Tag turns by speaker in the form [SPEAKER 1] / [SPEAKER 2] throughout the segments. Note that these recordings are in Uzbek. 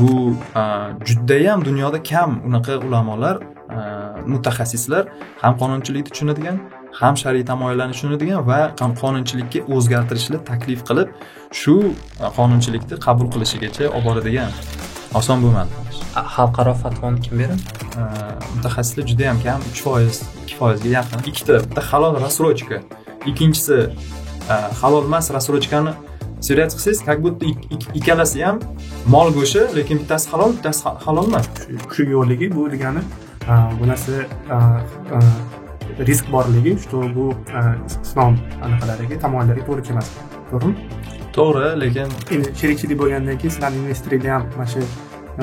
[SPEAKER 1] bu judayam dunyoda kam unaqa ulamolar mutaxassislar ham qonunchilikni tushunadigan ham shar'iy tamoyillarni tushunadigan va qonunchilikka o'zgartirishni taklif qilib shu qonunchilikni qabul qilishigacha olib boradigan oson bo'lmadi
[SPEAKER 2] xalqaro fatvoni kim beradi?
[SPEAKER 1] Mutaxassislar juda yam kam uch foiz ikki foizga yaqin. Ikkita bitta halol рассрочка ikkinchisi halol emas рассрочкani связать qilsangiz как будто ikkalasi ham mol go'shti lekin bittasi halol bittasi halol emas.
[SPEAKER 3] Shu yo'lligi bu degani bu narsa risk borligi что bu islom anaqalariga tamoyillariga to'g'ri kelmas to'g'rimi?
[SPEAKER 1] To'g'ri lekin
[SPEAKER 3] endi sherikchilik bo'lgandan keyin sizlarni investoringlar ham mana shu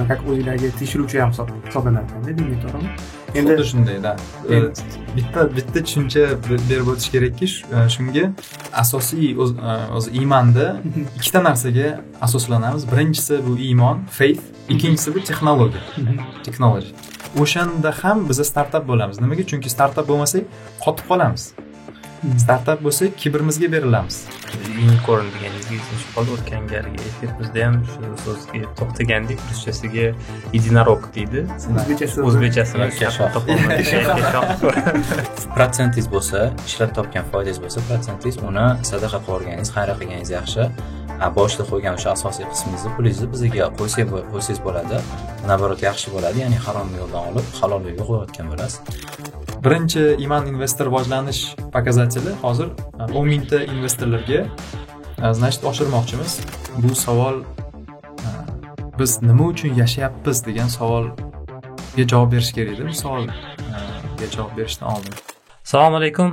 [SPEAKER 3] как o'zinglarga tekshiruvchi ham hisoblanar ekanda diniy to'g'rimi
[SPEAKER 1] endi xuddi shundayda bitta bitta tushuncha berib o'tish kerakki shunga asosiy o'zi iymanda ikkita narsaga asoslanamiz birinchisi bu iymon faith ikkinchisi bu texnologiya technology o'shanda ham biza startap bo'lamiz nimaga chunki startap bo'lmasak qotib qolamiz startap bo'lsak kibrimizga berilamiz.
[SPEAKER 2] Unicorn deganingiz esimga qoldi o'tgan galgi efirimizda ham shu so'zga to'xtagandik ruschasiga единорог deydi.
[SPEAKER 3] O'zbekchasi
[SPEAKER 2] o'zbekchasi
[SPEAKER 4] protsentingiz bo'lsa ishlab topgan foydangiz bo'lsa protsentingiz uni sadaqa qilib yuborganingiz xayriya qilganingiz yaxshi. Boshida qo'ygan o'sha asosiy qismingizni pulingizni bizga qo'ysangiz bo'ladi. Наоборот yaxshi bo'ladi ya'ni harom yo'ldan olib halol yo'lga qo'yayotgan bo'lasiz
[SPEAKER 1] birinchi iman investor rivojlanish показатели hozir o'n mingta investorlarga значит oshirmoqchimiz. Bu savol biz nima uchun yashayapmiz degan savolga javob berish kerak edi. Bu savolga javob berishdan oldin
[SPEAKER 2] assalomu alaykum.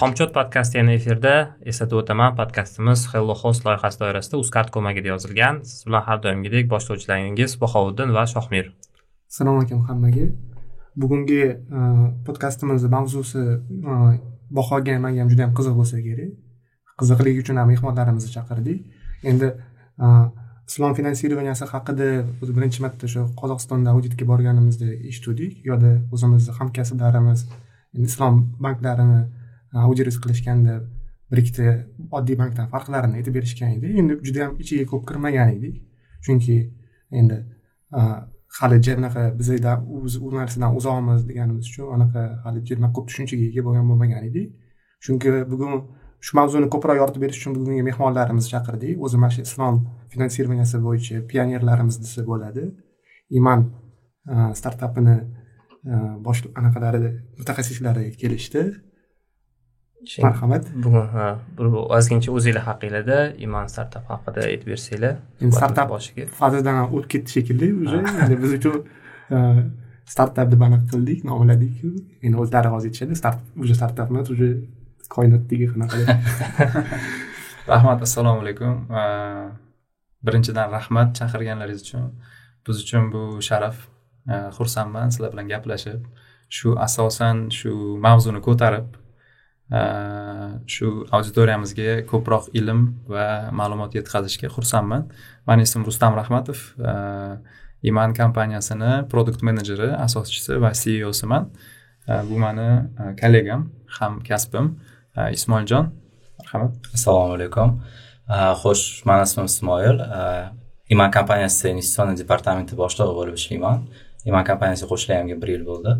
[SPEAKER 2] Xomchot podkasti yana efirda. Eslatib o'taman podkastimiz hello host loyihasi doirasida uzcard ko'magida yozilgan. Siz bilan har doimgidek boshlovchilaringiz bahovuddin va shohmir.
[SPEAKER 3] Assalomu alaykum hammaga bugungi e, podkastimizni mavzusi e, bahoga manga ham juda yam qiziq bo'lsa kerak. Qiziqligi uchun ham mehmonlarimizni chaqirdik. Endi e, islom finansirovaniyasi haqida o'zi birinchi marta shu qozog'istonda auditga borganimizda eshituvdik. U yoqda o'zimizni hamkasblarimiz islom banklarini audit qilishganda bir ikkita oddiy bankdan farqlarini aytib berishgan edi. Endi juda ham ichiga ko'p kirmagan edik chunki endi hali anaqa bizda u narsadan uzoqmiz deganimiz uchun anaqa hali ko'p tushunchaga ega bo'lgan bo'lmagan edik chunki bugun shu mavzuni ko'proq yoritib berish uchun bugungi mehmonlarimizni chaqirdik o'zi mana shu islom finansirovaniyasi bo'yicha pionerlarimiz desa bo'ladi. Iman e, startapini e, bosh anaqalari mutaxassislari kelishdi. Marhamat.
[SPEAKER 2] bugun ha ozgincha o'zinglar haqinglarda iman startap haqida aytib bersanglar
[SPEAKER 3] endi startap boshiga fazadan o'tib ketdi shekilli уже. Biz uchun startap deb anaqa qildik nomladik endi o'zlari hozir aytishadi start уже startap emas уже koinotdagi qanaqa
[SPEAKER 1] rahmat assalomu alaykum. Birinchidan rahmat chaqirganlaringiz uchun. Biz uchun bu sharaf xursandman sizlar bilan gaplashib shu asosan shu mavzuni ko'tarib Э, shu auditoriyamizga ko'proq ilm va ma'lumot yetkazishga xursandman. Mani ismim rustam rahmatov. Э, Iman kompaniyasini produkt menejeri asoschisi va ceosiman э, bu mani kollegam hamkasbim ismoiljon. Marhamat
[SPEAKER 4] assalomu alaykum. Xo'sh mani ismim ismoil. Iman kompaniyasida investitsion departamenti boshlig'i bo'lib ishlayman. Iman kompaniyasiga qo'shilganimga bir yil bo'ldi.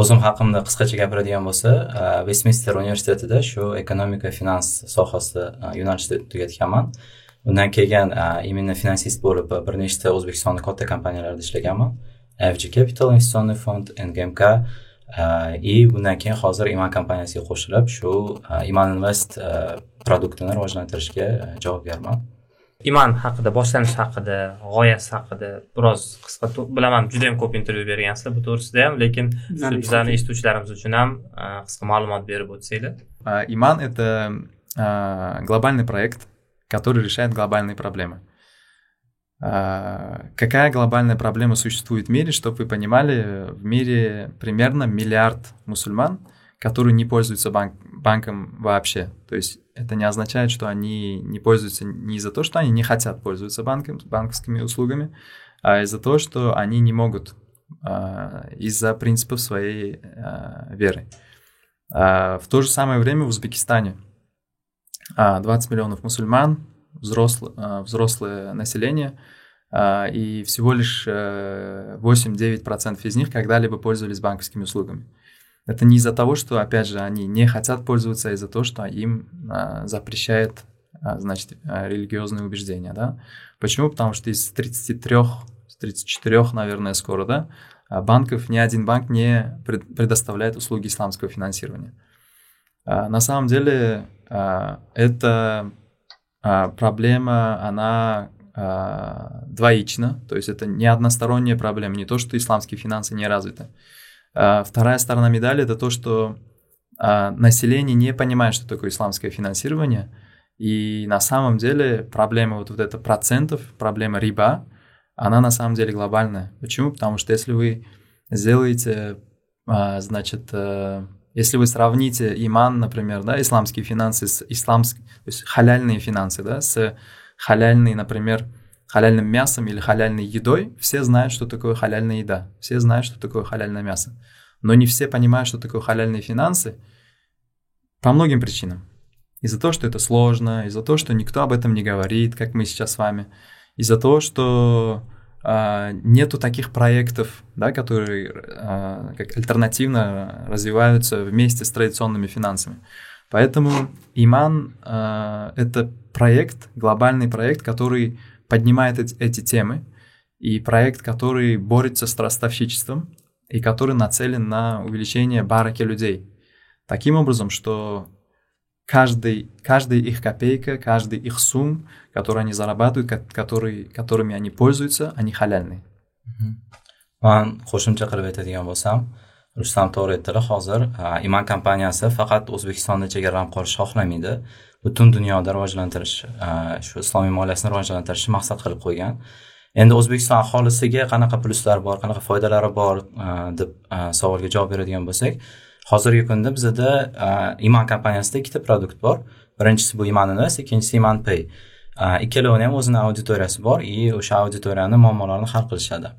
[SPEAKER 4] O'zim haqimda qisqacha gapiradigan bo'lsa e, vestminster universitetida shu ekonomika finans sohasida e, yo'nalishida tugatganman. Undan keyin e, именно finansist bo'lib bir nechta o'zbekistonda katta kompaniyalarda ishlaganman. Fg capital investitsionniy fond ngmk и bundan keyin hozir iman kompaniyasiga qo'shilib shu iman invest produktini rivojlantirishga javobgarman.
[SPEAKER 2] Iman haqida boshlanish haqida g'oyasi haqida biroz qisqa bilaman juda yam ko'p intervyu bergansizlar bu to'g'risida ham lekin bizani eshituvchilarimiz uchun ham qisqa ma'lumot berib o'tsanglar
[SPEAKER 1] iman это глобальный проект который решает глобальные проблемы какая глобальная проблема существует в мире чтобы вы понимали в мире примерно миллиард мусульман которые не пользуются банк, банком вообще. То есть это не означает, что они не пользуются не из-за того, что они не хотят пользоваться банком, банковскими услугами, а из-за того, что они не могут э, из-за принципов своей э, веры. Э, в то же самое время в Узбекистане 20 миллионов мусульман, взрослое, взрослое население, и всего лишь 8-9% из них когда-либо пользовались банковскими услугами. Это не из-за того, что, опять же, они не хотят пользоваться, а из-за того, что им запрещает, значит, религиозные убеждения, да. Почему? Потому что из 33, 34, наверное, скоро, да, банков, ни один банк не предоставляет услуги исламского финансирования. На самом деле, эта проблема, она двоична, то есть это не односторонняя проблема, не то, что исламские финансы не развиты. Вторая сторона медали – это то, что население не понимает, что такое исламское финансирование, и на самом деле проблема вот, вот это процентов, проблема риба, она на самом деле глобальная. Почему? Потому что если вы сделаете, значит, э, если вы сравните иман, например, да, исламские финансы с исламскими, то есть халяльные финансы, да, с халяльной, например, халяльным мясом или халяльной едой, все знают, что такое халяльная еда, все знают, что такое халяльное мясо. Но не все понимают, что такое халяльные финансы по многим причинам. Из-за того, что это сложно, из-за того, что никто об этом не говорит, как мы сейчас с вами, из-за того, что а, нету таких проектов, да, которые а, как альтернативно развиваются вместе с традиционными финансами. Поэтому Иман а, это проект, глобальный проект, который поднимает эти, эти темы, и проект, который борется с ростовщичеством, и который нацелен на увеличение бараки людей. Таким образом, что каждый, каждая их копейка, каждый их сумм, который они зарабатывают, который, которыми они пользуются, они халяльные.
[SPEAKER 4] man qo'shimcha qilib aytadigan bo'lsam rustam to'g'ri aytdilar hozir iman kompaniyasi faqat o'zbekistonda chegaralanib qolishni xohlamaydi butun dunyoda rivojlantirish e, shu islomiy moliyasini rivojlantirishni maqsad qilib qo'ygan. Endi o'zbekiston aholisiga qanaqa pluslar bor qanaqa foydalari bor e, deb e, savolga javob beradigan bo'lsak hozirgi kunda bizada iman kompaniyasida ikkita produkt bor. Birinchisi bu iman invest ikkinchisi iman pay. Ikkalovini ham o'zini auditoriyasi bor. И o'sha auditoriyani muammolarini hal qilishadi.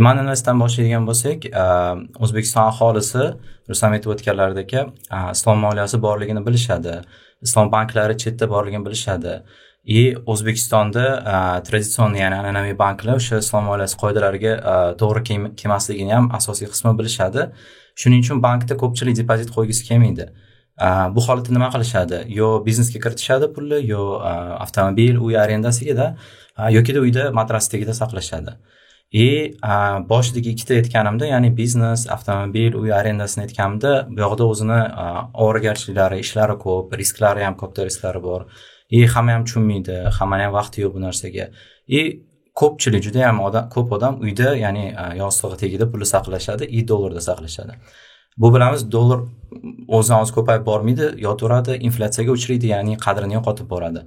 [SPEAKER 4] Iman investdan boshlaydigan bo'lsak o'zbekiston aholisi rustam aytib o'tganlaridek islom moliyasi borligini bilishadi. Islom banklari chetda borligini bilishadi. И o'zbekistonda traditsion ya'ni an'anaviy banklar o'sha islom oilasi qoidalariga to'g'ri kelmasligini ham asosiy qismi bilishadi. Shuning uchun bankda ko'pchilik depozit qo'ygisi kelmaydi. Bu holatda nima qilishadi? Yo biznesga kiritishadi pulni yo avtomobil uy arendasigada yokida uyda matras tagida saqlashadi. И boshidagi ikkita aytganimda ya'ni biznes avtomobil uy arendasini aytganimda bu yoqda o'zini ovoragarchiliklari ishlari ko'p risklari ham katta risklari bor. И hamma ham tushunmaydi hammani ham vaqti yo'q bu narsaga. И ko'pchilik juda yam odam ko'p odam uyda ya'ni yostig'i tagida pulni saqlashadi и dollarda saqlashadi. Bu bilamiz dollar o'zidan o'zi ko'payib bormaydi yotaveradi inflyatsiyaga uchraydi ya'ni qadrini yo'qotib boradi.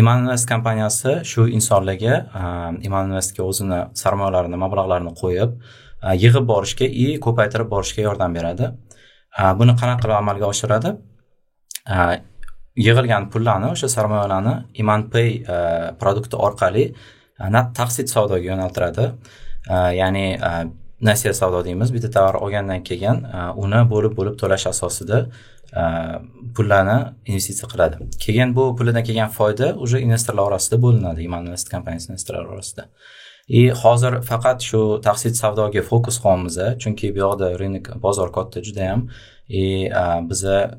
[SPEAKER 4] Iman invest kompaniyasi shu insonlarga iman investga o'zini sarmoyalarini mablag'larini qo'yib yig'ib borishga и ko'paytirib borishga yordam beradi. Buni qanaqa qilib amalga oshiradi? Yig'ilgan pullarni o'sha sarmoyalarni iman pay produkti orqali taqsid savdoga yo'naltiradi. Ya'ni nasiya savdo deymiz. Bitta tovar olgandan keyin uni bo'lib bo'lib to'lash asosida Э, pullarni investitsiya qiladi. Keyin bu pulidan kelgan foyda уже investorlar orasida bo'linadi invest kompaniyasi investorlar orasida. И hozir faqat shu taqsid savdoga fokus qilyapmiz chunki bu yoqda rынок bozor katta judayam. И э, biza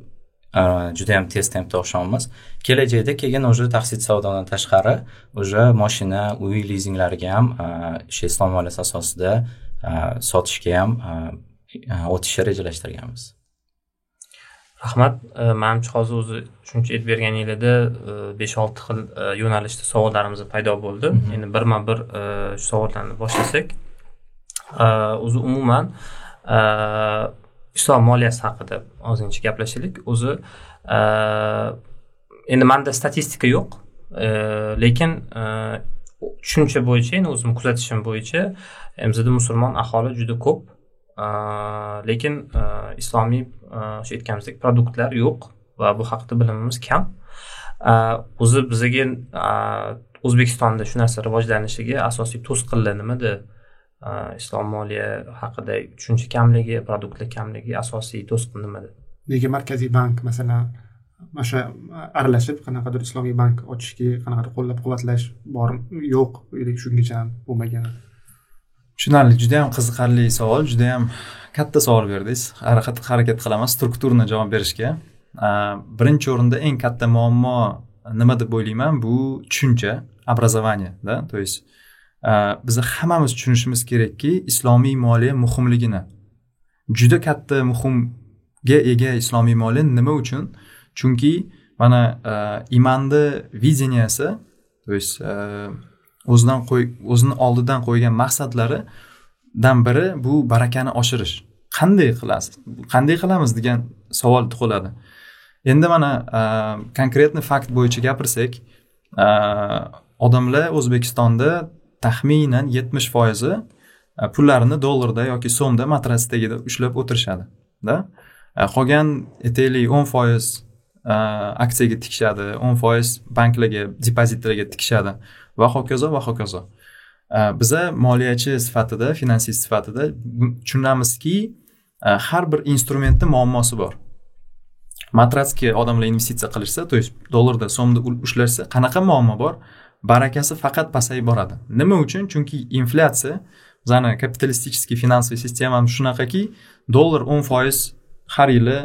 [SPEAKER 4] э, judayam tez tempda oshamiz kelajakda keyin уже taqsid savdodan tashqari уже moshina uy lizinglariga ham o'sha islom moliyasi asosida sotishga ham e, o'tishni rejalashtirganmiz.
[SPEAKER 2] Rahmat. Manimcha hozir o'zi shuncha aytib berganinglarda besh olti xil yo'nalishda savollarimiz paydo bo'ldi. Endi birma bir shu savollarni boshlasak o'zi umuman islom moliyasi haqida ozgincha gaplashaylik. O'zi endi manda statistika yo'q lekin tushuncha bo'yicha endi o'zimni kuzatishim bo'yicha mzda musulmon aholi juda ko'p lekin islomiy o'sha aytganimizdek produktlar yo'q va bu haqida bilimimiz kam. O'zi bizaga o'zbekistonda shu narsa rivojlanishiga asosiy to'sqinlar nimada islom moliya haqida tushuncha kamligi produktlar kamligi asosiy to'sqin nimada
[SPEAKER 3] nega markaziy bank masalan mana shu aralashib qanaqadir islomiy bank ochishga qanaqadir qo'llab quvvatlash bor yo'q shungacha ham bo'lmagan?
[SPEAKER 1] Tushunarli juda yam qiziqarli savol juda yam katta savol berdingiz. Harakat harakat qilaman strukturni javob berishga. Birinchi o'rinda eng katta muammo nima deb o'ylayman? Bu tushuncha образованиеda то есть biza hammamiz tushunishimiz kerakki islomiy moliya muhimligini juda katta muhimga ega islomiy moliya nima uchun? Chunki mana imanni videniyasi то есть o'zidan qo'y o'zini oldidan qo'ygan maqsadlaridan biri bu barakani oshirish. Qanday qilasiz? Qanday qilamiz degan savol tug'iladi. Endi mana e, konkretniy fakt bo'yicha gapirsak e, odamlar o'zbekistonda taxminan yetmish foizi e, pullarini dollarda yoki so'mda matras tagida ushlab o'tirishadi qolgan aytaylik o'n foiz aksiyaga tikishadi o'n foiz banklarga depozitlarga tikishadi. Va hokazo va hokazo. Biza moliyachi sifatida finansist sifatida tushunamizki har bir instrumentni muammosi bor. Matrasga odamlar investitsiya qilishsa то есть dollarda so'mda ushlashsa qanaqa muammo bor? Barakasi faqat pasayib boradi. Nima uchun? Chunki inflyatsiya bizani kapitalistiskiy finansoviy sistemamiz shunaqaki dollar o'n foiz har yili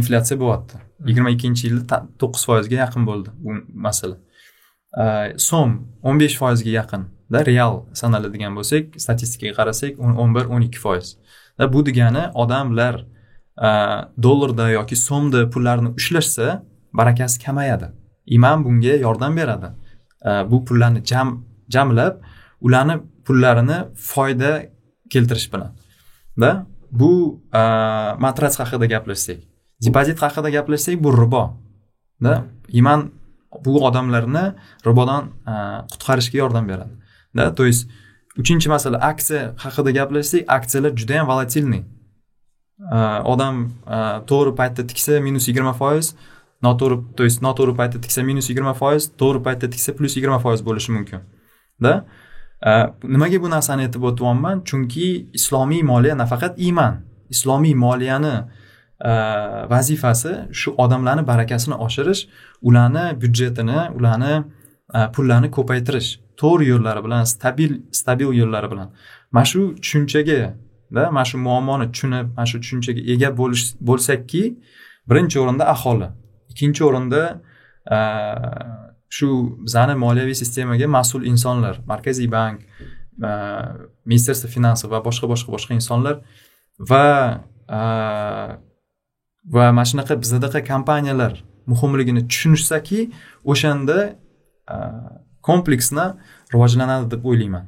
[SPEAKER 1] inflyatsiya bo'lyapti. Yigirma ikkinchi yilda to'qqiz foizga yaqin bo'ldi bu masala Э, so'm o'n besh foizga yaqinda real sanaladigan bo'lsak statistikaga qarasak o'n bir o'n ikki foiz. Bu degani odamlar e, dollarda yoki so'mda pullarni ushlashsa barakasi kamayadi. Iman bunga yordam beradi. E, bu pullarni jam jamlab ularni pullarini foyda keltirish bilan. Da bu e, matras haqida gaplashsak depozit haqida gaplashsak bu ribo. Da iman bu odamlarni ribodan e, qutqarishga yordam beradi. Да то есть uchinchi masala aksiya haqida gaplashsak aksiyalar juda yam volatilniy e, odam e, to'g'ri paytda tiksa minus yigirma foiz noto'g'ri то есть noto'g'ri paytda tiksa minus yigirma foiz to'g'ri paytda tiksa plyus yigirma foiz bo'lishi mumkin. Да nimaga bu narsani aytib o'tyapman? Chunki islomiy moliya nafaqat iymon. Islomiy moliyani vazifasi shu odamlarni barakasini oshirish ularni byudjetini ularni pullarni ko'paytirish. To'g'ri yo'llari bilan stabil stabil yo'llari bilan. Mana shu tushunchaga da mana shu muammoni tushunib mana shu tushunchaga ega bo'lish bo'lsakki birinchi o'rinda aholi. Ikkinchi o'rinda shu bizani moliyaviy sistemaga mas'ul insonlar markaziy bank ministerstvo finansov va boshqa boshqa boshqa insonlar va va mana shunaqa bizadaqa kompaniyalar muhimligini tushunishsaki o'shanda kompleksni rivojlanadi deb o'ylayman.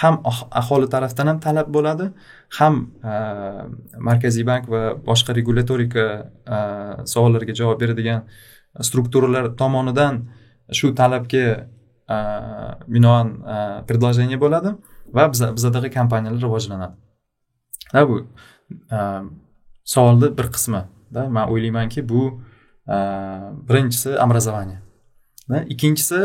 [SPEAKER 1] Ham ah-, aholi tarafdan ham talab bo'ladi ham markaziy bank va boshqa regulatorika savollarga javob beradigan strukturalar tomonidan shu talabga binoan предложение bo'ladi va bizadagi kompaniyalar rivojlanadi. Bu savolni bir qismi man o'ylaymanki bu birinchisi образование ikkinchisi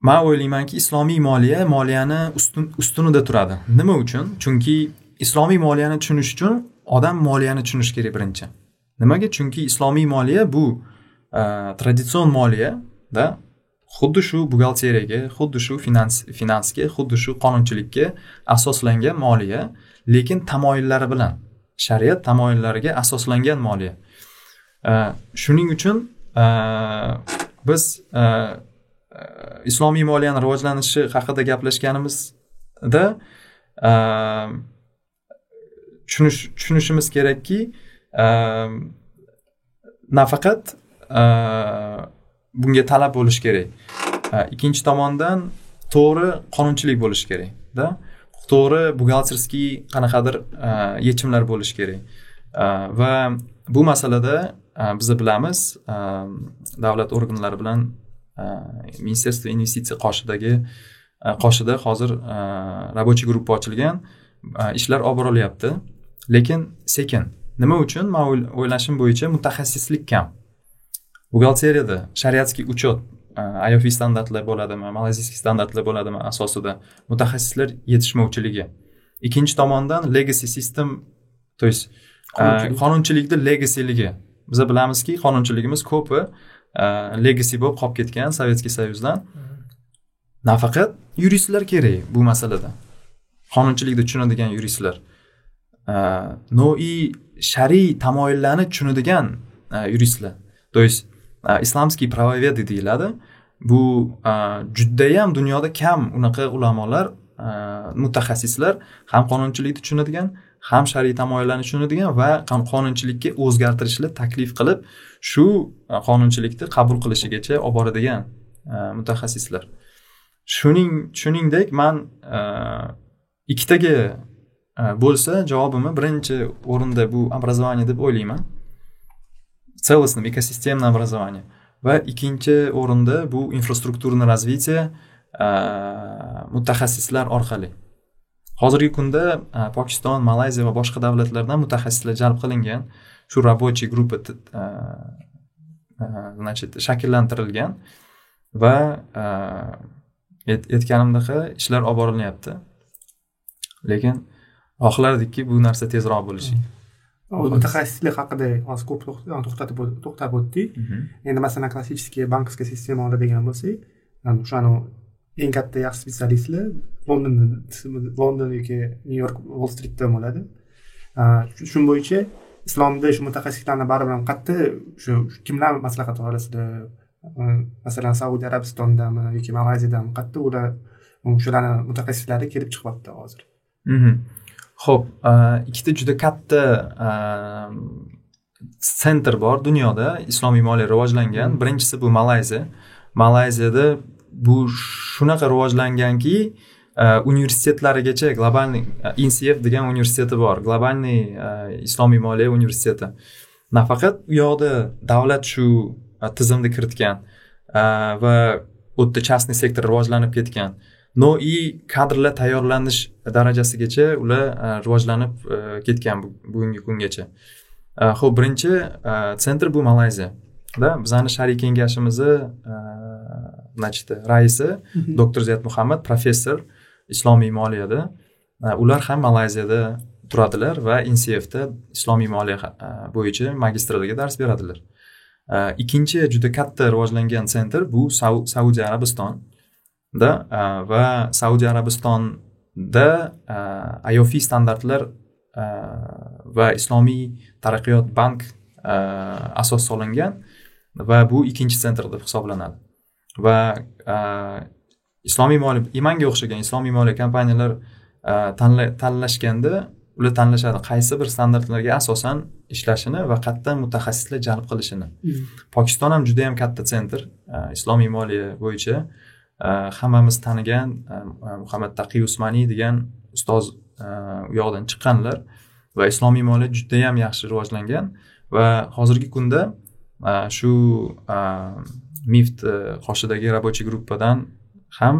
[SPEAKER 1] man o'ylaymanki islomiy moliya moliyani ustunida turadi nima uchun chunki islomiy moliyani tushunish uchun odam moliyani tushunishi kerak birinchi nimaga chunki islomiy moliya bu traditsion moliyada xuddi shu buxgalteriyaga xuddi shu finans finansga xuddi shu qonunchilikka asoslangan moliya lekin tamoyillari bilan shariat tamoyillariga asoslangan moliya. Shuning uchun biz islomiy moliyani rivojlanishi haqida gaplashganimizda tushunish tushunishimiz kerakki nafaqat bunga talab bo'lishi kerak. Ikkinchi tomondan to'g'ri qonunchilik bo'lishi kerakda. To'g'ri buxgalterskiy qanaqadir e, yechimlar bo'lishi kerak. E, va bu masalada e, biz bilamiz davlat organlari bilan ministerstvo investitsiya qoshidagi qoshida hozir рабочий группа ochilgan ishlar olib borilyapti. Lekin sekin nima uchun? Man o'ylashim bo'yicha mutaxassislik kam. Buxgalteriyada shariatskiy учет IOF standartlar bo'ladimi malayziyskiy standartlar bo'ladimi asosida mutaxassislar yetishmovchiligi. Ikkinchi tomondan legacy system то есть
[SPEAKER 3] Qonunchilik.
[SPEAKER 1] qonunchilikni legasiligi biza bilamizki qonunchiligimiz ko'pi legasi bo'lib qolib ketgan sovetskiy soyuzdan. Nafaqat yuristlar kerak bu masalada. Qonunchilikni tushunadigan yuristlar. No'iy shar'iy tamoyillarni tushunadigan yuristlar. То есть islomskiy правоведы deyiladi bu judayam dunyoda kam unaqa ulamolar mutaxassislar ham qonunchilikni tushunadigan ham shar'iy tamoyillarni tushunadigan va qonunchilikka o'zgartirishlar taklif qilib shu qonunchilikni qabul qilishigacha olib boradigan mutaxassislar. Shuning shuningdek man ikkitaga bo'lsa javobimni birinchi o'rinda bu образование deb o'ylayman. Целостный экосистемный образование va ikkinchi o'rinda bu infrastrukturный развитие mutaxassislar orqali hozirgi kunda pokiston malayziya va boshqa davlatlardan mutaxassislar jalb qilingan. Shu рабочий группа значит shakllantirilgan va aytganimdek ishlar olib borilyapti lekin xohlardikki bu narsa tezroq bo'lishi
[SPEAKER 3] mutaxassislik haqida hozir ko'p to'xtatib to'xtab o'tdik endi masalan klassический банковский sistema oladigan bo'lsak o'shani eng katta yaxshi spesialistlar london london yoki nyu york wall stritda bo'ladi shu bo'yicha islomda shu mutaxassislarni baribir ham qayerda shu kimlar maslahat olasizlar masalan saudiya arabistondami yoki malayziyadami qayerda ular shularni mutaxassislari kelib chiqyapti hozir
[SPEAKER 1] ho'p ikkita juda katta sentr bor dunyoda islomiy moliya rivojlangan. Birinchisi bu malayziya. Malayziyada bu shunaqa rivojlanganki universitetlarigacha globalniy insef degan universiteti bor globalniy islomiy moliya universiteti. Nafaqat u yoqda davlat shu tizimni kiritgan va u yerda частный sektor rivojlanib ketgan no'iy kadrlar tayyorlanish darajasigacha ular rivojlanib ketgan bugungi kungacha. Ho'p birinchi sentr bu malayziyada bizani shar'iy kengashimizni значит raisi doktor ziyat muhammad professor islomiy moliyada. Ular ham malayziyada turadilar va insefda islomiy moliya bo'yicha magistraga dars beradilar. Ikkinchi juda katta rivojlangan sentr bu saudiya arabistonda va saudiya arabistonda iofi standartlar va islomiy taraqqiyot bank asos solingan va bu ikkinchi sentr deb hisoblanadi va islomiy moliya imanga o'xshagan islomiy moliya kompaniyalar tanlashganda ular tanlashadi qaysi bir standartlarga asosan ishlashini va qayerdan mutaxassislar jalb qilishini. Pokiston ham juda yam katta sentr islomiy moliya bo'yicha Э, hammamiz tanigan э, muhammad taqiy usmaniy degan ustoz э, u yoqdan chiqqanlar va islomiy moliya judayam yaxshi rivojlangan va hozirgi kunda e, shu e, mift e, qoshidagi рабочий gruppadan ham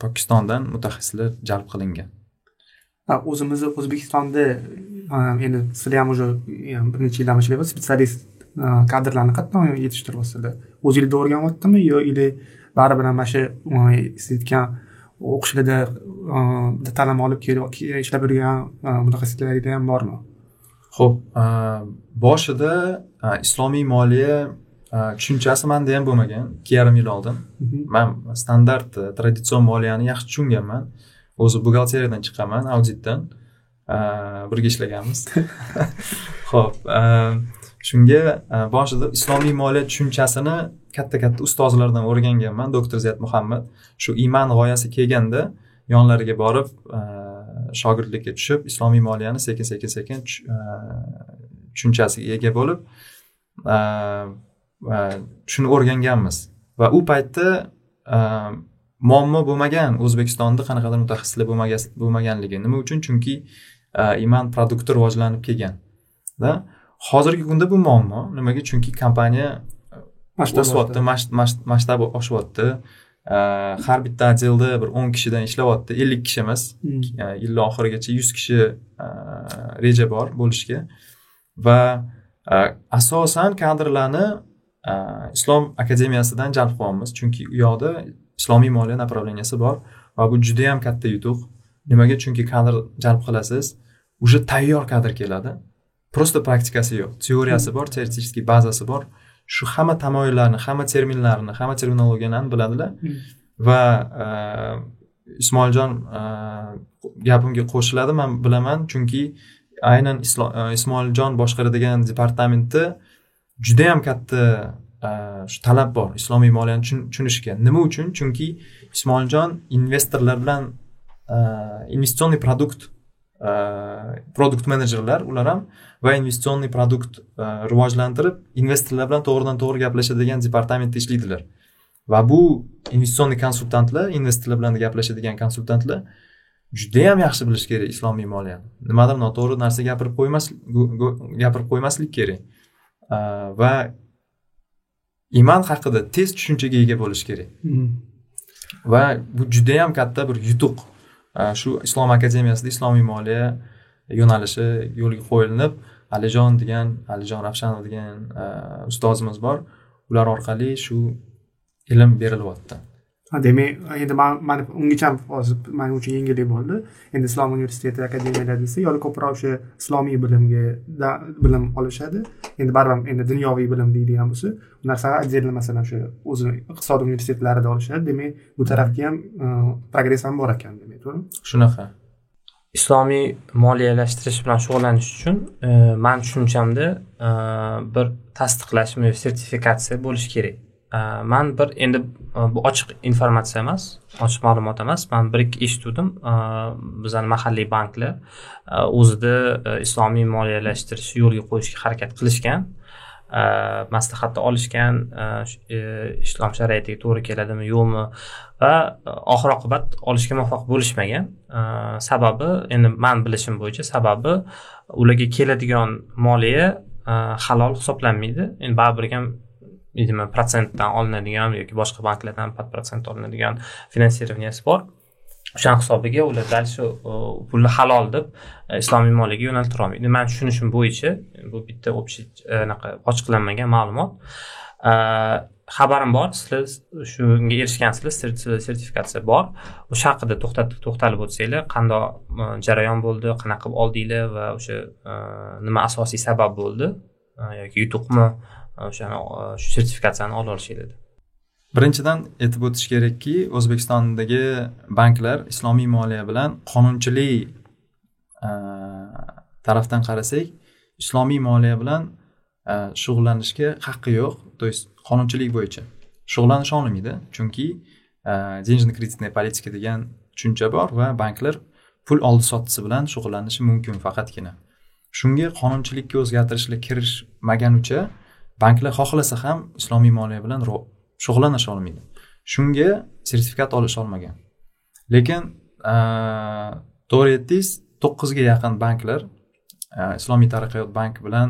[SPEAKER 1] pokistondan mutaxassislar jalb qilingan.
[SPEAKER 3] O'zimizni o'zbekistonda endi sizlar ham уже bir necha yildan ishlayapsiz spetsialist kadrlarni qayerdan yetishtiryapsizlar o'zinglarda o'rganyaptimi yo или baribir mana shu siz aytgan o'qishlarda ta'lim olib ishlab yurgan mutaxassislarda ham bormi?
[SPEAKER 1] Ho'p boshida islomiy moliya tushunchasi manda ham bo'lmagan. Ikki yarim yil oldin. Man standart traditsion moliyani yaxshi tushunganman. O'zi buxgalteriyadan chiqqanman auditdan. Birga ishlaganmiz. Ho'p shunga e, boshida islomiy moliya tushunchasini katta katta ustozlardan o'rganganman doktor ziyat muhammad. Shu iymon g'oyasi kelganda yonlariga borib e, shogirdlikka tushib islomiy moliyani sekin sekin sekin e, tushunchasiga ega bo'lib shuni o'rganganmiz. Va u paytda muammo bo'lmagan o'zbekistonda qanaqadir mutaxassislar bo'lmaganligi nima uchun? Chunki iymon produkti rivojlanib kelganda. Hozirgi kunda bu muammo. Nimaga? Chunki kompaniya o'syapti masshtabi oshyapti har bitta отделda bir o'n kishidan ishlayapti. Ellik kishi emas. Yil oxirigacha yuz kishi reja bor bo'lishga. Va asosan kadrlarni islom akademiyasidan jalb qilyapmiz chunki u yoqda islomiy moliya направленияsi bor va bu judayam katta yutuq. Nimaga? Chunki kadr jalb qilasiz. Уже tayyor kadr keladi просто praktikasi yo'q. Teoriyasi bor teoretический bazasi bor. Shu hamma tamoyillarni hamma terminlarni hamma terminologiyalarni biladilar. Va ismoiljon gapimga qo'shiladi man bilaman. Chunki aynan ismoiljon boshqaradigan departamentda judayam katta shu talab bor islomiy moliyani tushunishga nima uchun? Chunki ismoiljon investorlar bilan investitsionniy produkt produkt menejerlar ular ham va investitsionniy produkt rivojlantirib investorlar bilan to'g'ridan to'g'ri gaplashadigan departamentda ishlaydilar va bu investitsionniy konsultantlar investorlar bilan gaplashadigan konsultantlar judayam yaxshi bilish kerak islomiy moliyani nimadir noto'g'ri narsa gapirib qo'ymas gapirib qo'ymaslik kerak. Va iman haqida tez tushunchaga ega bo'lish kerak. Hmm. va bu judayam katta bir yutuq shu islom akademiyasida islomiy moliya yo'nalishi yo'lga qo'yilinib alijon degan alijon ravshanov degan e, ustozimiz bor. Ular orqali shu ilm berilyapti.
[SPEAKER 3] Demak endi mani ungacha hozir man uchun yengillik bo'ldi. Endi islom universiteti akademiyalar desa yo ko'proq o'sha islomiy bilimga bilim olishadi. Endi baribir endi dunyoviy bilim deydigan bo'lsa bu narsaga отдельно masalan o'sha o'zi iqtisod universitetlarida olishadi. Demak bu tarafga ham e, progress ham bor ekan demak to'g'rimi
[SPEAKER 1] shunaqa.
[SPEAKER 2] Islomiy moliyalashtirish bilan shug'ullanish uchun e, man tushunchamda e, bir tasdiqlash sertifikatsiya bo'lishi kerak man bir endi bu ochiq informatsiya emas ochiq ma'lumot emas man bir ikki eshituvdim bizani mahalliy banklar o'zida islomiy moliyalashtirish yo'lga qo'yishga harakat qilishgan э, maslahatni olishgan э, э, islom shariatiga to'g'ri keladimi yo'qmi va e, oxir oqibat olishga muvaffaq bo'lishmagan. Sababi endi man bilishim bo'yicha sababi ularga keladigan moliya e, halol hisoblanmaydi. Endi baribir ham nima protsentdan olinadigan yoki boshqa banklardan под protsent olinadigan finansirovanyasi bor o'shani hisobiga ular дальше э, pulni halol deb э, islomiy moliyaga yo'naltira olmaydi mani tushunishim bo'yicha bu bitta общий э, anaqa ochiqlanmagan ma'lumot. Xabarim bor sizlar shunga erishgansizlar sertifikatsiya bor. O'sha haqida to'xtalib o'tsanglar qandoq jarayon bo'ldi qanaqa qilib oldinglar va o'sha e, nima asosiy sabab bo'ldi e, yoki yutuqmi Э, o'shani э, shu sertifikatsiyani ola olishgan edi
[SPEAKER 1] birinchidan aytib o'tish kerakki o'zbekistondagi banklar islomiy moliya bilan qonunchilik e, tarafdan qarasak islomiy moliya bilan e, shug'ullanishga haqqi yo'q. То есть qonunchilik bo'yicha shug'ullanish olmaydi chunki денежно kreditная politika degan tushuncha bor va banklar pul oldi sotdisi bilan shug'ullanishi mumkin faqatgina. Shunga qonunchilikka o'zgartirishlar kirishmaganicha banklar xohlasa ham islomiy moliya bilan shug'ullanisha olmaydi. Shunga sertifikat olisha olmagan. Lekin to'g'ri aytdingiz to'qqizga yaqin banklar islomiy taraqqiyot bank bilan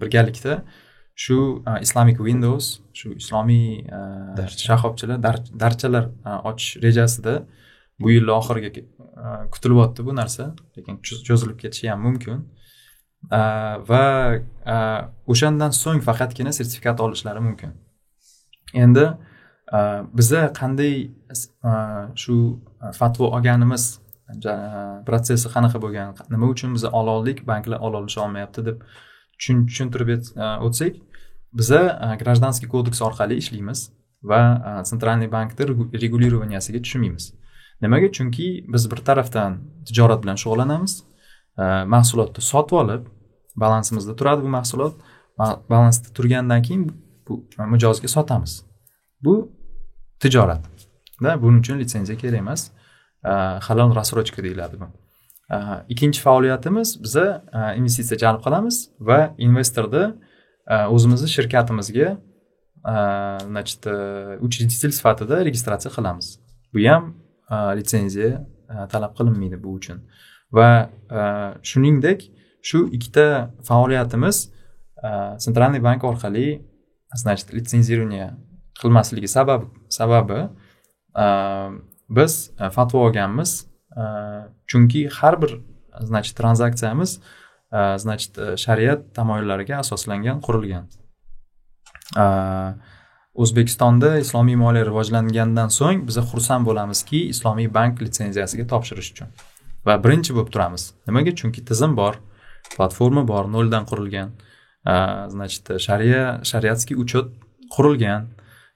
[SPEAKER 1] birgalikda shu islamic windows shu islomiy shaxobchalar darchalar ochish rejasida bu yilni oxiriga kutilyapti bu narsa. Lekin cho'zilib ketishi ham mumkin va o'shandan so'ng faqatgina sertifikat olishlari mumkin. Endi biza qanday shu fatvo olganimiz protsessi qanaqa bo'lgan nima uchun biz ola oldik banklar ola olisha olmayapti deb tushuntirib o'tsak biza гражданский kodeks orqali ishlaymiz va sentralniy bankni regulirovaniyasiga tushmaymiz nimaga? Chunki biz bir tarafdan tijorat bilan shug'ullanamiz mahsulotni sotib olib balansimizda turadi bu mahsulot. Balansda turgandan keyin bu mijozga sotamiz. Bu tijorat va buning uchun litsenziya kerak emas. Halol рассрочка deyiladi bu. Ikkinchi faoliyatimiz biza investitsiya jalb qilamiz va investorni o'zimizni shirkatimizga значит учредитель sifatida registratsiya qilamiz. Bu ham litsenziya talab qilinmaydi bu uchun. Va shuningdek shu ikkita faoliyatimiz e, sentralniy bank orqali значит litsenzирование qilmasligi sabab sababi e, biz e, fatvo olganmiz. Chunki har bir значит tranzaksiyamiz значит shariat tamoyillariga asoslangan qurilgan. O'zbekistonda islomiy moliya rivojlangandan so'ng biz xursand bo'lamizki islomiy bank litsenziyasiga topshirish uchun va birinchi bo'lib turamiz. Nimaga? Chunki tizim bor. Platforma bor noldan qurilgan. Значит shariya shariatskiy учет qurilgan.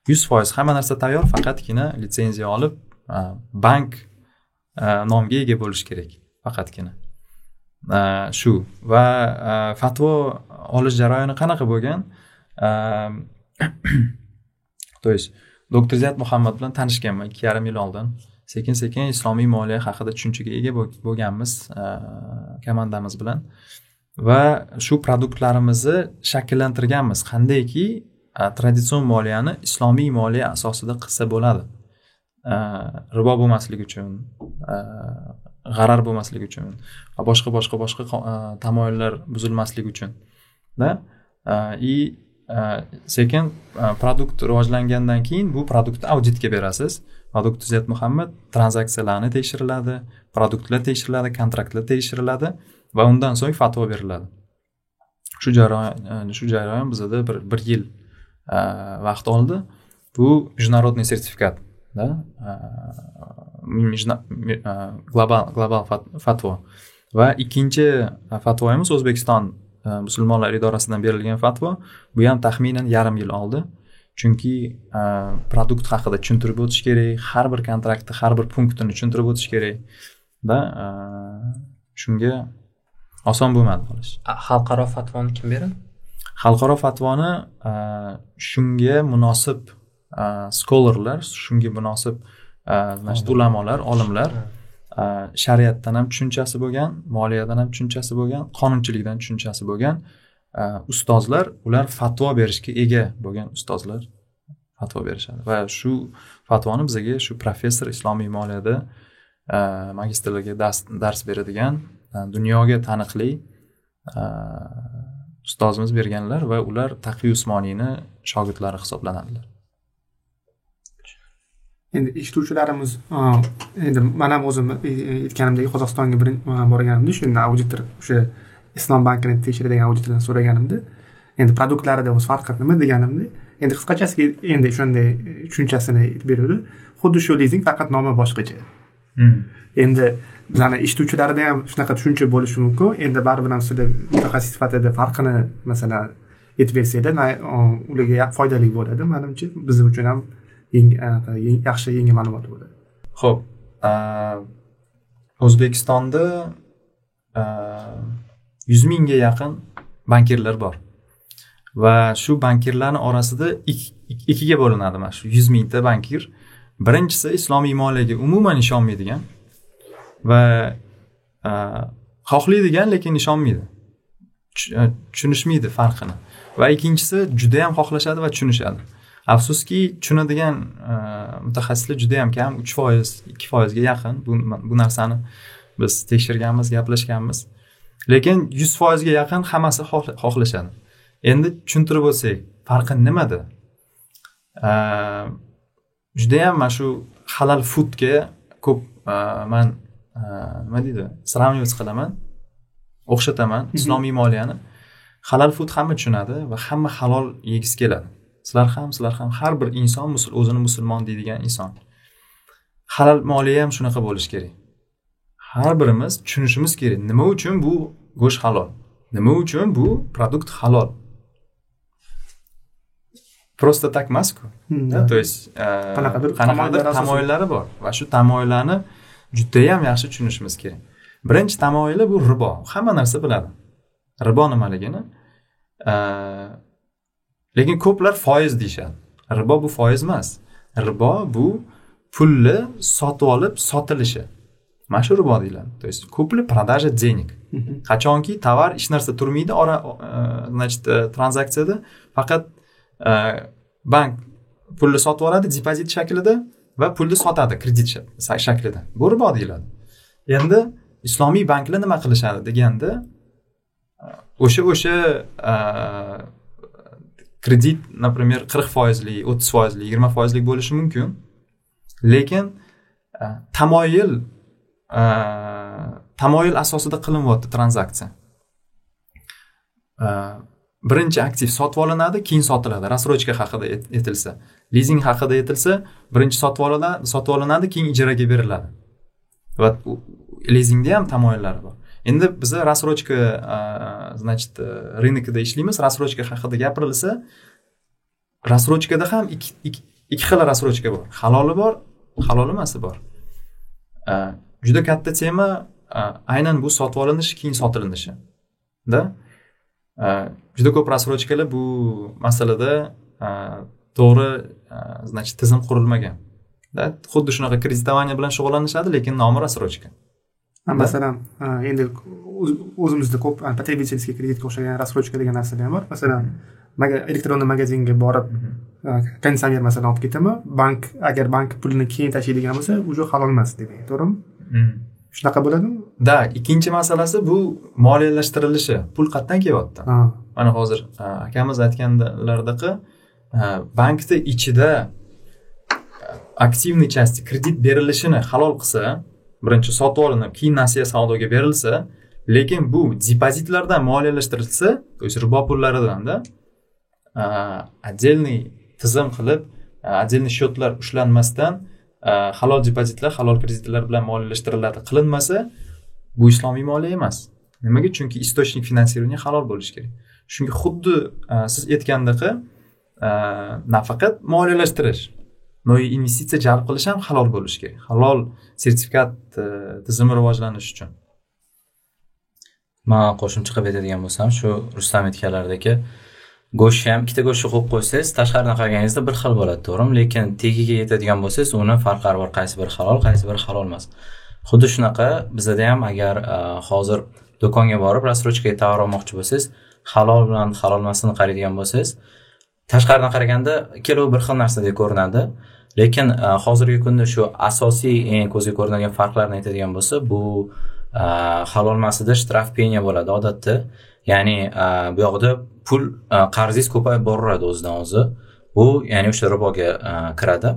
[SPEAKER 1] Yuz foiz hamma narsa tayyor faqatgina litsenziya olib bank nomiga ega bo'lish kerak faqatgina. Shu. Va fatvo olish jarayoni qanaqa bo'lgan? То есть doktor ziyat muhammad bilan tanishganman ikki yarim yil oldin. Sekin sekin islomiy moliya haqida tushunchaga ega bo'lganmiz e, komandamiz bilan. Va shu produktlarimizni shakllantirganmiz. Qandayki e, traditsion moliyani islomiy moliya asosida qilsa bo'ladi. E, ribo bo'lmasligi uchun g'arar bo'lmasligi uchun va boshqa boshqa boshqa tamoyillar buzilmasligi uchun да и sekin produkt rivojlangandan keyin bu produktni auditga berasiz. Produkt ziyat muhammad tranzaksiyalarni tekshiriladi produktlar tekshiriladi kontraktlar tekshiriladi va undan so'ng fatvo beriladi. Shu jarayon shu jarayon bizada bir bir yil e, vaqt oldi. Bu международный sertifikat да e, e, global global fatvo. Va ikkinchi fatvoyimiz o'zbekiston musulmonlar idorasidan berilgan fatvo. Bu ham taxminan yarim yil oldi. Chunki produkt haqida tushuntirib o'tish kerak har bir kontraktni har bir punktini tushuntirib o'tish kerak да shunga oson bo'lmadi qilish
[SPEAKER 2] xalqaro fatvoni kim beradi?
[SPEAKER 1] Xalqaro fatvoni shunga munosib scholarlar shunga munosib значит ulamolar olimlar shariatdan ham tushunchasi bo'lgan moliyadan ham tushunchasi bo'lgan qonunchilikdan tushunchasi bo'lgan ustozlar ular fatvo berishga ega bo'lgan ustozlar fatvo berishadi. Va shu fatvoni bizga shu professor islomiy moliyada magistrlarga dars beradigan dunyoga taniqli ustozimiz berganlar va ular taqiy usmoniyni shogirdlari hisoblanadilar.
[SPEAKER 3] Endi eshituvchilarimiz endi man ham o'zim aytganimdek qozog'istonga borganimda o'shanda auditor o'sha islom bankini tekshiradigan auditordan so'raganimda endi produktlarida o'zi farqi nima deganimda endi qisqachasiga endi o'shanday tushunchasini beruvdi. Xuddi shu lizing faqat nomi boshqacha. Hmm. endi bizani eshituvchilarda ham shunaqa tushuncha bo'lishi mumkin. Endi baribir ham sizlar mutaxassis sifatida farqini masalan aytib bersanglar ularga foydali bo'ladi manimcha. Biz uchun ham yaxshi yangi ma'lumot bo'ladi.
[SPEAKER 1] Ho'p o'zbekistonda yuz mingga yaqin bankirlar bor. Va shu bankirlarni orasida ikkiga bo'linadi mana shu yuz mingta bankir. Birinchisi islomiy moliyaga umuman ishonmaydigan va e, xohlaydigan lekin ishonmaydi. E, tushunishmaydi farqini. Va ikkinchisi judayam xohlashadi va tushunishadi. Afsuski tushunadigan e, mutaxassislar juda yam kam uch foiz ikki foizga yaqin. Bu, bu narsani biz tekshirganmiz gaplashganmiz. Lekin yuz foizga yaqin hammasi xohlashadi. Endi tushuntirib o'tsak farqi nimada? Judayam mana shu halal foodga ko'p man nima deydi сравнивать qilaman. O'xshataman islomiy moliyani. Halal food hamma tushunadi va hamma halol yegisi keladi. Sizlar ham sizlar ham har bir inson o'zini musulmon deydigan inson. Halal moliya ham shunaqa bo'lishi kerak har birimiz tushunishimiz kerak nima uchun bu go'sht halol? Nima uchun bu produkt halol? Просто так emasku. То есть qanaqadir qanaqadir tamoyillari bor va shu tamoyillarni judayam yaxshi tushunishimiz kerak. Birinchi tamoyili bu ribo. Hamma narsa biladi. Ribo nimaligini? Lekin ko'plar foiz deyishadi. Ribo bu foiz emas. Ribo bu pulni sotib olib sotilishi mana shu ribo deyiladi то есть kupli продажа денег qachonki tovar hech narsa turmaydi ora значит tranzaksiyada faqat bank pulni sotib oladi depozit shaklida va pulni sotadi kredit shaklida. Bu ribo deyiladi endi islomiy banklar nima qilishadi deganda o'sha o'sha kredit например qirq foizli o'ttiz foizli yigirma foizlik bo'lishi mumkin. Lekin e, tamoyil e, Э, tamoyil asosida qilinyapti tranzaksiya. Э, birinchi aktiv sotib olinadi keyin sotiladi. Рассрочка haqida etilsa lizing haqida etilsa birinchi sotib olinadi sotib olinadi keyin ijaraga beriladi. Va lizingda ham tamoyillari bor. Endi biza рассрочка э, значит рынокida ishlaymiz. Рассрочка haqida gapirilsa рассрочкада ham ikki ikki xil рассрочка bor. Haloli bor halol emasi bor. Juda katta tema aynan bu sotib olinishi keyin sotilinishida juda ko'p рассрочкаlar bu masalada to'g'ri значит tizim qurilmagan да xuddi shunaqa kreditovание bilan shug'ullanishadi lekin nomi рассрочка
[SPEAKER 3] masalan endi o'zimizda ko'p потребительский kreditga o'xshagan рассрочка degan narsalar ham bor. Masalan elektron magazinga borib konditsioner masalan olib ketaman bank agar bank pulni keyin tashlaydigan bo'lsa уже halol emas demak to'g'rimi? Shunaqa bo'ladimi?
[SPEAKER 1] Да ikkinchi masalasi bu moliyalashtirilishi pul qayerdan kelyapti? Mana hozir akamiz aytganlaridaqa bankni ichida aktivniy части kredit berilishini halol qilsa birinchi sotib olinib keyin nasiya savdoga berilsa lekin bu depozitlardan moliyalashtirilsa то есть ribo pullarida отдельный tizim qilib отдельный счетlar ushlanmasdan halol depozitlar halol kreditlar bilan moliyalashtiriladi qilinmasa bu islomiy moliya emas nimaga chunki источник финансирования halol bo'lishi kerak shunga xuddi э, siz aytgandaqa э, nafaqat moliyalashtirish но и investitsiya jalb qilish ham halol bo'lishi kerak. Halol sertifikat э, tizimi rivojlanishi uchun.
[SPEAKER 4] Man qo'shimcha qilib aytadigan bo'lsam shu rustam aytganlaridagi go'shtga ham ikkita go'shtni qo'yib qo'ysangiz tashqaridan qaraganingizda bir xil bo'ladi to'g'rimi? Lekin tagiga yetadigan bo'lsangiz uni farqlari bor qaysi biri halol qaysi biri halol emas. Xuddi shunaqa bizada ham agar e, hozir do'konga borib рассрочкаga tovar olmoqchi bo'lsangiz halol bilan halol emasini qaraydigan bo'lsangiz tashqaridan qaraganda ikkalovi bir xil narsadek ko'rinadi. Lekin e, hozirgi kunda shu asosiy eng ko'zga ko'rinadigan farqlarni aytadigan bo'lsa bu e, halol emasida shtraf penya bo'ladi odatda ya'ni e, bu yoqda pul e, qarzingiz ko'payib boraveradi o'zidan o'zi. Bu ya'ni o'sha riboga e, kiradi.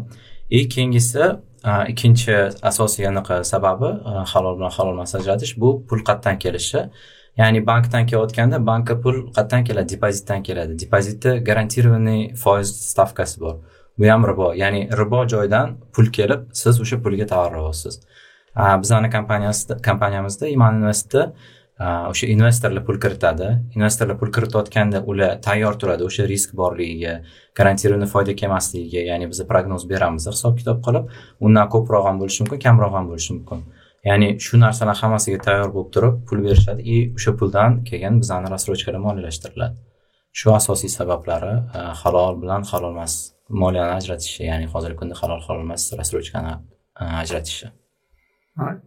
[SPEAKER 4] И keyingisi ikkinchi asosiy anaqa sababi halol bilan halol emas ajratish bu pul qayerdan kelishi. Ya'ni bankdan kelayotganda bankka pul qayerdan keladi depozitdan keladi. Depozitda garantированный foiz stavkasi bor. Bu ham ribo. Ya'ni ribo joydan pul kelib siz o'sha pulga tovar olyapsiz bizani kompaniyasida kompaniyamizda iman investda o'sha investorlar pul kiritadi. Investorlar pul kiritayotganda ular tayyor turadi. O'sha risk borligiga garantirovni foyda kelmasligiga ya'ni biz prognoz beramiz. Hisob kitob qilib undan ko'proq ham bo'lishi mumkin kamroq ham bo'lishi mumkin. Ya'ni shu narsalar hammasiga tayyor bo'lib turib pul berishadi. И o'sha puldan keyin bizani рассрочкаlar moliyalashtiriladi. Shu asosiy sabablari e, halol bilan halol emas moliyani ajratishi ya'ni hozirgi kunda halol halol emas рассрочкаni e, ajratishi.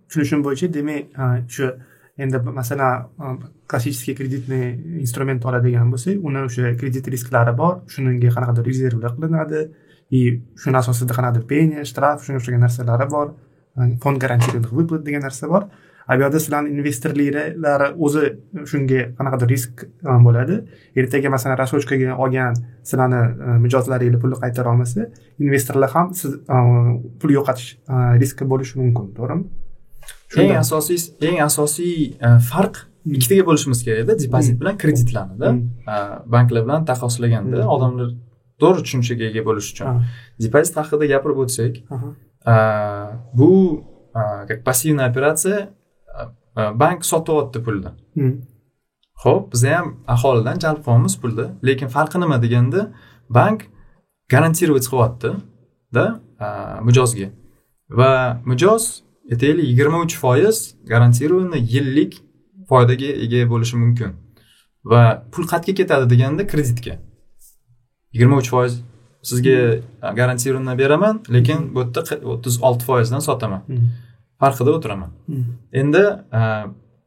[SPEAKER 3] Tushunishim bo'yicha demak e, shu endi masalan klassический kreditniy instrument oladigan bo'lsak uni o'sha kredit risklari bor shunga qanaqadir rezervlar qilinadi и shuni asosida qanaqadir penya shtraf shunga o'xshagan narsalari bor fond гарантированных выплат degan narsa bor bu yoqda sizlarni investorliklari o'zi shunga qanaqadir risk bo'ladi ertaga masalan рассрочкаga olgan sizlarni mijozlaringlar pulni qaytara olmasa investorlar ham siz pul yo'qotish riski bo'lishi mumkin to'g'rimi
[SPEAKER 1] eng asosiy eng asosiy farq ikkitaga bo'lishimiz kerakda depozit bilan kreditlarnida banklar bilan taqqoslaganda odamlar to'g'ri tushunchaga ega bo'lishi uchun. Depozit haqida gapirib o'tsak bu как пассивная операция bank sotyapti pulni. Ho'p biza ham aholidan jalb qilyapmiz pulni. Lekin farqi nima deganda bank garantировать qilyapti da mijozga va mijoz aytaylik yigirma uch foiz garantированный yillik foydaga ega bo'lishi mumkin va pul qayerga ketadi deganda kreditga. yigirma uch foiz sizga garantированно beraman lekin bu yerda o'ttiz olti foizdan sotaman. Farqida o'tiraman. Endi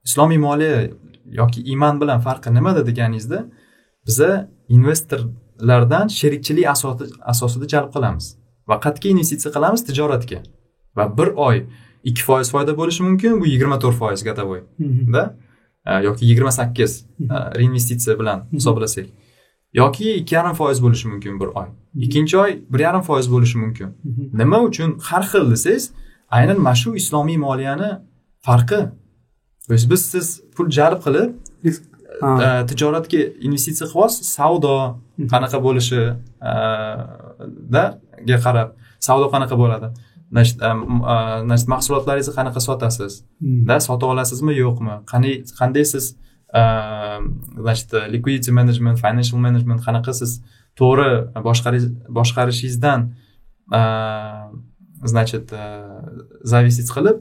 [SPEAKER 1] islomiy moliya yoki iman bilan farqi nimada deganingizda biza investorlardan sherikchilik asosida jalb qilamiz va qayerga investitsiya qilamiz tijoratga va bir oy ikki foiz foyda bo'lishi mumkin bu yigirma to'rt foiz годовой да yoki yigirma sakkiz reinvestitsiya bilan hisoblasak. Yoki ikki yarim foiz bo'lishi mumkin bir oy. Ikkinchi oy bir yarim foiz bo'lishi mumkin. Nima uchun har xil desangiz aynan mana shu islomiy moliyani farqi. То есть biz siz pul jalb qilib tijoratga investitsiya qilyapsiz savdo qanaqa bo'lishi da ga qarab savdo qanaqa bo'ladi значит значит mahsulotlaringizni qanaqa sotasiz? Да sota olasizmi yo'qmi? Qanday qanday siz значит liquidity management financial management qanaqa siz to'g'ri boshqarishingizdan значит зависеть qilib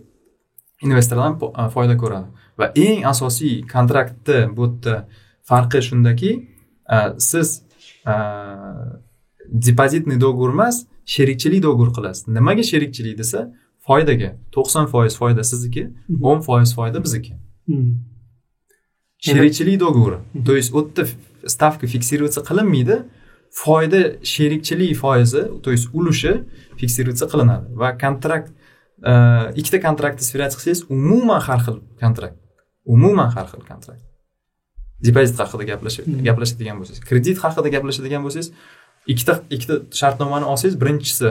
[SPEAKER 1] investorlar foyda ko'radi. Va eng asosiy kontraktni bu yerda farqi shundaki siz depozitniy договор emas sherikchilik договор qilasiz. Nimaga sherikchilik desa foydaga. To'qson foiz foyda sizniki o'n foiz foyda bizniki. Sherikchilik договорi то есть u yerda stavka fiksироваться qilinmaydi. Foyda sherikchilik foizi то есть ulushi fiksироваться qilinadi. Va kontrakt ikkita kontraktni sверять qilsangiz umuman har xil kontrakt. Umuman har xil kontrakt. Depozit haqida gaplashadigan bo'lsangiz kredit haqida gaplashadigan bo'lsangiz ikkita ikkita shartnomani olsangiz birinchisi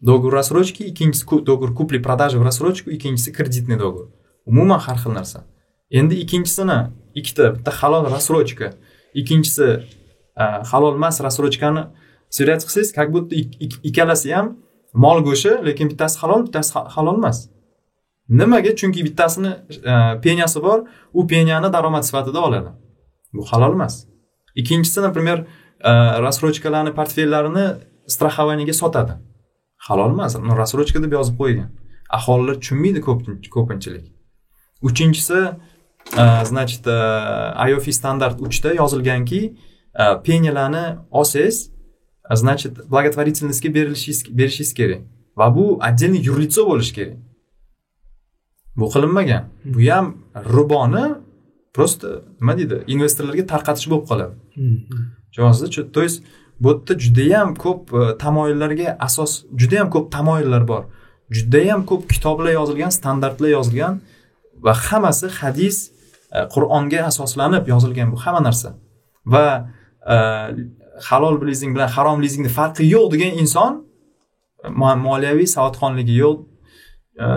[SPEAKER 1] договор рассрочки ikkinchisi договор купли продажи в рассрочку ikkinchisi kreditный договор umuman har xil narsa. Endi ikkinchisini ikkita bitta halol рассрочка ikkinchisi e, halol emas рассрочкani сверять qilsangiz как будто ikkalasi ham mol go'shti lekin bittasi halol bittasi halol emas. Nimaga? Chunki bittasini e, penyasi bor u penyani daromad sifatida oladi. Bu halol emas. Ikkinchisi например рассрочкаlarni portfellarini страхованияga sotadi halol emas рассрочка deb yozib qo'ygan aholilar tushunmaydi ko'pinchilik uchinchisi значит iofi standart uchda yozilganki penyalarni olsangiz значит благотворительностьga berilishingiz berishingiz kerak va bu отдельный юрлицо bo'lishi kerak bu qilinmagan bu ham riboni просто nima deydi investorlarga tarqatish bo'lib qoladi tushunyapsizda то есть bu yerda judayam ko'p e, tamoyillarga asos judayam ko'p tamoyillar bor. Judayam ko'p kitoblar yozilgan standartlar yozilgan va hammasi hadis e, qur'onga asoslanib yozilgan bu hamma narsa. Va e, halol lizing bilan harom lizingni farqi yo'q degan inson moliyaviy savodxonligi yo'q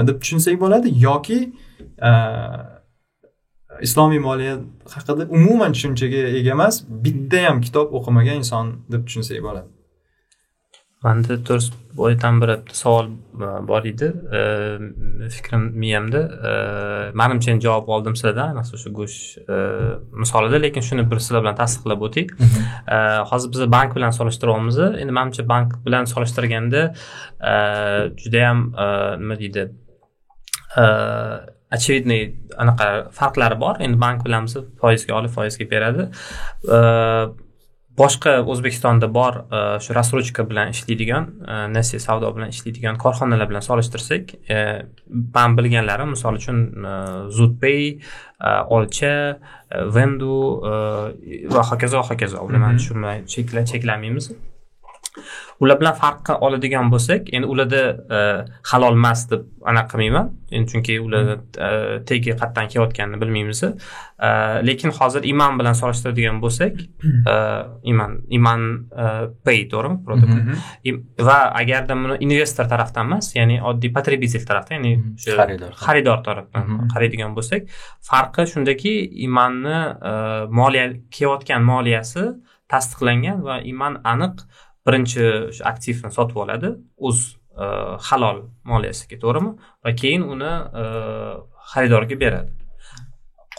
[SPEAKER 1] deb tushunsak bo'ladi. Yoki islomiy moliya haqida umuman tushunchaga ega emas bitta ham kitob o'qimagan inson deb tushunsak bo'ladi
[SPEAKER 2] manda to'rt boydan biri savol bor edi. Fikrim miyamda. Manimcha endi javob oldim sizlardan ayniqsa o'sha go'sht misolida lekin shuni bir sizlar bilan tasdiqlab o'tay hozir biz bank bilan solishtiryapmiz endi manimcha bank bilan solishtirganda judayam nima deydi очевидный anaqa farqlari bor endi bank bilamiz foizga olib foizga beradi. Boshqa o'zbekistonda bor shu рассрочка bilan ishlaydigan nasiya savdo bilan ishlaydigan korxonalar bilan solishtirsak man bilganlarim misol uchun zudpay olcha vendu va hokazo hokazo. Bilan shu bilan cheklanmaymiz ular bilan farqi oladigan bo'lsak endi ularda e, halol emas deb anaqa qilmayman. Endi chunki ular e, tegi qayerdan kelayotganini bilmaymiz e, lekin hozir iman bilan solishtiradigan bo'lsak iman iman pay to'g'rimi? Va agarda buni investor tarafdan emas ya'ni oddiy потребитель tarafdan ya'ni xaridor. xaridor tarafdan qaraydigan bo'lsak farqi shundaki imanni moliya kelayotgan moliyasi tasdiqlangan va iman aniq birinchi o'sha aktivni sotib oladi o'z e, halol moliyasiga to'g'rimi? Va keyin uni e, xaridorga beradi.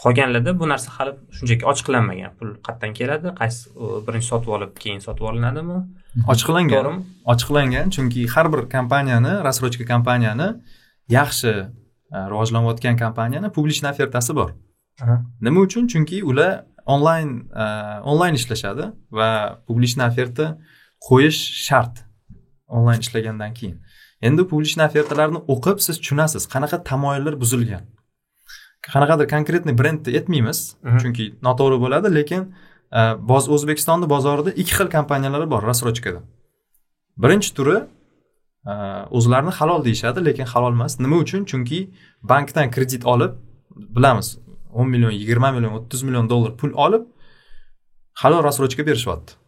[SPEAKER 2] Qolganlarda bu narsa hali shunchaki ochiqlanmagan. Pul qayerdan keladi? Qaysi birinchi sotib olib keyin sotib olinadimi?
[SPEAKER 1] Ochiqlangan. Ochiqlangan chunki har bir kompaniyani рассрочка kompaniyani yaxshi e, rivojlanayotgan kompaniyani publichniy ofertasi bor. Nima uchun? Chunki ular onlayn onlayn ishlashadi va publichniy oferta qo'yish shart onlayn ishlagandan keyin. Endi publichniy ofertalarni o'qib siz tushunasiz. Qanaqa tamoyillar buzilgan? Qanaqadir konkretniy brendni aytmaymiz chunki noto'g'ri bo'ladi lekin e, boz o'zbekistonni bozorida ikki xil kompaniyalar bor рассрочкада birinchi turi e, o'zlarini halol deyishadi lekin halol emas. Nima uchun? Chunki bankdan kredit olib bilamiz o'n million yigirma million o'ttiz million dollar pul olib halol рассрочка berishyapti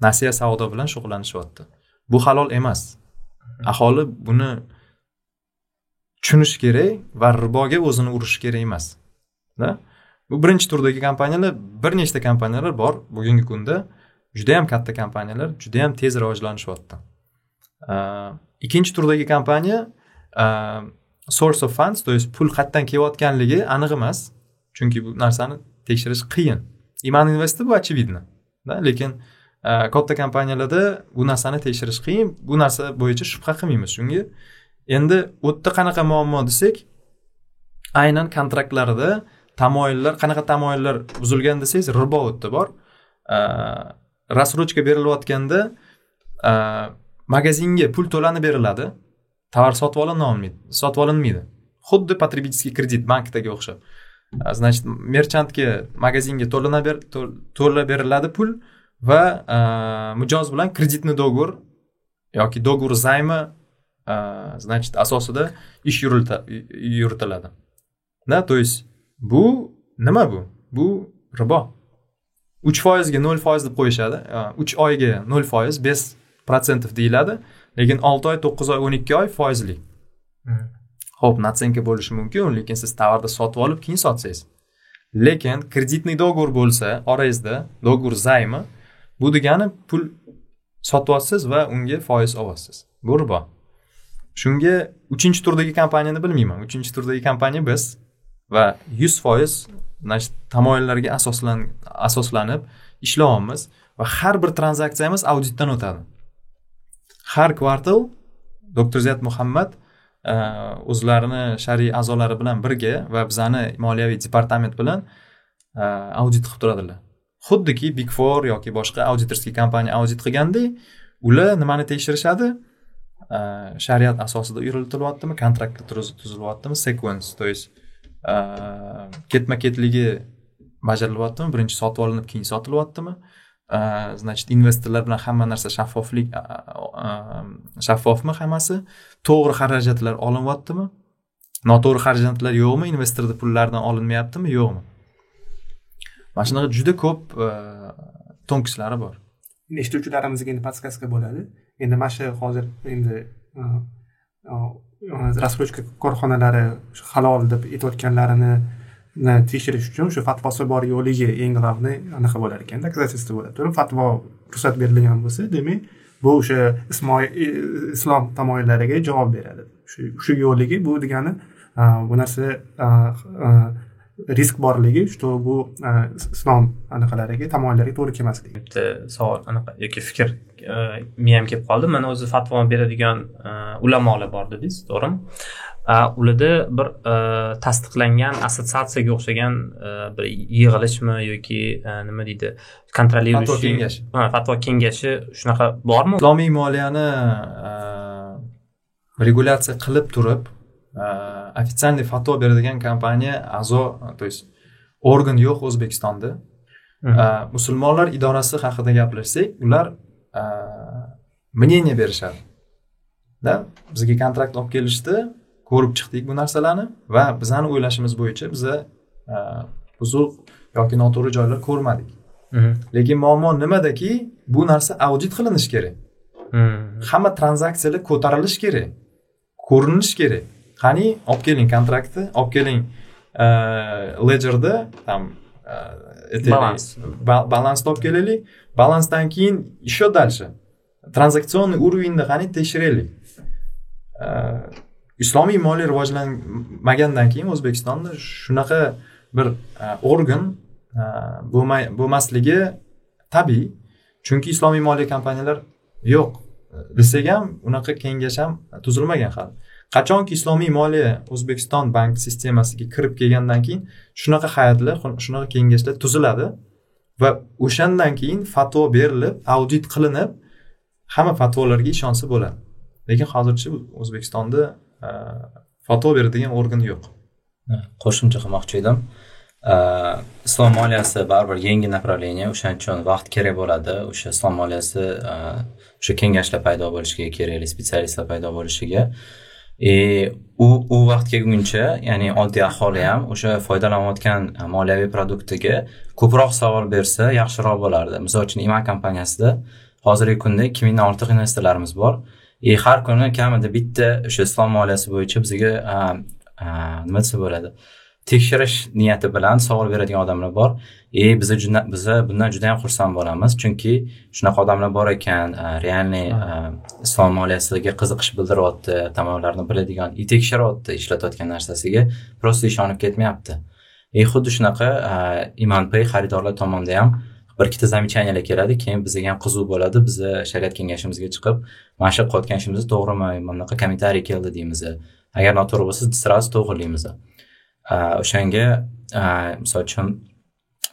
[SPEAKER 1] nasiya savdo bilan shug'ullanishyapti. Bu halol emas. Aholi buni tushunishi kerak va riboga o'zini urishi kerak emas. Bu birinchi turdagi kompaniyalar bir nechta kompaniyalar bor bugungi kunda. Judayam katta kompaniyalar judayam tez rivojlanishyapti. Ikkinchi turdagi kompaniya source of funds то есть pul qayerdan kelayotganligi aniq emas. Chunki bu narsani tekshirish qiyin. Iman investi bu очевидно. Да lekin Э, katta kompaniyalarda bu narsani tekshirish qiyin. Bu narsa bo'yicha shubha qilmaymiz. Chunki endi u yerda qanaqa muammo desak aynan kontraktlarda tamoyillar qanaqa tamoyillar buzilgan desangiz ribo u yerda bor э, рассрочка berilayotganda э, magazinga pul to'lanib beriladi. Tovar sotib olinolmaydi sotib olinmaydi. Xuddi потребительский kredit bankdagi o'xshab. Значит merchantga magazinga to'lana to'la beriladi pul. Va mijoz bilan kreditni договор yoki договор займа значит asosida ish yuritiladi. Да то есть bu nima bu? Bu ribo. Uch foizga nol foiz deb qo'yishadi. Uch oyga nol foiz besh protsentov deyiladi. Lekin olti oy to'qqiz oy o'n ikki oy foizli. Ho'p natsenka bo'lishi mumkin lekin siz tovarni sotib olib keyin sotsangiz. Lekin kreditniy договор bo'lsa orangizda договор займа bu degani pul sotyapsiz va unga foiz olyapsiz. Bu. Ribo shunga uchinchi turdagi kompaniyani bilmayman. Uchinchi turdagi kompaniya biz va yuz foiz tamoyillarga asoslan asoslanib ishlayapmiz va har bir tranzaksiyamiz auditdan o'tadi. Har kvartal doktor ziyat muhammad e, o'zlarini shar'iy a'zolari bilan birga va bizani moliyaviy departament bilan e, audit qilib turadilar. Xuddiki big four yoki boshqa auditorskiy kompaniya audit qilgandek ular nimani tekshirishadi? Shariat asosida yuritilyaptimi kontraktda tuzilyaptimi sequence то есть ketma ketligi bajarilyaptimi birinchi sotib olinib keyin sotilyaptimi? Значит investorlar bilan hamma narsa shaffoflik shaffofmi hammasi? To'g'ri xarajatlar olinyaptimi noto'g'ri xarajatlar yo'qmi? Investorni pullaridan olinmayaptimi? Yo'qmi? Mana shunaqa juda ko'p e, tonkislari bor.
[SPEAKER 3] Eshituvchilarimizga endi подсказка bo'ladi. Endi mana shu hozir endi e, e, раскрутка korxonalari halol deb aytayotganlarini tekshirish uchun shu fatvosi bor yo'ligi eng главный anaqa bo'lar ekan доказательство bo'ladi to'g'rimi fatvo ruxsat berilgan bo'lsa demak bu o'sha islom tamoyillariga javob beradi. Shu shu bu degani bu narsa risk borligi что bu islom anaqalariga tamoyillariga to'g'ri kelmasligi.
[SPEAKER 2] Bitta savol anaqa yoki fikr miyamga kelib qoldi. Mana o'zi fatvo beradigan ulamolar bor dedingiz to'g'rimi? Ularda bir tasdiqlangan assotsiatsiyaga o'xshagan bir yig'ilishmi yoki nima deydi
[SPEAKER 1] kontrolирующий fatvo kengashi.
[SPEAKER 2] Fatvo kengashi shunaqa bormi?
[SPEAKER 1] Islomiy moliyani regulyatsiya qilib turib официальный fatvo beradigan kompaniya a'zo то есть organ yo'q o'zbekistonda. Musulmonlar idorasi haqida gaplashsak ular мнение berishadi да? Bizga kontrakt olib kelishdi ko'rib chiqdik bu narsalarni va bizani o'ylashimiz bo'yicha biza buzuq yoki noto'g'ri joylar ko'rmadik. Lekin muammo nimadaki bu narsa audit qilinishi kerak. Hamma tranzaksiyalar ko'tarilishi kerak ko'rinishi kerak qani olib keling kontraktni olib keling ledjerda там balans. balansni olib kelaylik balansdan keyin еще дальше tranzaksionniy уровеньni qani tekshiraylik. Islomiy moliya rivojlanmagandan keyin o'zbekistonda shunaqa bir e, organ e, bo'lmasligi tabiiy. Chunki islomiy moliya kompaniyalar yo'q. Desak ham unaqa kengash ham tuzilmagan hali qachonki islomiy moliya o'zbekiston bank sistemasiga kirib kelgandan keyin shunaqa hay'atlar shunaqa kengashlar tuziladi va o'shandan keyin fatvo berilib audit qilinib hamma fatvolarga ishonsa bo'ladi. Lekin hozircha o'zbekistonda e, fatvo beradigan organ yo'q.
[SPEAKER 4] Qo'shimcha qilmoqchi edim. E, islom moliyasi baribir yangi направление o'shaning uchun vaqt kerak bo'ladi. O'sha islom moliyasi e, o'sha kengashlar paydo bo'lishiga kerakli spetsialistlar paydo bo'lishiga. И u u vaqt ya'ni oddiy aholi ham o'sha foydalanayotgan moliyaviy produktiga ko'proq savol bersa yaxshiroq bo'lardi. Misol uchun ima kompaniyasida hozirgi kunda ikki mingdan ortiq investorlarimiz bor. И har kuni kamida bitta o'sha islom moliyasi bo'yicha bizga nima desa bo'ladi? Tekshirish niyati bilan savol beradigan odamlar bor. E biza biz biza bundan juda yam xursand bo'lamiz. Chunki shunaqa odamlar bor ekan e, realniy e, islom moliyasiga qiziqish bildiryapti tomonlarni biladigan e, и tekshiryapti ishlatayotgan narsasiga просто ishonib ketmayapti. И xuddi shunaqa imanpay xaridorlar tomonida ham bir ikkita замечаниялар keladi keyin bizga ham qiziq bo'ladi. Biza shariat kengashimizga chiqib mana shu qilayotgan ishimiz to'g'rimi mana bunaqa kommentariy keldi deymiz. Agar noto'g'ri bo'lsa сразу to'g'irlaymiz o'shanga misol uchun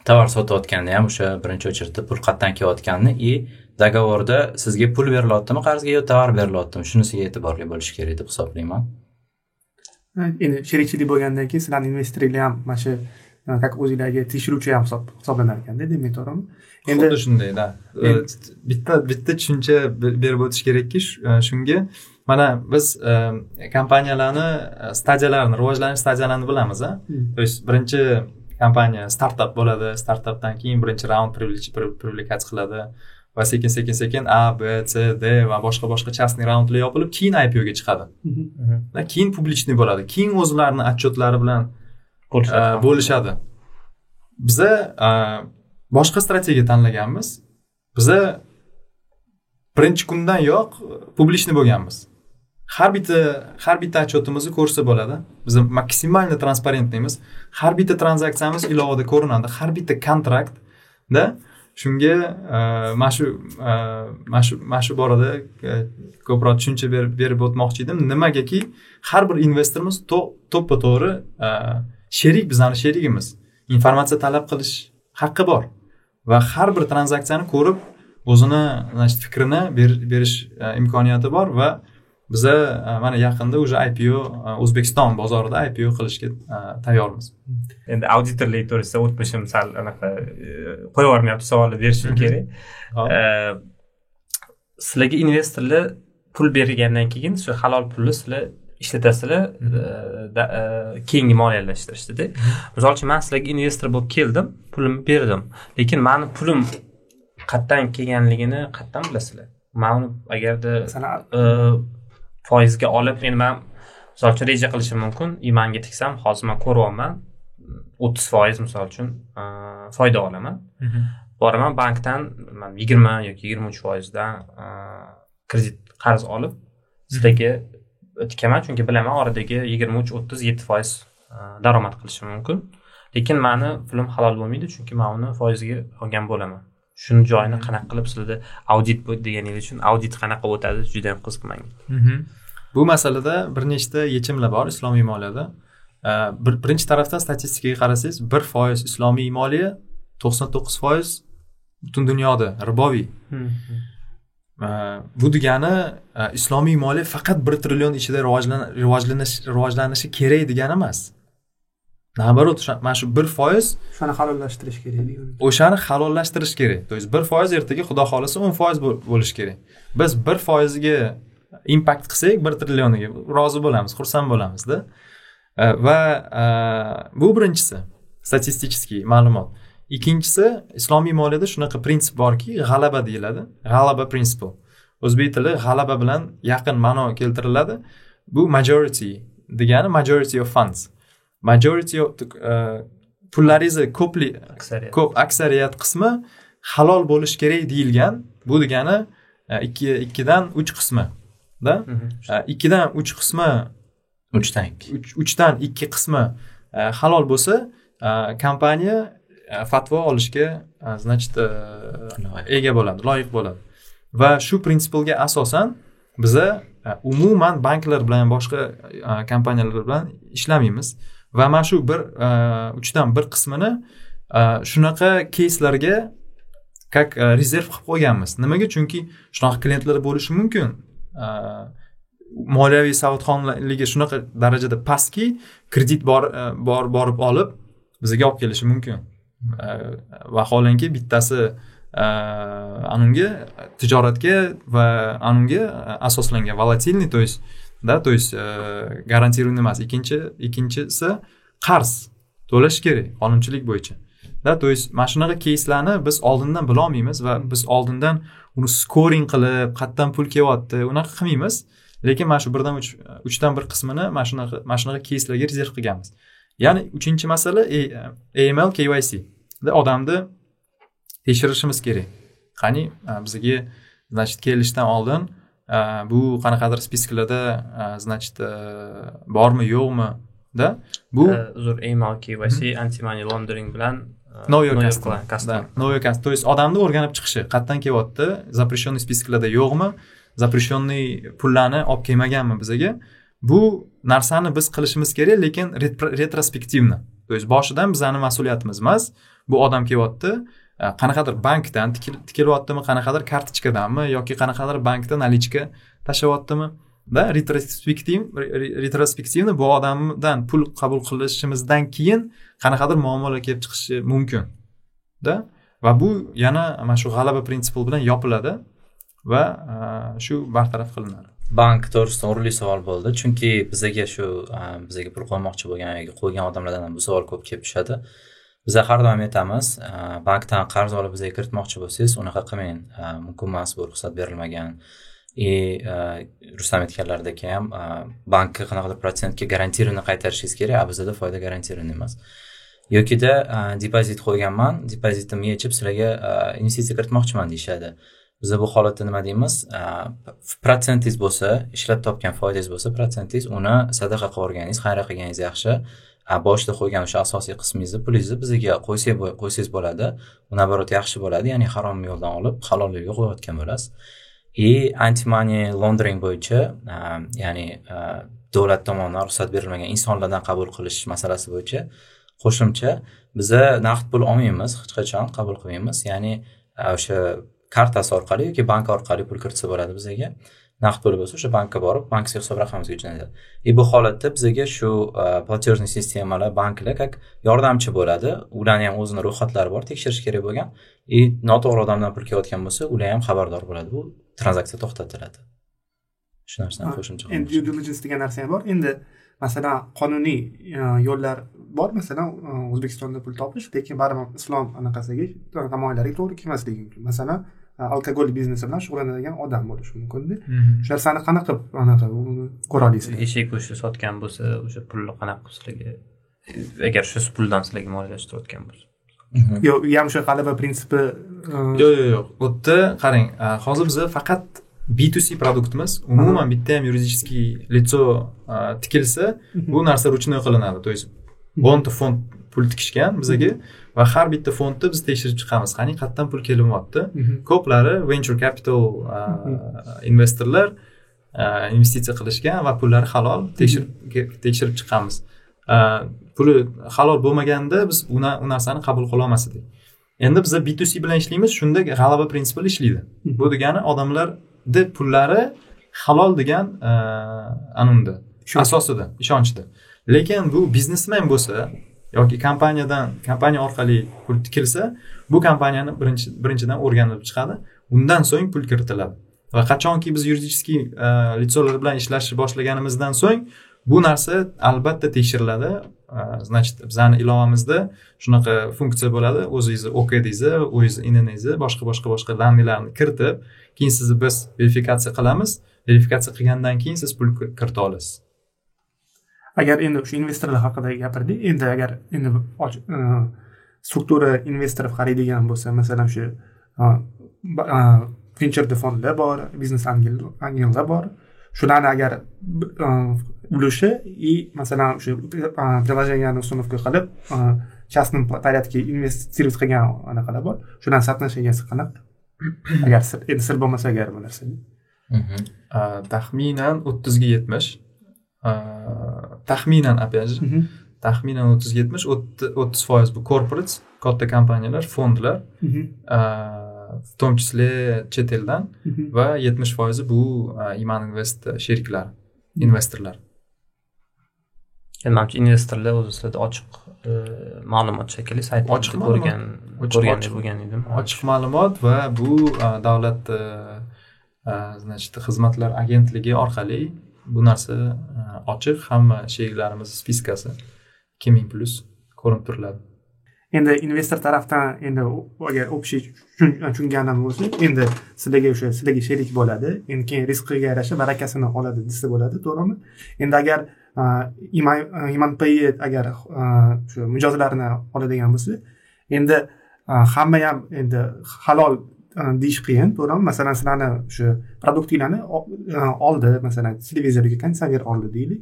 [SPEAKER 4] tovar sotayotganda ham o'sha birinchi очередda pul qayerdan kelayotganini и договорda sizga pul berilyaptimi qarzga yo tovar berilyaptimi shunisiga e'tiborli bo'lish kerak deb hisoblayman.
[SPEAKER 3] Endi sherikchilik bo'lgandan keyin sizlarni investoringlar ham mana shu как o'zinglarga tekshiruvchi ham hisoblanar ekanda demak to'g'rimi
[SPEAKER 1] endi xuddi shundayda. bitta bitta tushuncha berib o'tish kerakki shunga mana biz kompaniyalarni stadiyalarini rivojlanish stadiyalarini bilamiz a? То есть birinchi kompaniya startap bo'ladi. Startapdan keyin birinchi raund привлекать qiladi. Va sekin sekin sekin a b c d va boshqa boshqa частный raundlar yopilib keyin ipoga chiqadi. Keyin publichniy bo'ladi. Keyin o'zlarini отчетлari bilan bo'lishadi. Biza boshqa strategiya tanlaganmiz. Biza birinchi kundanyoq publichniy bo'lganmiz har bitta har bitta отчетimizni ko'rsa bo'ladi. Biz maksimalniy transparentniymiz har bitta tranzaksiyamiz ilovada ko'rinadi. Har bitta kontraktda shunga e, mana shu e, mana shu mana shu borada e, ko'proq tushuncha berib o'tmoqchi edim. Nimagaki har bir investorimiz to'ppa to'g'ri sherik bizani sherigimiz. Informatsiya talab qilish haqqi bor. Va har bir tranzaksiyani ko'rib o'zini значит fikrini berish imkoniyati bor va biza mana yaqinda уже ipo o'zbekiston bozorida ipo qilishga tayyormiz.
[SPEAKER 2] Endi auditorlik to'g'risida o'tmishim sal anaqa qo'yib yubormayapti savolni berishim kerak. Sizlarga investorlar pul bergandan keyin shu halol pulni sizlar ishlatasizlar keyingi moliyalashtirirdada misol uchun man sizlarga investor bo'lib keldim pulimni berdim lekin mani pulim qayerdan kelganligini qayerdan bilasizlar? Man uni agarda foizga olib endi man misol uchun reja qilishim mumkin. Imanga tiksam hozir man ko'ryapman. O'ttiz foiz misol uchun foyda olaman. Boraman bankdan man yigirma yoki yigirma uch foizdan kredit qarz olib sizlarga tikaman. Chunki bilaman oradagi yigirma uch o'ttiz yetti foiz daromad qilishim mumkin. Lekin mani pulim halol bo'lmaydi chunki man uni foizga olgan bo'laman shuni joyini qanaqa qilib sizlarda audit deganingiz uchun audit qanaqa o'tadi juda yam qiziq manga
[SPEAKER 1] bu masalada bir nechta yechimlar bor islomiy moliyada birinchi tarafdan statistikaga qarasangiz bir foiz islomiy moliya to'qson to'qqiz foiz butun dunyoda riboviy. Bu degani islomiy moliya faqat bir trillion ichida rivojlanish rivojlanishi kerak degani emas наоборот mana shu bir foiz
[SPEAKER 3] o'shani halollashtirish kerak
[SPEAKER 1] o'shani halollashtirish kerak то есть bir foiz ertaga xudo xohlasa o'n foiz bo'lishi kerak biz bir foiziga impakt qilsak bir trillioniga rozi bo'lamiz xursand bo'lamizda va bu birinchisi statistический ma'lumot ikkinchisi islomiy moliyada shunaqa prinsip borki g'alaba deyiladi g'alaba prinsipi o'zbek tili g'alaba bilan yaqin ma'no keltiriladi bu majority degani majority of funds majority of pullaringizni ko'plik ko'p aksariyat qismi halol bo'lishi kerak deyilgan bu degani ikki ikkidan uch qismi da. Ikkidan uch qismi
[SPEAKER 4] uchdan ikki.
[SPEAKER 1] uchdan ikki qismi halol bo'lsa kompaniya fatvo olishga значит ega bo'ladi loyiq bo'ladi. Va shu prinsipga asosan biza umuman banklar bilan boshqa kompaniyalar bilan ishlamaymiz va mana shu bir e, uchdan bir qismini e, shunaqa keyslarga как e, rezerv qilib qo'yganmiz. Nimaga? Chunki shunaqa klientlar bo'lishi mumkin. Moliyaviy savodxonligi shunaqa darajada pastki kredit bor bor borib olib bizga olib kelishi mumkin. Vaholanki bittasi anunga tijoratga va anunga asoslangan volatilniy то есть да то есть э, гарантированный emas. Ikkinchi ikkinchisi qarz. To'lash kerak qonunchilik bo'yicha. Да то есть mana shunaqa keyslarni biz oldindan bilolmaymiz va biz oldindan uni skoring qilib qayerdan pul kelyapti unaqa qilmaymiz. Lekin mana shu birdan uch uchdan bir qismini mana shunaqa mana shunaqa keyslarga rezerv qilganmiz. Ya'ni uchinchi masala aml kyc odamni tekshirishimiz kerak. Qani e, bizga значит kelishdan oldin bu qanaqadir spisklarda значит bormi yo'qmi da bu
[SPEAKER 2] uzr email kyc anti money laundering bilan
[SPEAKER 1] know your customer know your customer то есть odamni o'rganib chiqishi qayerdan kelyapti. Запрещенный spisklarda yo'qmi запрещенный pullarni olib kelmaganmi bizaga bu narsani biz qilishimiz kerak lekin retrospektivno то есть boshidan bizani mas'uliyatimiz emas. Bu odam kelyapti Э, qanaqadir bankdan tikilyaptimi qanaqadir kartochkadanmi yoki qanaqadir bankda nalichka tashlayaptimi va retrospektiv retrospektivni bu odamdan pul qabul qilishimizdan keyin qanaqadir muammolar kelib chiqishi mumkin. Va bu yana mana shu g'alaba prinsipi bilan yopiladi va e, shu bartaraf qilinadi.
[SPEAKER 4] Bank to'g'risida o'rinli savol bo'ldi. Chunki bizaga shu e, bizaga pul qo'ymoqchi bo'lgan yoki qo'ygan odamlardan ham bu savol ko'p kelib tushadi. Biza har doim aytamiz bankdan qarz olib bizga kiritmoqchi bo'lsangiz unaqa qilmang. Mumkin emas bu ruxsat berilmagan. И e, rustam aytganlaridek ham e, bankka qanaqadir protsentga garantированный qaytarishingiz kerak a bizada foyda garantированный emas. Yokida e, depozit qo'yganman. Depozitimni yechib sizlarga investitsiya kiritmoqchiman deyishadi. Biza bu holatda nima deymiz? Protsentingiz bo'lsa ishlab topgan foydangiz bo'lsa protsentingiz uni sadaqa qilib yuborganingiz xayriya qilganingiz yaxshi. Boshida qo'ygan o'sha asosiy qismingizni pulingizni bizga qo'ysangiz bo'ladi. Bu наоборот yaxshi bo'ladi ya'ni harom yo'ldan olib halol yo'lga qo'yayotgan bo'lasiz. И anti money laundering bo'yicha ya'ni davlat tomonidan ruxsat berilmagan insonlardan qabul qilish masalasi bo'yicha qo'shimcha biza naqd pul olmaymiz hech qachon qabul qilmaymiz. Ya'ni o'sha kartasi orqali yoki bank orqali pul kiritsa bo'ladi bizaga naqd puli bo'lsa o'sha bankka borib bankovskiy hisob raqamimizga jo'natadi и bu holatda bizaga shu платежный sistemalar banklar как yordamchi bo'ladi. Ularni ham o'zini ro'yxatlari bor tekshirish kerak bo'lgan. И noto'g'ri odamdan pul kelayotgan bo'lsa ular ham xabardor bo'ladi. Bu tranzaksiya to'xtatiladi. Shu narsani qo'shimcha
[SPEAKER 3] endi due diligence degan narsa ham bor. Endi masalan qonuniy yo'llar bor. Masalan o'zbekistonda pul topish lekin baribir islom anaqasiga tamoyillariga to'g'ri kelmasligi mumkin. Masalan alkogol biznesi bilan shug'ullanadigan odam bo'lishi mumkinda shu narsani qanaqa anaqa ko'ra olasizlar
[SPEAKER 2] eshak go'shti sotgan bo'lsa o'sha pulni qanaqa sizlarga agar shu puldan sizlarga moliyalashtirayotgan bo'lsa.
[SPEAKER 3] Yo'q u ham o'sha g'alaba prinsipi
[SPEAKER 1] yo'q yo'q yo'q u yerda qarang hozir biza faqat b to c produktimiz umuman bitta ham yuridический лицо tikilsa bu narsa ручной qilinadi. То есть bironta fond pul tikishgan bizaga va har bitta fondni biz tekshirib chiqamiz. Qani qayerdan pul kelyapti. Ko'plari venture capital investorlar investitsiya qilishgan va pullari halol tekshirib tekshirib chiqamiz. Puli halol bo'lmaganda biz u narsani qabul qilolmas edik endi biza b c bilan ishlaymiz shunda g'alaba prinsipida ishlaydi. Bu degani odamlarni pullari halol degan anunda asosida ishonchda. Lekin bu biznesmen bo'lsa yoki kompaniyadan kompaniya orqali pul kirsa bu kompaniyani birinchi birinchidan o'rganilib chiqadi. Undan so'ng pul kiritiladi. Va qachonki biz yuridicheskiy e, litsolar bilan ishlashni boshlaganimizdan so'ng bu narsa albatta tekshiriladi. E, значит bizani ilovamizda shunaqa funksiya bo'ladi. O'zingizni okdingizni o'zingizni inningizni boshqa boshqa boshqa данныйlarni kiritib keyin sizni biz verifikatsiya qilamiz. Verifikatsiya qilgandan keyin siz pul kirita olasiz.
[SPEAKER 3] Agar endi o'sha investorlar haqida gapirdik endi agar endi e, struktura investor qaraydigan bo'lsa masalan o'sha e, e, venture fondlar bor biznes angellar bor shularni agar ulushi и masalan o'sha приложениyani установка qilib частном порядке инвестировать qilgan anaqalar bor shularni соотношенияsi qanaqa? Agar endi sir bo'lmasa agar bu narsa.
[SPEAKER 1] Taxminan o'ttizga yetmish. Taxminan опять же. Taxminan o'ttiz yetmish o'ttiz foiz bu corporate katta kompaniyalar fondlar в том числе chet eldan va yetmish foizi bu iman invest sheriklari investorlar
[SPEAKER 2] manimcha investorlar o'zi sizlarda ochiq ma'lumot shekilli saytda
[SPEAKER 1] ochiq
[SPEAKER 2] ko'rgan ko'rgandek bo'lgan edim
[SPEAKER 1] ochiq ma'lumot va bu davlat значит xizmatlar agentligi orqali bu narsa ochiq hamma sheriklarimiz spiskasi. Ikki ming plyus ko'rinib turiladi.
[SPEAKER 3] Endi investor tarafdan endi agar общий tushunganim bo'lsa endi sizlarga o'sha sizlarga sherik bo'ladi. Endi keyin riskiga yarasha barakasini oladi desa bo'ladi to'g'rimi? Endi agar iman agar shu mijozlarni oladigan bo'lsa endi hamma ham endi halol deyish qiyin to'g'rimi masalan sizlarni o'sha produktinglarni oldi masalan televizorga konditsioner oldi deylik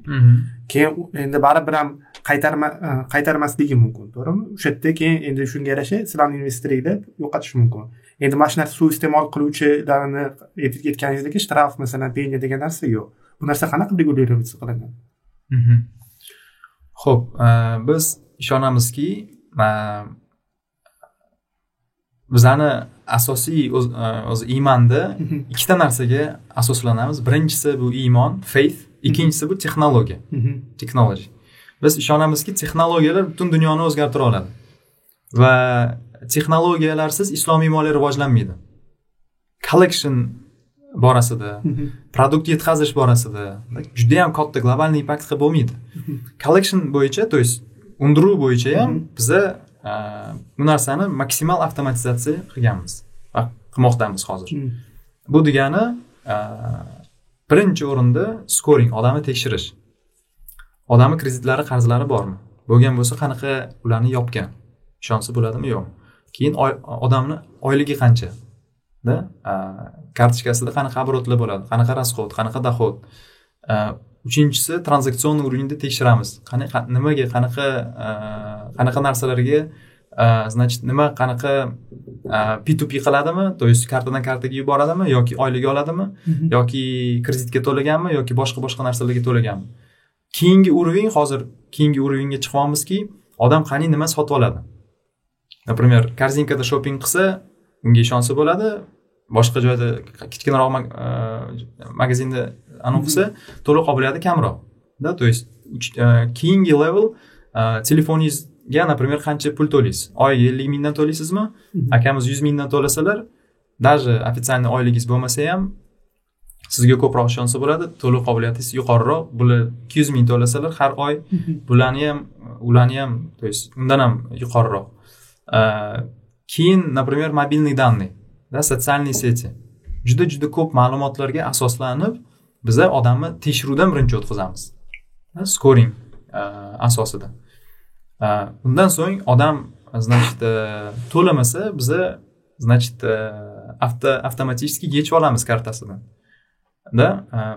[SPEAKER 3] keyin endi baribir ham qaytarma qaytarmasligi mumkin to'g'rimi o'sha yerda keyin endi shunga yarasha sizlarni investoringlar yo'qotishi mumkin endi mana shu narsa suiiste'mol qiluvchilarni aytganingizdek shtraf masalan penya degan narsa yo'q bu narsa qanaqa regulirovаться qilingan.
[SPEAKER 1] Xo'p, e, biz ishonamizki, bizani asosiy o'z- e, o'zi iymonda ikkita narsaga asoslanamiz. Birinchisi bu iymon, faith, ikkinchisi bu texnologiya, technology. Biz ishonamizki, texnologiyalar butun dunyoni o'zgartira oladi. Va texnologiyalarsiz islomiy moliya rivojlanmaydi. Collection borasida, produkt yetkazish borasida juda yam katta globalniy impact qilib bo'lmaydi collection bo'yicha то есть undiruv bo'yicha ham biza bu narsani maksimal avtomatizatsiya qilganmiz. Va qilmoqdamiz hozir. Bu degani e, birinchi o'rinda scoring odamni tekshirish. Odamni kreditlari qarzlari bormi? Bo'lgan bo'lsa qanaqa ularni yopgan? Ishonsa bo'ladimi? Yo'qmi keyin odamni oyligi qancha? Da kartochkasida qanaqa оборотlar bo'ladi? Qanaqa расход qanaqa доход uchinchisi tranzaksion уровеньda tekshiramiz. Qani qa- nimaga qanaqa a, qanaqa narsalarga a, значит nima qanaqa p2p qiladimi? То есть kartadan kartaga yuboradimi? Yoki oylik oladimi? Yoki kreditga to'laganmi? Yoki boshqa boshqa narsalarga to'laganmi? Keyingi уровень hozir keyingi уровеньga chiqyapmizki odam qani nima sotib oladi? Например korzinkada shopping qilsa unga ishonsa bo'ladi. Boshqa joyda kichkinaroq mag- e, magazinda anavi qilsa to'lov qobiliyati kamroq. Да то есть e, keyingi level e, telefoningizga например qancha pul to'laysiz? Oyiga ellik mingdan to'laysizmi? Akamiz yuz mingdan to'lasalar даже официальный oyligingiz bo'lmasa ham sizga ko'proq ishonsa bo'ladi to'lov qobiliyatingiz yuqoriroq bular ikki yuz ming to'lasalar har oy bularni ham ularni ham то есть undan ham yuqoriroq. Э, keyin например мобильный данный да социальные сети. Juda juda ko'p ma'lumotlarga asoslanib biza odamni tekshiruvdan birinchi o'tkazamiz. Scoring e, asosida. E, undan so'ng odam значит e, to'lamasa biza значит avto avtomatически yechib olamiz kartasidan. Да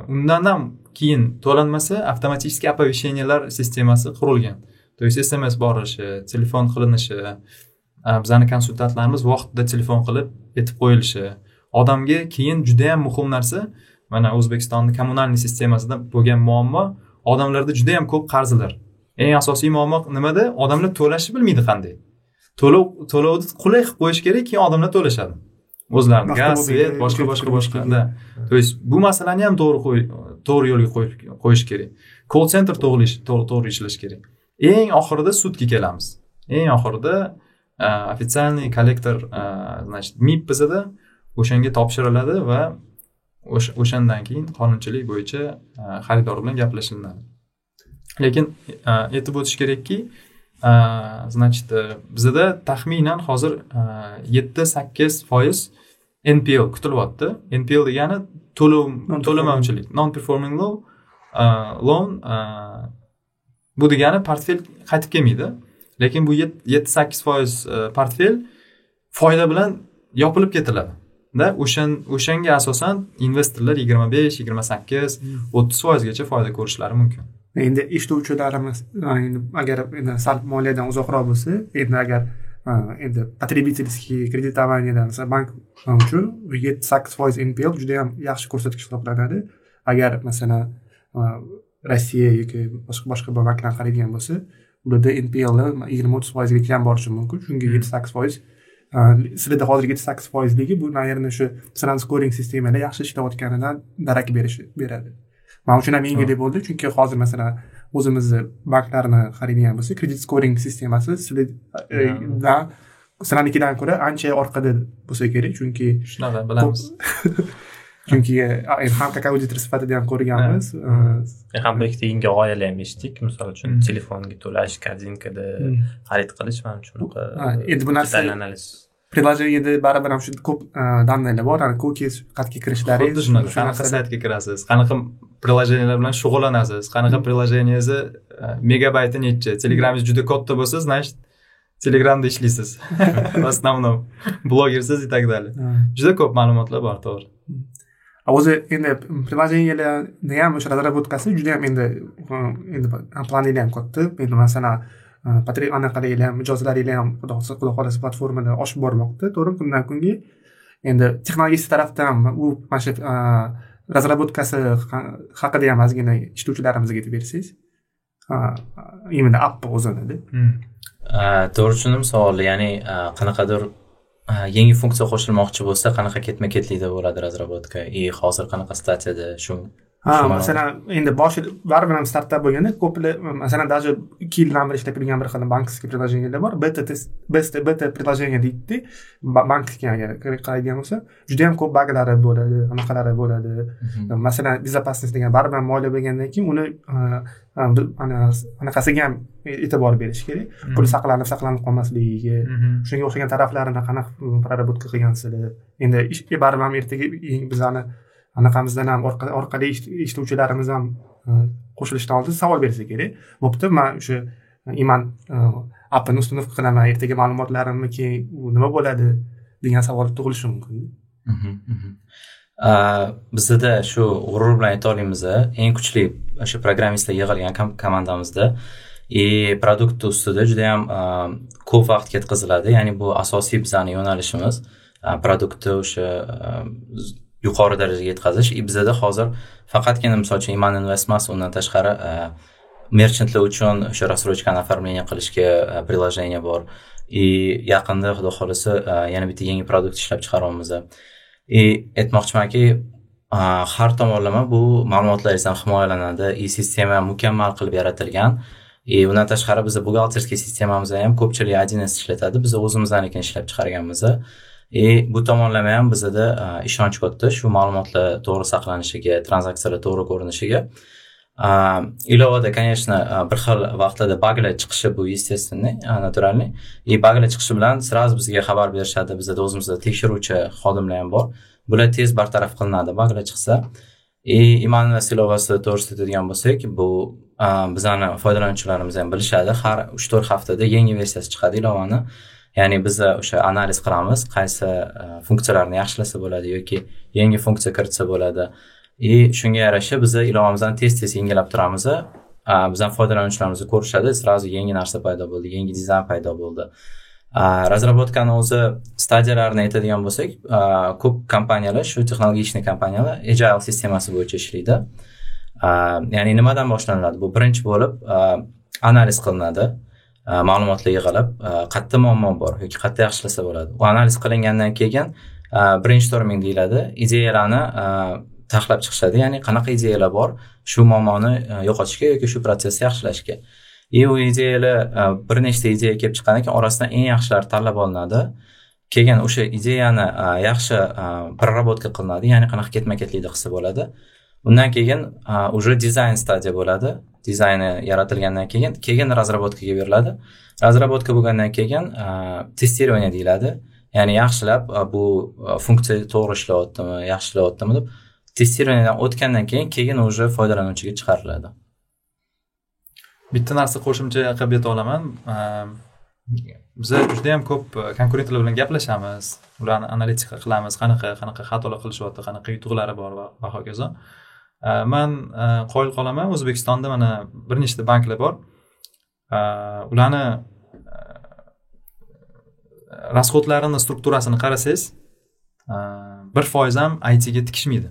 [SPEAKER 1] undan ham keyin to'lanmasa avtomatически оповещениялар sistemasi qurilgan. То есть sms borishi telefon qilinishi bizani konsultantlarimiz vaqtida telefon qilib aytib qo'yilishi. Odamga keyin juda yam muhim narsa mana o'zbekistonni kommunalniy sistemasida bo'lgan muammo odamlarda juda yam ko'p qarzlar eng asosiy muammo nimada? Odamlar to'lashni bilmaydi qanday. To'lov to'lovni qulay qilib qo'yish kerak keyin odamlar to'lashadi. O'zlarini gaz svet boshqa boshqa boshqa. да то есть bu masalani ham to'g'ri to'g'ri yo'lga qo'yish kerak. Call center to'g'ri ish- to'g'ri to'g'ri ishlash kerak. Eng oxirida sudga kelamiz. Eng oxirida официальный kollektor a, значит mib bizada o'shanga topshiriladi va o'shandan keyin qonunchilik bo'yicha a, xaridor bilan gaplashilinadi lekin a, aytib o'tish kerakki a, значит bizada taxminan hozir yetti sakkiz foiz npl kutilyapti. Npl degani to'lov to'lamavchilik non performing loan loan bu degani portfel qaytib kelmaydi. Lekin bu yet- yetti sakkiz foiz e, portfel foyda bilan yopilib ketiladi da o'shan o'shanga asosan investorlar yigirma besh yigirma sakkiz o'ttiz foizgacha foyda ko'rishlari mumkin.
[SPEAKER 3] Endi eshituvchilarimiz endi agar endi sal moliyadan uzoqroq bo'lsa endi agar endi потребительский кредитованиеdan masalan bank uchun yetti sakkiz foiz npl juda yam yaxshi ko'rsatkich hisoblanadi. Agar masalan rossiya yoki boshqa boshqa banklarni qaraydigan bo'lsa ularda npl yigirma o'ttiz foizgacha ham borishi mumkin. Chunki yetti sakkiz foiz sizlarda hozir yetti sakkiz foizligi bu naверное shu sizlarni scoring sistemalar yaxshi ishlayotganidan darak berishi beradi. Man uchun ham yengillik bo'ldi. Chunki hozir masalan o'zimizni banklarni qaraydigan bo'lsak kredit scoring sistemasi sizlardan sizlarnikidan ko'ra ancha orqada bo'lsa kerak. Chunki
[SPEAKER 1] shunaqa bilamiz
[SPEAKER 3] chunki endi ham auditor sifatida ham ko'rganmiz.
[SPEAKER 2] Men ham bir ikkita yangi g'oyalar ham eshitdik. Misol uchun
[SPEAKER 1] Mm.
[SPEAKER 2] telefonga to'lash korzinkada
[SPEAKER 3] Mm.
[SPEAKER 2] xarid qilish mana shunaqa
[SPEAKER 3] endi bu narsa- приложениеda baribir ham shu ko'p данныйlar bor. Ana cookies qayerga kirishlaringiz
[SPEAKER 1] xuddi shunaqa.
[SPEAKER 3] shu
[SPEAKER 1] qanaqa saytga kirasiz? Qanaqa приложениялар bilan shug'ullanasiz? Qanaqa приложениеңizni megabayti nechi? Telegramingiz juda katta bo'lsa значит telegramda ishlaysiz. В основном. Blogersiz и так далее. Juda ko'p ma'lumotlar bor to'g'ri
[SPEAKER 3] o'zi endi приложениyalarni ham o'sha разработкасы juda ham endi endi planinglar ham katta endi masalan uh, patri- anaqalar ham ham xudo xohlasa platformada oshib bormoqda to'g'rimi kundan kunga endi texnologist tarafdan u mana shu разработкасы haqida ham ozgina eshituvchilarimizga aytib bersangiz именно app o'zinida
[SPEAKER 4] to'g'ri tushundim savolni ya'ni qanaqadir Э, yangi funksiya qo'shilmoqchi bo'lsa qanaqa ketma ketlikda bo'ladi разработка и hozir qanaqa stadiyada shu
[SPEAKER 3] ha masalan endi boshida baribir ham startap bo'lganda ko'plar masalan даже ikki yildan beri ishlab kelgan bir xil bankovskiy приложениялар bor beta test beta приложение deydida ba- bankga agar qaraydigan bo'lsa juda yam ko'p baglari bo'ladi anaqalari bo'ladi masalan безопасность degan baribir ham moliya bo'lgandan keyin uni uh, uh, anaqasiga ham e'tibor berish kerak pul saqlanib saqlanib qolmasligiga
[SPEAKER 1] Mhm.
[SPEAKER 3] shunga o'xshagan taraflarini qanaqa проработка qilgansizlar endi baribir ham ertaga bizani anaqamizdan ham orqa- orqali eshituvchilarimiz ham e, qo'shilishdan oldin savol bersa kerak. Bo'pti man o'sha e, iman e, appini установка qilaman ertaga ma'lumotlarimni keyin u nima bo'ladi degan savol tug'ilishi mumkin.
[SPEAKER 4] Mhm, mhm. bizada shu g'urur bilan ayta olamiz eng kuchli o'sha programmistlar yig'ilgan komandamizda. И produkt ustida juda yam ko'p vaqt ketkaziladi ya'ni bu asosiy bizani yo'nalishimiz. Produktni o'sha yuqori darajaga yetkazish. И bizada hozir faqatgina misol uchun iman invest emas undan tashqari e, merchantlar uchun o'sha рассрочкаni оформление qilishga e, приложение bor. И yaqinda xudo xohlasa e, yana bitta yangi produkt ishlab chiqaryapmiz. И aytmoqchimanki har tomonlama bu ma'lumotlaringiz ham himoyalanadi. И sistema mukammal qilib yaratilgan. И undan tashqari bizni buxgalterskiy sistemamizni ham ko'pchilik один s ishlatadi biz o'zimizdanikini ishlab chiqarganmiz. И bu tomonlama ham bizada e, ishonch katta shu ma'lumotlar to'g'ri saqlanishiga tranzaksiyalar to'g'ri ko'rinishiga. E, ilovada конечно bir xil vaqtlarda baglar chiqishi bu естественный a, naturalniy и baglar chiqishi bilan сразу bizga xabar berishadi. Bizada o'zimizda tekshiruvchi xodimlar ham bor. Bular tez bartaraf qilinadi baglar chiqsa. И iman va ilovasi to'g'risida aytadigan bo'lsak bu bizani foydalanuvchilarimiz ham bilishadi. Har uch to'rt haftada yangi versiyasi chiqadi ilovani. Ya'ni biz o'sha analiz qilamiz qaysi e, funksiyalarni yaxshilasa bo'ladi yoki yangi funksiya kiritsa bo'ladi. И shunga yarasha biz ilovamizni tez tez yangilab turamiz. E, bizdan foydalanuvchilarimiz ko'rishadi сразу yangi narsa paydo bo'ldi yangi dizayn paydo bo'ldi. E, A, o'zi stadiyalarini aytadigan bo'lsak ko'p kompaniyalar shu texnologichniy kompaniyalar agile sistemasi bo'yicha ishlaydi. A, ya'ni nimadan boshlanadi? Bu birinchi bo'lib analiz qilinadi. Э, ma'lumotlar yig'ilib qayerda э, muammo bor yoki qayerda yaxshilasa bo'ladi. U analiz qilingandan keyin э, brainstorming deyiladi. Ideyalarni tahlab chiqishadi. Ya'ni qanaqa ideyalar bor shu muammoni e, yo'qotishga yoki shu protsessni yaxshilashga. И u ideyalar e, bir nechta ideya kelib chiqqandan keyin orasidan eng yaxshilari tanlab olinadi. Keyin o'sha ideyani yaxshi a, проработка qilinadi. Ya'ni qanaqa ketma ketlikda qilsa bo'ladi. Undan keyin уже dizayn stadiya bo'ladi. Dizayni yaratilgandan keyin keyin разработкаga beriladi. Разработка bo'lgandan keyin a, deyiladi. Ya'ni yaxshilab bu funksiya to'g'ri ishlayaptimi yaxshi ishlayaptimi deb testirованиеdan o'tgandan keyin keyin уже foydalanuvchiga chiqariladi.
[SPEAKER 1] Bitta narsa qo'shimcha qilib ayta olaman. Biza juda yam ko'p konkurentlar bilan gaplashamiz. Ularni analitika qilamiz. Qanaqa qanaqa xatolar qilishyapti qanaqa yutuqlari bor va hokazo. Man qoyil qolaman o'zbekistonda mana bir nechta banklar bor ularni расходlarini strukturasini qarasangiz bir foiz ham itga tikishmaydi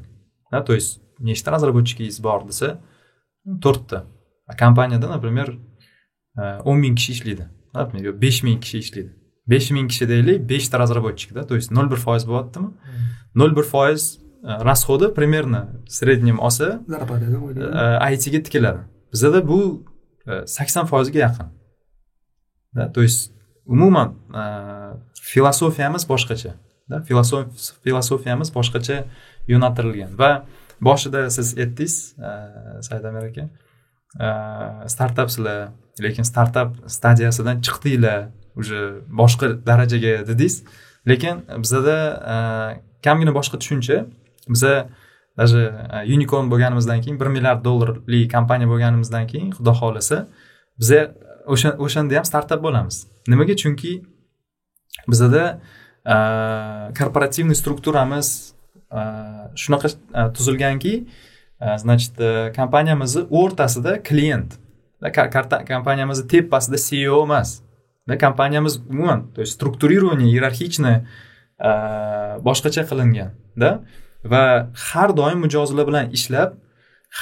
[SPEAKER 1] то есть nechta разработчикingiz bor desa to'rtta kompaniyada например o'n ming kishi ishlaydi например yo besh ming kishi ishlaydi besh ming kishi deylik beshta разработчикda то есть nol bir foiz bo'lyaptimi nol bir foiz расходы примерно среднем olsa itga tikiladi bizada bu sakson foizga yaqin да то есть umuman filosofiyamiz boshqacha да filosofiyamiz boshqacha yo'naltirilgan va boshida siz aytdingiz saidamir aka startapsizlar lekin startap stadiyasidan chiqdinglar уже boshqa darajaga dedingiz lekin bizada kamgina boshqa tushuncha biza e, даже e, unicorn bo'lganimizdan keyin bir milliard dollarlik kompaniya bo'lganimizdan keyin xudo xohlasa biza e, o'sha o'shanda ham startap bo'lamiz. Nimaga? Chunki bizada korporativniy strukturamiz shunaqa tuzilganki значит kompaniyamizni o'rtasida klient kompaniyamizni tepasida ceo emas kompaniyamiz umuman то есть структурирование иерархичный boshqacha qilinganda. Va har doim mijozlar bilan ishlab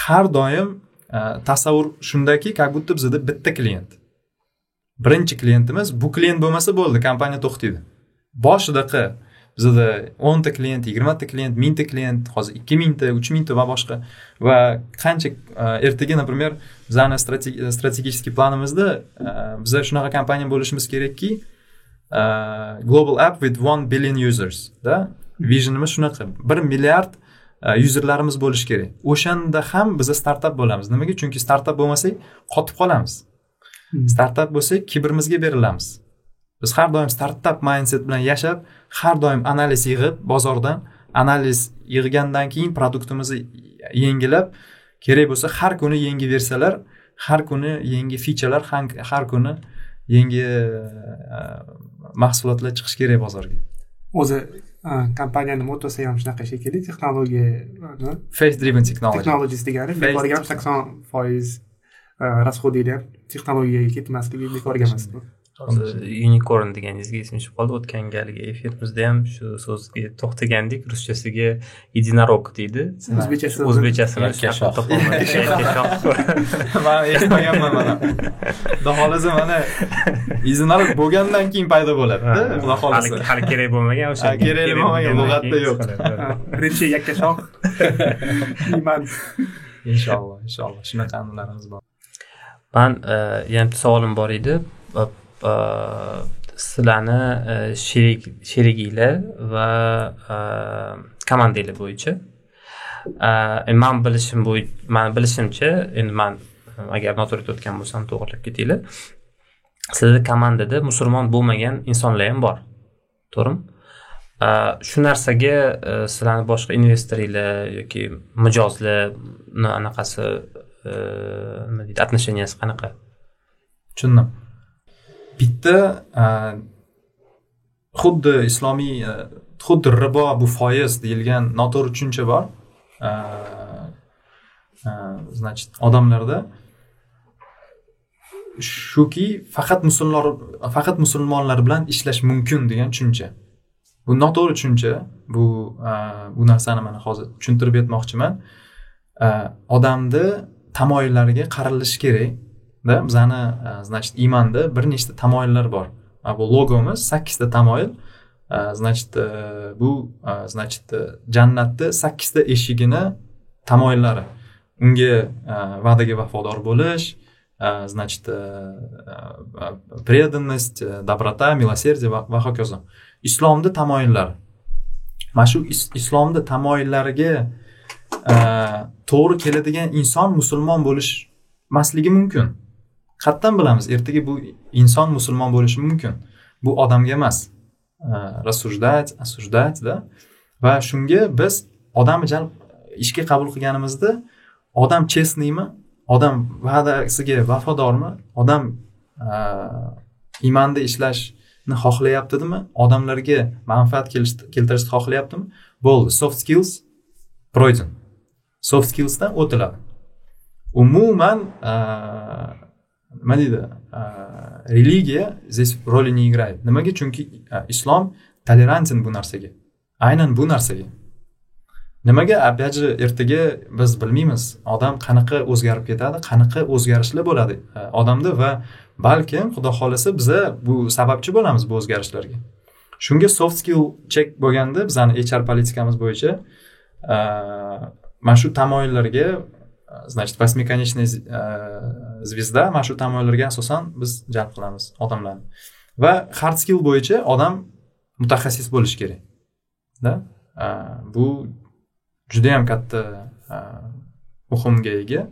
[SPEAKER 1] har doim e, tasavvur shundaki как будто bizada bitta klient. Birinchi klientimiz bu klient bo'lmasa bo'ldi kompaniya to'xtaydi. Boshidaqa bizada o'nta klient yigirmata klient mingta klient hozir ikki mingta uch mingta va boshqa. Va qancha e, ertaga например bizani strategический planimizda e, biza shunaqa kompaniya bo'lishimiz kerakki global app with one billion users da visionimiz shunaqa. Bir milliard yuzerlarimiz bo'lishi kerak. O'shanda ham biza startap bo'lamiz. Nimaga? Chunki startap bo'lmasak qotib qolamiz. Hmm. startap bo'lsak kibrimizga berilamiz. Biz har doim startap mindset bilan yashab har doim analiz yig'ib bozordan analiz yig'gandan keyin produktimizni yangilab kerak bo'lsa har kuni yangi versiyalar har kuni yangi fichalar har kuni yangi mahsulotlar chiqishi kerak bozorga.
[SPEAKER 3] O'zi kompaniyani motosi ham shunaqa shekilli texnologiya
[SPEAKER 1] face driven technology
[SPEAKER 3] technologies degani bekorga ham sakson foiz расходinglar ham texnologiyaga ketmasligi bekorga emas
[SPEAKER 2] hozir unicorn deganingizga esim tushib qoldi o'tgan galgi efirimizda ham shu so'zga to'xtagandik ruschasiga единорог deydi
[SPEAKER 3] o'zbekchasi
[SPEAKER 2] o'zbekchasini
[SPEAKER 1] yakkashoq man eshitmaganman mana xudo xohlasa mana единорог bo'lgandan keyin paydo bo'ladida xudo xohlasa
[SPEAKER 2] hali kerak bo'lmagan o'sha
[SPEAKER 1] kerak bo'lmagan lug'atda yo'q
[SPEAKER 3] birinchi yakkashoq iman
[SPEAKER 1] inshaalloh inshaalloh shunaqa an'analarimiz bor
[SPEAKER 2] man yana bitta savolim bor edi sizlarni sherik sheriginglar va komandanglar bo'yicha man bilishim bo'yicha mani bilishimcha endi man agar noto'g'ri aytayotgan bo'lsam to'g'irlab ketinglar sizni komandada musulmon bo'lmagan insonlar ham bor to'g'rimi shu narsaga sizlarni boshqa investoringlar yoki mijozlarni anaqasi nima deydi отношенияsi qanaqa
[SPEAKER 1] tushundim bitta e, xuddi islomiy e, xuddi ribo bu foiz deyilgan noto'g'ri tushuncha bor. E, значит odamlarda. Shuki faqat musulmonlar faqat musulmonlar bilan ishlash mumkin degan tushuncha. Bu noto'g'ri tushuncha. Bu bu narsani mana hozir tushuntirib aytmoqchiman odamni tamoyillariga qaralishi kerak. Da bizani значит imanda bir nechta tamoyillar bor bu logomiz sakkizta tamoyil значит bu значит jannatni sakkizta eshigini tamoyillari unga va'daga vafodor bo'lish значит преданность доброта милосердие va hokazo islomni tamoyillari mana shu islomni tamoyillariga to'g'ri keladigan inson musulmon bo'lishmasligi mumkin qayerdan bilamiz ertaga bu inson musulmon bo'lishi mumkin. Bu odamga emas. Рассуждать осуждать да va shunga biz odamni jalb ishga qabul qilganimizda odam chestniymi odam va'dasiga vafodormi odam iymanda ishlashni xohlayaptimi odamlarga manfaat keltirishni xohlayaptimi? Bo'ldi. Soft skills пройден soft skillsdan o'tiladi. Umuman nima deydi? Religiya здесь роли не играет nimaga? Chunki islom tolerantен bu narsaga aynan bu narsaga. Nimaga? Опять же ertaga biz bilmaymiz odam qanaqa o'zgarib ketadi qanaqa o'zgarishlar bo'ladi odamda va balkim xudo xohlasa biza bu sababchi bo'lamiz bu o'zgarishlarga. Shunga soft skill check bo'lganda bizani hr politikamiz bo'yicha mana shu tamoyillarga значит восьмиконечная звезда mana shu tamoyillarga asosan biz jalb qilamiz odamlarni va hard skill bo'yicha odam mutaxassis bo'lishi kerak да? Bu judayam katta muhimga ega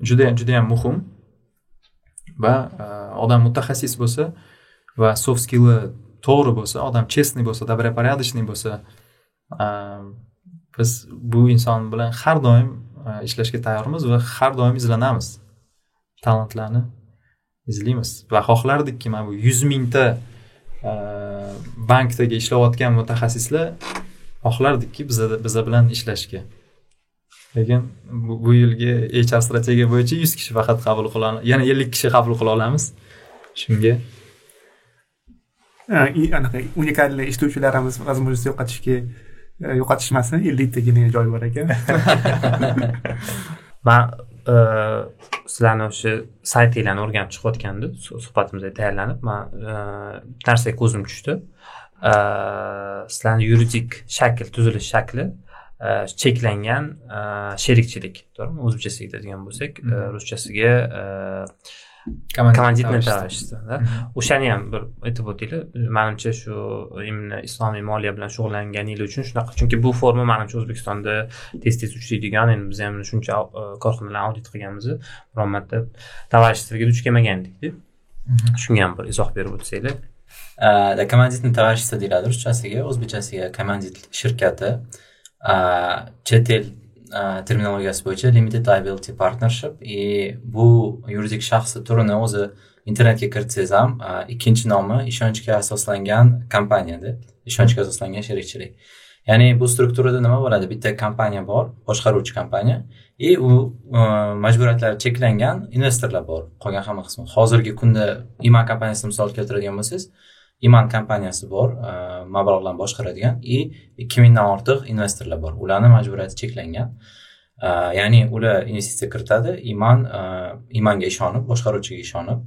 [SPEAKER 1] judayam judayam muhim. Va odam mutaxassis bo'lsa va soft skilli to'g'ri bo'lsa odam честный bo'lsa добропорядочный bo'lsa biz bu inson bilan har doim E, ishlashga tayyormiz va har doim izlanamiz. Talantlarni izlaymiz. Va xohlardikki mana bu yuz mingta e, bankdagi ishlayotgan mutaxassislar xohlardikki biza biza bilan ishlashga. Lekin bu yilgi hr strategiya bo'yicha yuz kishi faqat qabul qila yana ellik kishi qabul qila olamiz. Shunga e,
[SPEAKER 3] anaqa unikalniy ishlovchilarimiz возможность yo'qotishga yo'qotishmasin elliktagina joy bor ekan.
[SPEAKER 2] Man e, sizlarni o'sha saytinglarni o'rganib chiqayotganda suhbatimizga tayyorlanib. Man e, narsaga ko'zim tushdi. Sizlarni yuridik shakl tuzilish shakli cheklangan sherikchilik to'g'rimi? O'zbekchasiga aytadigan bo'lsak ruschasiga komanditniy товарищество o'shani ham bir aytib o'tinglar manimcha shu именно islomiy moliya bilan shug'ullanganingiz uchun shunaqa chunki bu forma manimcha o'zbekistonda tez tez uchraydigan endi biz ham shuncha korxonalarni audit qilganmiz biron marta товариществоga duch kelmagandikda shunga ham bir izoh berib o'tsanglar
[SPEAKER 4] командитный товарищество deyiladi ruschasiga o'zbekchasiga komandit shirkati chet el terminologiyasi bo'yicha limited liability partnership. И bu yuridik shaxs turini o'zi internetga kiritsangiz ham ikkinchi nomi ishonchga asoslangan kompaniyada ishonchga asoslangan sherikchilik ya'ni bu strukturada nima bo'ladi bitta kompaniya bor boshqaruvchi kompaniya и u majburiyatlari cheklangan investorlar bor qolgan hamma qismi hozirgi kunda ima kompaniyasini misol keltiradigan bo'lsangiz iman kompaniyasi bor e, mablag'larni boshqaradigan и ikki mingdan ortiq investorlar bor. Ularni majburiyati cheklangan. E, ya'ni ular investitsiya kiritadi iman e, imanga ishonib boshqaruvchiga ishonib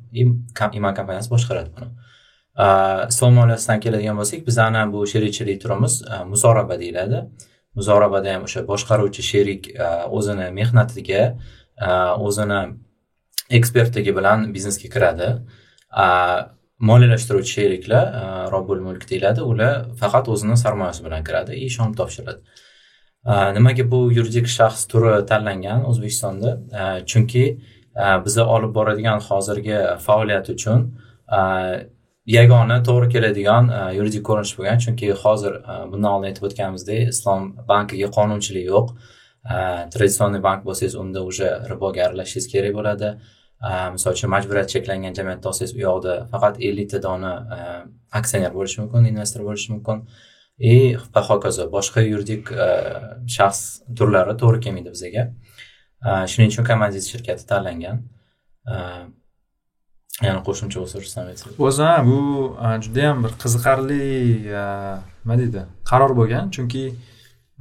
[SPEAKER 4] iman kompaniyasi boshqaradi buni. Islom moliyasidan keladigan bo'lsak bizani bu sherikchilik turimiz muzoraba deyiladi. Muzorabada ham o'sha boshqaruvchi sherik o'zini mehnatiga o'zini ekspertligi bilan biznesga kiradi. Moliyalashtiruvchi sheriklar e, robul mulk deyiladi ular faqat o'zini sarmoyasi bilan kiradi и ishonib topshiradi. E, nimaga bu yuridik shaxs turi tanlangan o'zbekistonda? E, chunki biza olib boradigan hozirgi faoliyat uchun yagona to'g'ri keladigan yuridik ko'rinish bo'lgan. Chunki hozir bundan oldin aytib o'tganimizdek islom bankiga qonunchilik yo'q. Traditsionniy bank bo'lsangiz unda уже riboga aralashishingiz kerak bo'ladi. Ehm, misol uchun majburiyat cheklangan jamiyatda olsangiz u yoqda faqat ellikta dona ehm, aksioner bo'lishi mumkin investor bo'lishi mumkin. И va hokazo boshqa yuridik ehm, shaxs turlari to'g'ri kelmaydi bizaga shuning uchun komandit shirkati tanlangan. Yana qo'shimcha bo'lsa rustam aytsangiz
[SPEAKER 1] o'zi bu e, judayam bir qiziqarli e, nima deydi qaror bo'lgan. Chunki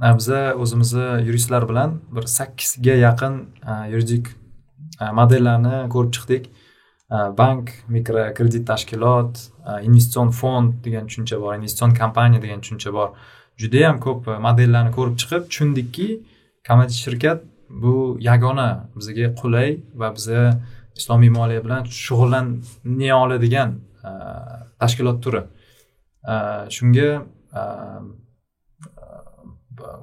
[SPEAKER 1] e, biza o'zimizni yuristlar bilan bir sakkizga yaqin yuridik modellarni ko'rib chiqdik bank mikrokredit tashkilot investitsion fond degan tushuncha bor investitsion kompaniya degan tushuncha bor judayam ko'p modellarni ko'rib chiqib tushundikki komandit shirkat bu yagona bizga qulay va biza islomiy moliya bilan shug'ullana oladigan э, tashkilot turi. Э, shunga э,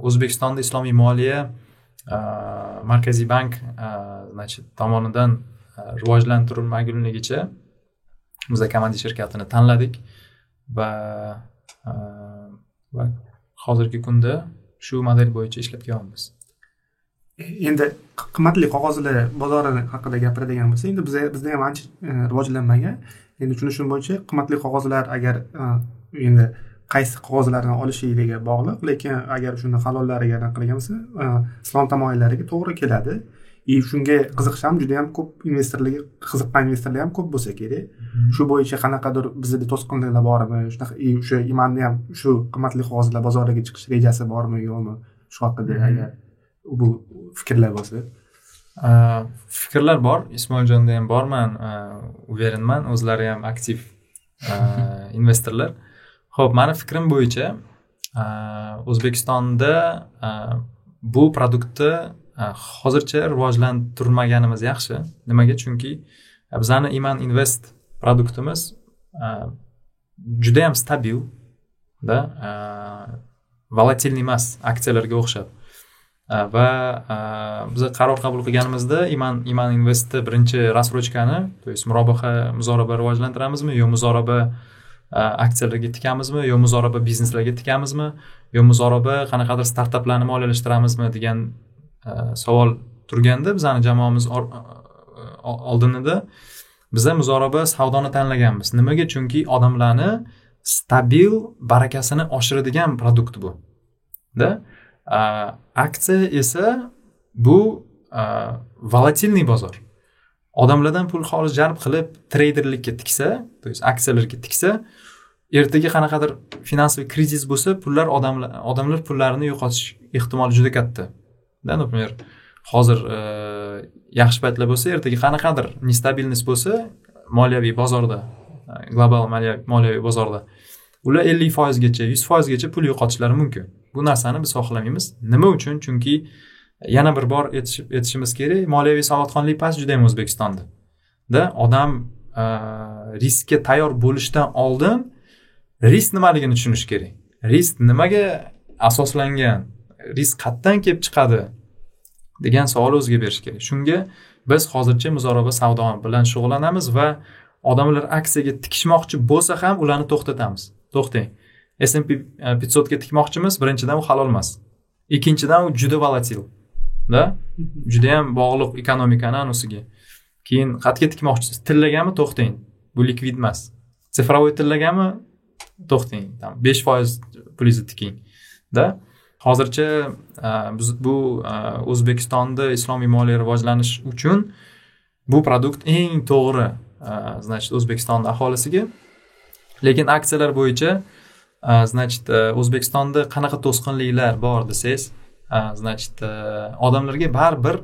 [SPEAKER 1] o'zbekistonda islomiy moliya markaziy bank значит tomonidan э, rivojlantirilmagunligicha biz komandi shirkatini tanladik va э, va hozirgi kunda shu model bo'yicha ishlab kelyapmiz.
[SPEAKER 3] Endi qimmatli qog'ozlar bozori haqida gapiradigan bo'lsak endi biza bizda ham ancha e, rivojlanmagan. Endi tushunishim bo'yicha qimmatli qog'ozlar agar e, endi qaysi qog'ozlarni olishligiga bog'liq lekin agar shuni halollariga qilgan bo'lsa e, islom tamoyillariga to'g'ri keladi. И shunga qiziqish ham juda yam ko'p investorlarga qiziqqan investorlar ham ko'p bo'lsa kerak. Mhm. shu bo'yicha qanaqadir bizada to'sqinliklar bormi shunaqa и o'sha imanni ham shu qimmatli qog'ozlar bozoriga chiqish rejasi bormi yo'qmi? Shu haqida mhm. agar bu fikrlar bo'lsa.
[SPEAKER 1] Fikrlar bor. Ismoiljonda ham borman. Уверенman o'zlari ham aktiv investorlar. Ho'p mani fikrim bo'yicha o'zbekistonda bu produktni hozircha rivojlantirmaganimiz yaxshi. Nimaga? Chunki bizani iman invest produktimiz judayam stabilda volatilniy emas aksiyalarga o'xshab. Va biz qaror qabul qilganimizda iman iman investni birinchi рассрочкаni то есть murobaha muzoraba rivojlantiramizmi yo muzoraba aksiyalarga tikamizmi yo muzoraba bizneslarga tikamizmi yo muzoraba qanaqadir startaplarni moliyalashtiramizmi degan Э, savol turganda bizani jamoamiz e, e, oldinida biza muzoraba savdoni tanlaganmiz. Nimaga? Chunki odamlarni stabil barakasini oshiradigan produkt bu. Da? E, aksiya esa bu volatilniy bozor. Odamlardan pul xolis jalb qilib treyderlikka tiksa то есть aksiyalarga tiksa ertaga qanaqadir finansiy krizis bo'lsa pullar odamlar odamlar pullarini yo'qotish ehtimoli juda katta. Да например hozir yaxshi paytlar bo'lsa ertaga qanaqadir нестабильность bo'lsa moliyaviy bozorda global moliyaviy bozorda ular ellik foizgacha yuz foizgacha pul yo'qotishlari mumkin bu narsani biz xohlamaymiz nima uchun chunki yana bir bor aytishimiz kerak moliyaviy savodxonlik past juda yam o'zbekistonda da odam riskka tayyor bo'lishdan oldin risk nimaligini tushunishi kerak risk nimaga asoslangan risk qayerdan kelib chiqadi degan savol o'ziga berish kerak. Shunga biz hozircha muzoraba savdo bilan shug'ullanamiz va odamlar aksiyaga tikishmoqchi bo'lsa ham ularni to'xtatamiz. To'xtang smp pятьсотga tikmoqchimiz birinchidan u halol emas. Ikkinchidan u juda volatil da. Judayam bog'liq ekonomikani anisiga keyin qayerga tikmoqchisiz. Tillaganmi? To'xtang bu likvid emas. Sifrovoy tillaganmi? To'xtang там besh foiz pulingizni tiking da hozircha e, biz bu e, o'zbekistonda islomiy moliya rivojlanish uchun bu produkt eng to'g'ri e, значит o'zbekistonni aholisiga. Lekin aksiyalar bo'yicha значит o'zbekistonda qanaqa to'sqinliklar bor desangiz значит odamlarga baribir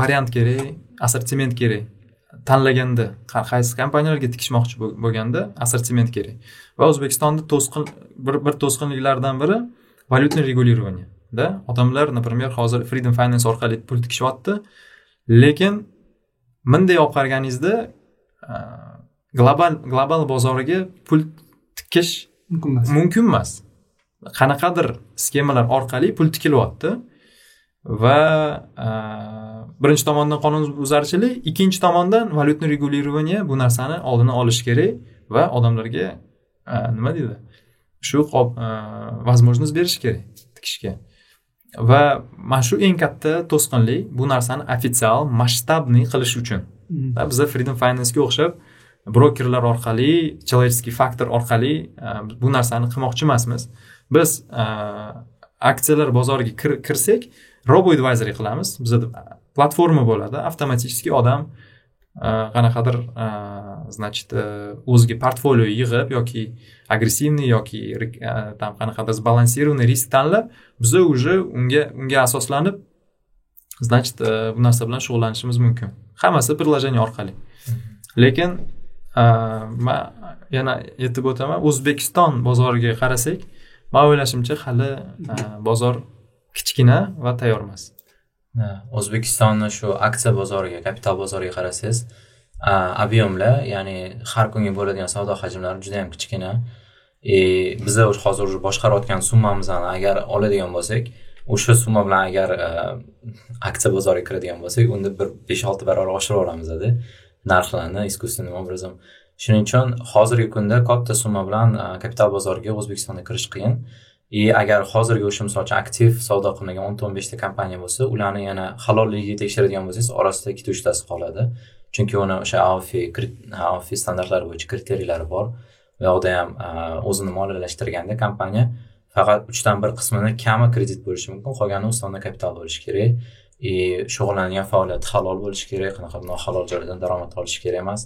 [SPEAKER 1] variant kerak assortiment kerak. Tanlaganda qaysi kompaniyalarga tikishmoqchi bo'lganda assortiment kerak. Va o'zbekistonda to'sqin bir bir to'sqinliklardan biri valyutный регулирование да? Odamlar например hozir freedom finance orqali pul tikishyapti lekin bunday olib qaraganingizda global global bozoriga pul tikish
[SPEAKER 3] mumkin emas
[SPEAKER 1] mumkin emas qanaqadir sxemalar orqali pul tikilyapti va birinchi tomondan qonunbuzarchilik ikkinchi tomondan valyutный регулирование bu narsani oldini olish kerak va odamlarga nima deydi shu возможность berish kerak tikishga. Va mana shu eng katta to'sqinlik bu narsani ofitsial masshtabniy qilish uchun. Hmm. biza freedom financega o'xshab brokerlar orqali человеческий faktor orqali e, bu narsani qilmoqchi emasmiz. Biz e, aksiyalar bozoriga kirsak robo advisory qilamiz. Bizada platforma bo'ladi avtomatически odam e, qanaqadir значит o'ziga portfolio yig'ib yoki agressivniy yoki там qanaqadir sbalansированный risk tanlab biza уже unga unga asoslanib значит bu narsa bilan shug'ullanishimiz mumkin hammasi приложение orqali lekin man yana aytib o'taman o'zbekiston bozoriga qarasak man o'ylashimcha hali bozor kichkina va tayyor emas
[SPEAKER 4] o'zbekistonni shu aksiya bozoriga kapital bozoriga qarasangiz объемlar ya'ni har kunga bo'ladigan savdo hajmlari juda yam kichkina e, и biza hozir уже boshqarayotgan summamizni agar oladigan bo'lsak o'sha summa bilan agar e, aksiya bozoriga kiradigan bo'lsak unda bir besh olti barobar oshirib yuboramizda narxlarni искусственным образом shuning uchun hozirgi kunda katta summa bilan kapital bozoriga o'zbekistonda kirish qiyin. И agar hozirgi o'sha misol uchun aktiv savdo qilmagan o'nta o'n beshta kompaniya bo'lsa ularni yana halolligiga tekshiradigan bo'lsangiz orasida ikkita uchtasi qoladi. Chunki uni o'sha aofi aofi standartlari bo'yicha kriteriylari bor u yoqda ham o'zini moliyalashtirganda kompaniya faqat uchdan bir qismini kami kredit bo'lishi mumkin qolgani ustozda kapital bo'lishi kerak. И shug'ullanadigan faoliyati halol bo'lishi kerak qanaqa nohalol joylardan daromad olishi kerak emas.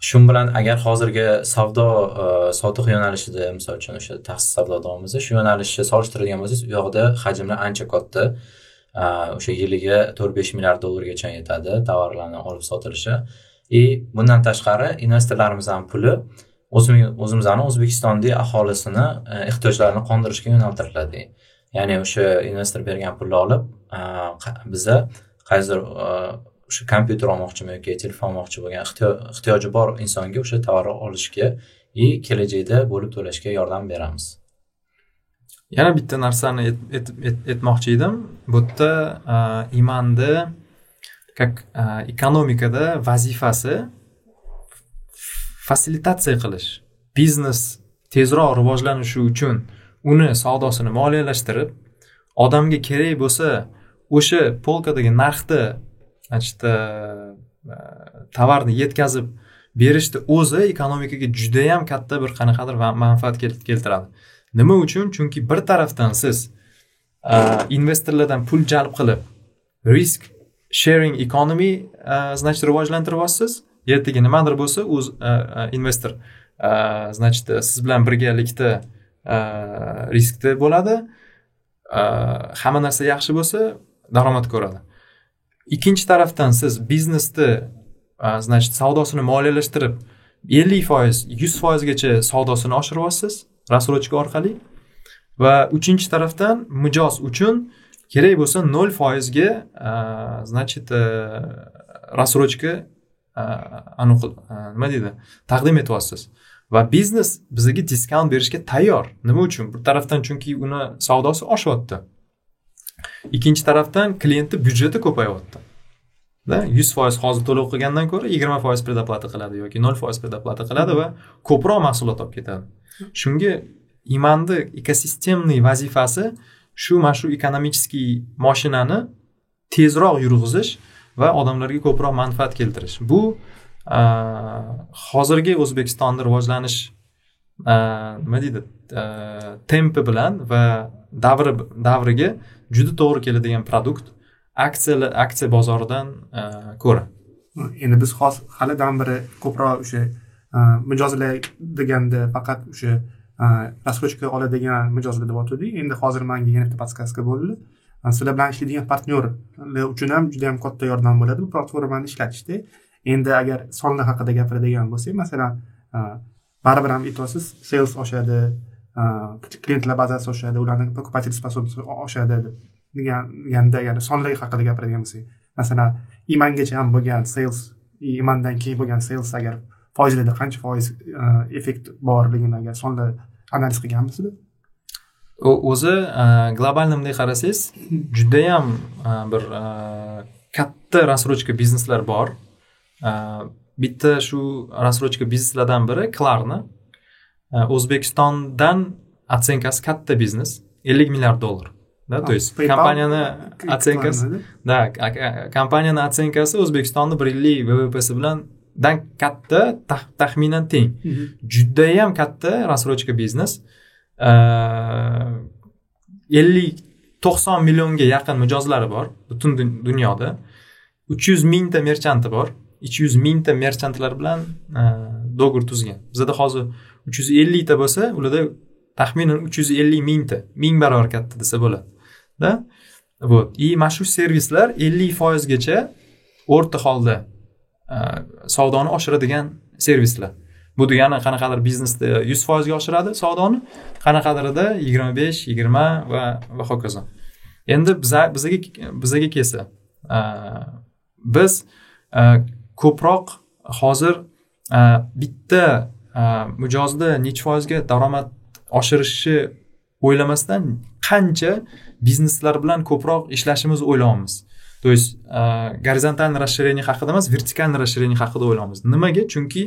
[SPEAKER 4] Shu bilan agar hozirgi savdo e, sotiq yo'nalishida misol uchun o'sha taxsis savdo davomida shu yo'nalishni solishtiradigan bo'lsangiz u yoqda hajmlar ancha katta e, o'sha yiliga to'rt besh milliard dollargacha yetadi tovarlarni olib sotilishi. И bundan tashqari investorlarimizni puli o'zimizni o'zbekistonni aholisini e, ehtiyojlarini qondirishga yo'naltiriladi. Ya'ni o'sha investor bergan pulni olib biza qaysidir o'sha kompyuter olmoqchimi yoki telefon olmoqchi bo'lgan ehtiyoji bor insonga o'sha tovarni olishga и kelajakda bo'lib to'lashga yordam beramiz.
[SPEAKER 1] Yana bitta narsani aytmoqchi edim. Bu yerda imanni как ekonomikada vazifasi fasilitatsiya qilish biznes tezroq rivojlanishi uchun uni savdosini moliyalashtirib odamga kerak bo'lsa o'sha polkadagi narxda значит tovarni yetkazib berishni o'zi ekonomikaga judayam katta bir qanaqadir manfaat keltiradi. Nima uchun? Chunki bir tarafdan siz e, investorlardan pul jalb qilib risk sharing economy e, значит rivojlantiryapsiz. Ertaga nimadir bo'lsa o'z e, investor значит siz bilan birgalikda riskda bo'ladi. Hamma narsa yaxshi bo'lsa daromad ko'radi. Ikkinchi tarafdan siz biznesni значит savdosini moliyalashtirib ellik foiz yuz foizgacha savdosini oshiryapsiz рассрочка orqali. Va uchinchi tarafdan mijoz uchun kerak bo'lsa nol foizga значит э, рассрочка nima deydi taqdim etyapsiz. Va biznes bizga diskont berishga tayyor. Nima uchun? Bir tarafdan chunki uni savdosi oshyapti. Ikkinchi tarafdan klientni byudjeti ko'payyapti yuz foiz hozir to'lov qilgandan ko'ra yigirma foiz predoplata qiladi yoki nol foiz predoplata qiladi va ko'proq mahsulot olib ketadi. Shunga imanni ekosistemniy vazifasi shu mana shu ekonomicheskiy moshinani tezroq yurg'izish va odamlarga ko'proq manfaat keltirish. Bu hozirgi o'zbekistonni rivojlanish nima deydi tempi bilan va davri davriga juda to'g'ri keladigan produkt aksiyalar aksiya bozoridan e, ko'ra.
[SPEAKER 3] Endi biz hozir halidan beri ko'proq o'sha e, mijozlar deganda faqat o'sha e, раскручка oladigan mijozlar deb aytgandik endi hozir manga yana bitta podskaska bo'ldi. Sizlar bilan ishlaydigan partnyorlar uchun ham juda yam katta yordam bo'ladi. Bu platformani ishlatishda endi agar sonlar haqida gapiradigan bo'lsak masalan baribir ham aytyapsiz sales oshadi klientlar bazasi oshadi ularni покупательский способность oshadi deganda ya'ni sonlar haqida gapiradigan bo'lsak masalan imangacha ham bo'lgan sales imandan keyin bo'lgan sales agar foizlarda qancha foiz e, effekt borligini agar. Sonlar analiz qilganmisizlar
[SPEAKER 1] o'zi e, global bunday qarasangiz judayam e, bir katta рассрочка bizneslar bor. Bitta shu рассрочка bizneslardan biri klarni o'zbekistondan otsenkasi katta biznes ellik milliard dollar да? То есть kompaniyani otsenkasi да? Kompaniyani otsenkasi o'zbekistonni bir yillik vvpsi bilan dan katta taxminan teng. Judayam katta рассрочка biznes. Ellik to'qson millionga yaqin mijozlari bor butun dunyoda. Uch yuz mingta merchanti bor. Uch yuz mingta merchantlar bilan dogovor tuzgan. Bizada hozir uch yuz ellikta bo'lsa ularda taxminan uch yuz ellik mingta ming barobar katta desa bo'ladi вот и mana shu servislar ellik foizgacha o'rta holda savdoni oshiradigan servislar. Bu degani qanaqadir biznesda yuz foizga oshiradi savdoni qanaqadirida yigirma besh yigirma va va hokazo. Endi biza bizaga bizaga kelsa biz ko'proq hozir bitta mijozda nechi foizga daromad oshirishni o'ylamasdan qancha bizneslar bilan ko'proq ishlashimizni o'ylayapmiz. То есть gorizontalniy расширение haqida emas vertikalniy расширение haqida o'ylayapmiz. Nimaga? Chunki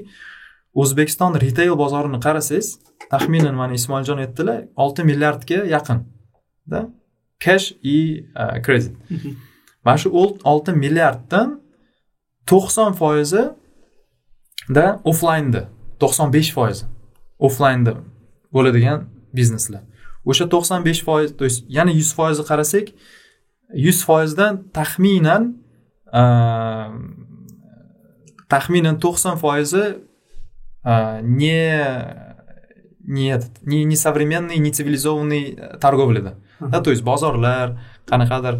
[SPEAKER 1] o'zbekiston retail bozorini qarasangiz taxminan mana ismoiljon aytdilar olti milliardga yaqinda cash и kredit mana shu olti milliarddan to'qson foizi da offlaynda to'qson besh foizi offlaynda bo'ladigan bizneslar. O'sha to'qson besh foiz то есть yana yuz foizni qarasak yuz foizdan taxminan taxminan to'qson foizi не не этот не не современный не цивилизованный торговляда да то есть bozorlar qanaqadir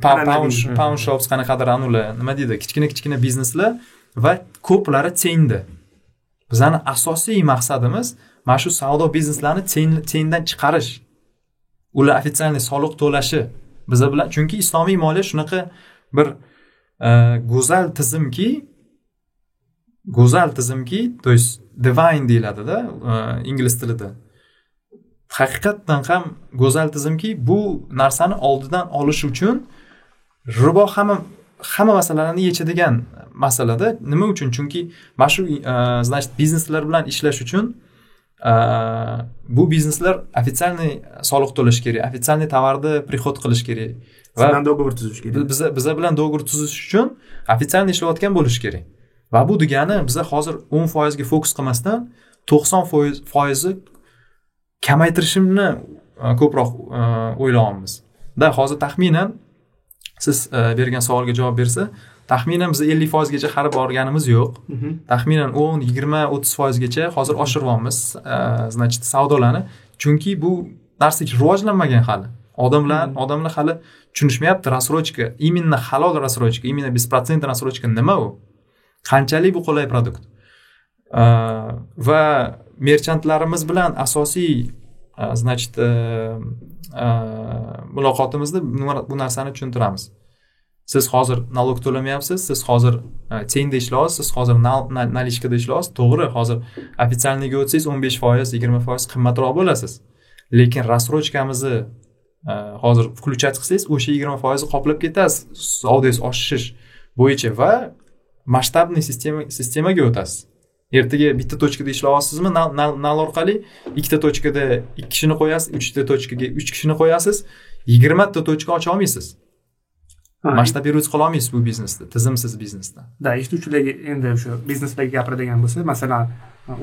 [SPEAKER 1] pawn shops qanaqadir anular nima deydi kichkina kichkina bizneslar va ko'plari tengdi bizani asosiy maqsadimiz mana shu savdo bizneslarni tengdan chiqarish. Ular официальный soliq to'lashi biza bilan. Chunki islomiy moliya shunaqa bir e, go'zal tizimki go'zal tizimki то есть divine deyiladida e, ingliz tilida. Haqiqatdan ham go'zal tizimki bu narsani oldidan olish uchun ribo ham hamma masalalarni yechadigan masalada nima uchun? Chunki mana shu значит bizneslar bilan ishlash uchun bu bizneslar официальный soliq to'lash kerak официальный tovarni приход qilish kerak.
[SPEAKER 3] Va bilan договор tuzish kerak.
[SPEAKER 1] biza biza bilan договор tuzish uchun официальный ishlayotgan bo'lishi kerak. Va bu degani biza hozir o'n foizga fokus qilmasdan to'qson foizi kamaytirishimni ko'proq o'ylayapmiz да hozir taxminan siz bergan savolga javob bersa taxminan biz ellik foizgacha hali borganimiz yo'q.
[SPEAKER 3] Mhm.
[SPEAKER 1] taxminan o'n yigirma o'ttiz foizgacha hozir oshiryapmiz значит savdolarni chunki bu narsa rivojlanmagan hali. Odamlar
[SPEAKER 3] mhm.
[SPEAKER 1] odamlar hali tushunishmayapti рассрочка именно halol рассрочка именно беспроцентный рассрочка nima u? Qanchalik bu qulay produkt? Va merchantlarimiz bilan asosiy значит Э, muloqotimizda bu narsani tushuntiramiz. Siz hozir nalog to'lamayapsiz siz hozir e, tengda ishlayapsiz siz hozir nalishkada ishlayapsiz to'g'ri hozir официальныйga o'tsangiz o'n besh foiz yigirma foiz qimmatroq bo'lasiz. Lekin рассрочкamizni e, hozir включать qilsangiz o'sha yigirma foizni qoplab ketasiz. Savdongiz oshish bo'yicha va масштабный sistema sistemaga o'tasiz. Ertaga bitta tochkada ishlayapsizmi nal orqali ikkita tochkada ikki kishini qo'yasiz uchta tochkaga uch kishini qo'yasiz. Yigirmata tochka ocha olmaysiz. Masshtabировать qila olmaysiz bu biznesda tizimsiz biznesda.
[SPEAKER 3] Да eshituvchilarga endi o'sha bizneslarga gapiradigan bo'lsa masalan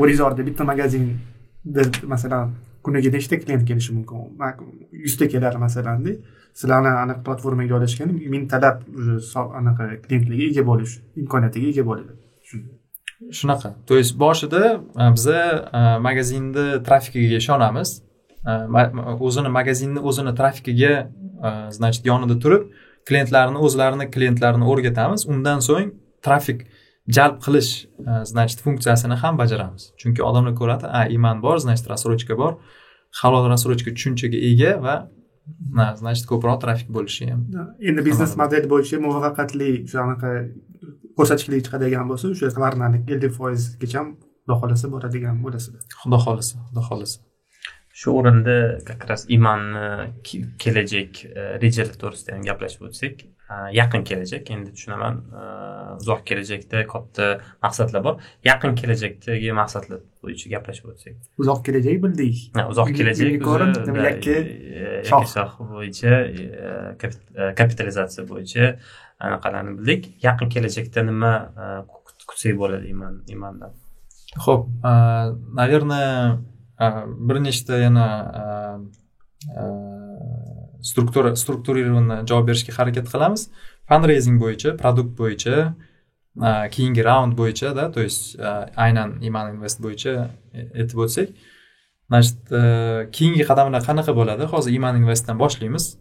[SPEAKER 3] o'rizorda bitta magazinda masalan kuniga nechta klient kelishi mumkin. Yuzta keladi masalanda sizlarni anaqa platformaga joylashgan mingtalab anaqa klientlarga ega bo'lish imkoniyatiga ega bo'ladi
[SPEAKER 1] shunaqa. То есть boshida biza magazinni trafikiga ishonamiz. O'zini magazinni o'zini trafikiga значит yonida turib klientlarni o'zlarini klientlarini o'rgatamiz. Undan so'ng trafik jalb qilish значит funksiyasini ham bajaramiz. Chunki odamlar ko'radi a iman bor значит рассрочка bor. Halol рассрочка tushunchaga ega va значит ko'proq trafik bo'lishi ham
[SPEAKER 3] endi biznes model bo'yicha muvaffaqiyatli anaqa ko'rsatkichlik chiqadigan bo'lsa o'sha tovarlarni ellik foizgacha xudo xohlasa boradigan bo'lasizlar
[SPEAKER 1] xudo xohlasa xudo xohlasa.
[SPEAKER 2] Shu o'rinda как раз imanni kelajak e, rejalari to'g'risida ham gaplashib o'tsak yaqin kelajak. Endi tushunaman e, uzoq kelajakda katta maqsadlar bor. Yaqin kelajakdagi maqsadlar bo'yicha gaplashib o'tsak.
[SPEAKER 3] Uzoq kelajak bildik.
[SPEAKER 2] Uzoq kelajak
[SPEAKER 3] yakka
[SPEAKER 2] shoh. bo'yicha e, kapitalizatsiya bo'yicha anaqalarni bildik. Yaqin kelajakda nima kutsak bo'ladi iman imandan?
[SPEAKER 1] Ho'p наверное bir nechta yana struktura strukturированно javob berishga harakat qilamiz. Fundraising bo'yicha produkt bo'yicha keyingi raund bo'yichada то есть aynan iman invest bo'yicha e, aytib o'tsak значит keyingi qadamlar qanaqa bo'ladi? Hozir iman investdan boshlaymiz.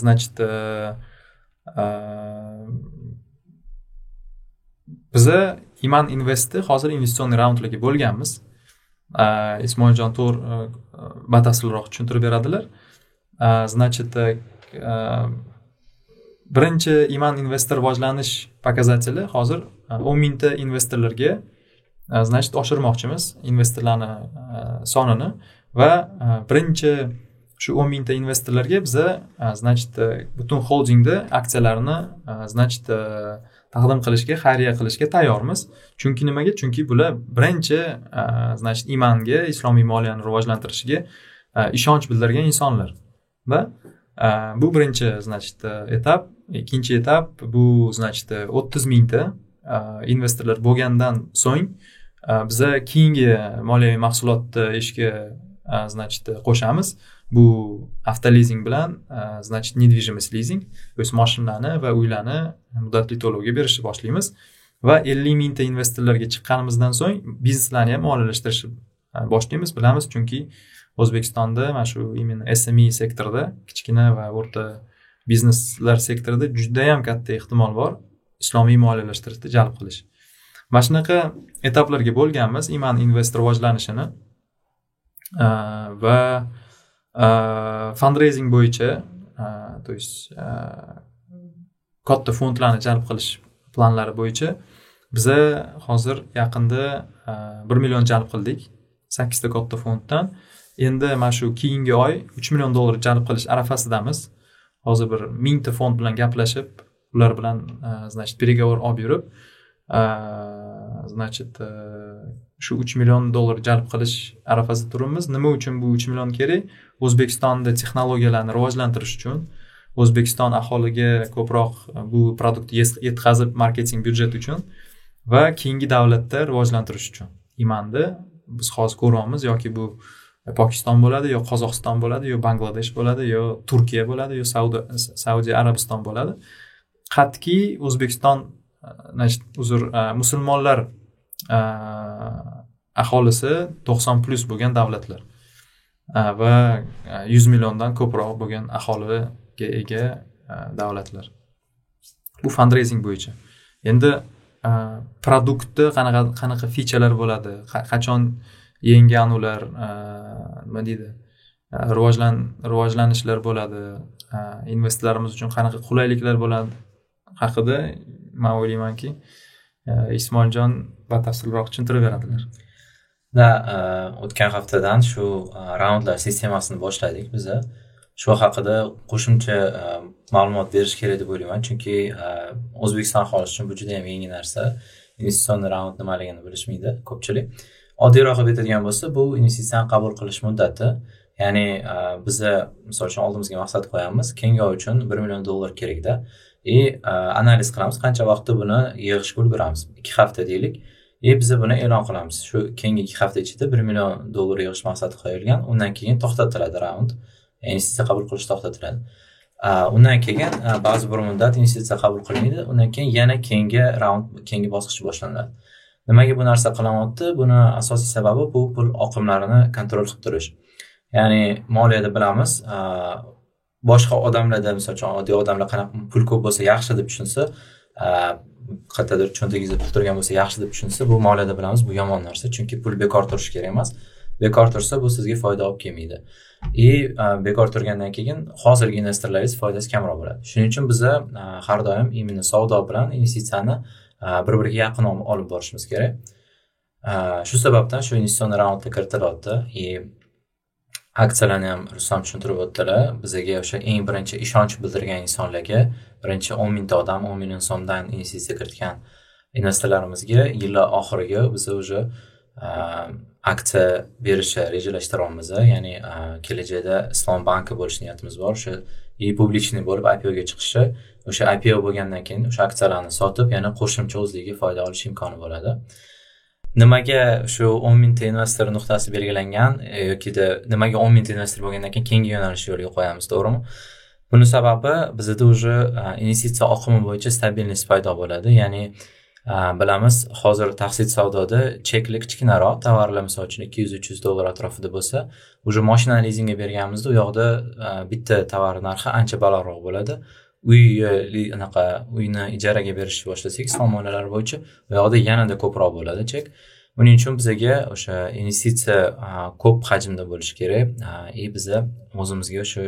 [SPEAKER 1] Значит biza iman investni hozir investitsionniy raundlarga bo'lganmiz. Ismoiljon to'g'ri batafsilroq tushuntirib beradilar. Значит э, birinchi iman investor rivojlanish показатели hozir o'n mingta investorlarga значит oshirmoqchimiz investorlarni sonini. Va birinchi shu o'n mingta investorlarga biza значит э, butun xoldingni aksiyalarini значит э, taqdim qilishga xayriya qilishga tayyormiz. Chunki nimaga? Chunki bular birinchi значит imanga islomiy moliyani rivojlantirishiga ishonch bildirgan insonlar va bu birinchi значит etap ikkinchi etap bu значит o'ttiz mingta investorlar bo'lgandan so'ng biza keyingi moliyaviy mahsulotni ishga значит qo'shamiz bu avtolizing bilan значит недвижимость lizing o'z есть moshinani va uylarni muddatli to'lovga berishni boshlaymiz va ellik mingta investorlarga chiqqanimizdan so'ng bizneslarni ham moliyalashtirishni boshlaymiz bilamiz chunki o'zbekistonda mana shu именно sme sektorida kichkina va o'rta bizneslar sektorida judayam katta ehtimol bor. Islomiy moliyalashtirishni jalb qilish. Mana shunaqa etaplarga bo'lganmiz. Iman invest rivojlanishini. Va fundraising bo'yicha то есть katta fondlarni jalb qilish planlari bo'yicha biza hozir yaqinda bir million jalb qildik. Sakkizta katta fonddan. Endi mana shu keyingi oy uch million dollar jalb qilish arafasidamiz. Hozir bir mingta fond bilan gaplashib ular bilan e, значит переговор olib yurib e, значит e, shu uch million dollar jalb qilish arafasida turibmiz. Nima uchun bu uch million kerak? O'zbekistonda texnologiyalarni rivojlantirish uchun. O'zbekiston aholiga ko'proq bu produktni yetkazib marketing byudjet uchun va keyingi davlatda rivojlantirish uchun. Imanni biz hozir ko'ryapmiz yoki bu pokiston bo'ladi yo qozog'iston bo'ladi yo bangladesh bo'ladi yo turkiya bo'ladi yo saudiya arabiston bo'ladi. Qat'iy o'zbekiston e, значит uzr e, musulmonlar e, aholisi to'qson plyus bo'lgan davlatlar va yuz milliondan ko'proq bo'lgan aholiga ega davlatlar. Bu fundraising bo'yicha. Endi produktni qanaqa qanaqa fichalar bo'ladi qachon yenggan ular e, nima deydi e, rivojlan rivojlanishlar bo'ladi. E, investorlarimiz uchun qanaqa qulayliklar bo'ladi haqida man o'ylaymanki ismoiljon batafsilroq tushuntirib beradilar.
[SPEAKER 4] Да o'tgan haftadan shu raundlar sistemasini boshladik biza. Shu haqida qo'shimcha ma'lumot berish kerak deb o'ylayman. Chunki o'zbekiston aholisi uchun bu juda yam yangi narsa. Investitsion raund nimaligini bilishmaydi ko'pchilik. Oddiyroq qilib aytadigan bo'lsa bu investitsiyani qabul qilish muddati ya'ni e, biza misol uchun oldimizga maqsad qo'yamiz kengo uchun bir million dollar kerakda. И e, analiz qilamiz qancha vaqtda buni yig'ishga ulguramiz ikki hafta deylik. И biza buni e'lon qilamiz. Shu keyingi ikki hafta ichida bir million dollar yig'ish maqsadi qo'yilgan. Undan keyin to'xtatiladi raund. E, investitsiya qabul qilish to'xtatiladi. Undan keyin ba'zi bir muddat investitsiya qabul qilinmaydi. Undan keyin yana keyingi raund keyingi bosqich boshlanadi. Nimaga bu narsa qilinyapti buni asosiy sababi bu pul oqimlarini kontrol qilib turish. Ya'ni moliyada bilamiz boshqa odamlarda misol uchun oddiy odamlar qanaqa pul ko'p bo'lsa yaxshi deb tushunsa qayerdadir cho'ntagingizda pul turgan bo'lsa yaxshi deb tushunsa bu moliyada bilamiz bu yomon narsa. Chunki pul bekor turishi kerak emas. Bekor tursa bu sizga foyda olib kelmaydi. И bekor turgandan keyin hozirgi investorlaringiz foydasi kamroq bo'ladi. Shuning uchun biza har doim именно savdo bilan investitsiyani Э, bir biriga yaqin olib borishimiz kerak. Э, shu sababdan shu investitsion raundga kiritilyapti и aksiyalarni ham rustam tushuntirib o'tdilar. Bizaga o'sha eng birinchi ishonch bildirgan insonlarga birinchi o'n mingta odam o'n million so'mdan investitsiya kiritgan investorlarimizga yillar oxiriga biza уже э, aksiya berishni rejalashtiryapmiz ya'ni kelajakda islom banki bo'lish niyatimiz bor. O'sha и publichniy bo'lib ipoga chiqishi o'sha ipo bo'lgandan keyin o'sha aksiyalarni sotib yana qo'shimcha o'zligiga foyda olish imkoni bo'ladi. Nimaga shu o'n mingta investor nuqtasi belgilangan e, yokida nimaga o'n mingta investor bo'lgandan keyin keyingi yo'nalishni yo'lga qo'yamiz to'g'rimi? Buni sababi bizada уже e, investitsiya oqimi bo'yicha stabilность paydo bo'ladi. Ya'ni Э, bilamiz hozir taqsid savdoda chekli kichkinaroq tovarlar misol uchun ikki yuz uch yuz dollar atrofida bo'lsa уже moshinani lizingga berganimizda u yoqda e, bitta tovar narxi ancha balandroq bo'ladi. Uy anaqa uyni ijaraga berishni boshlasak somonalar bo'yicha u yoqda yanada ko'proq bo'ladi chek. Buning uchun bizaga o'sha investitsiya e, ko'p hajmda bo'lishi kerak e, и biza o'zimizga o'sha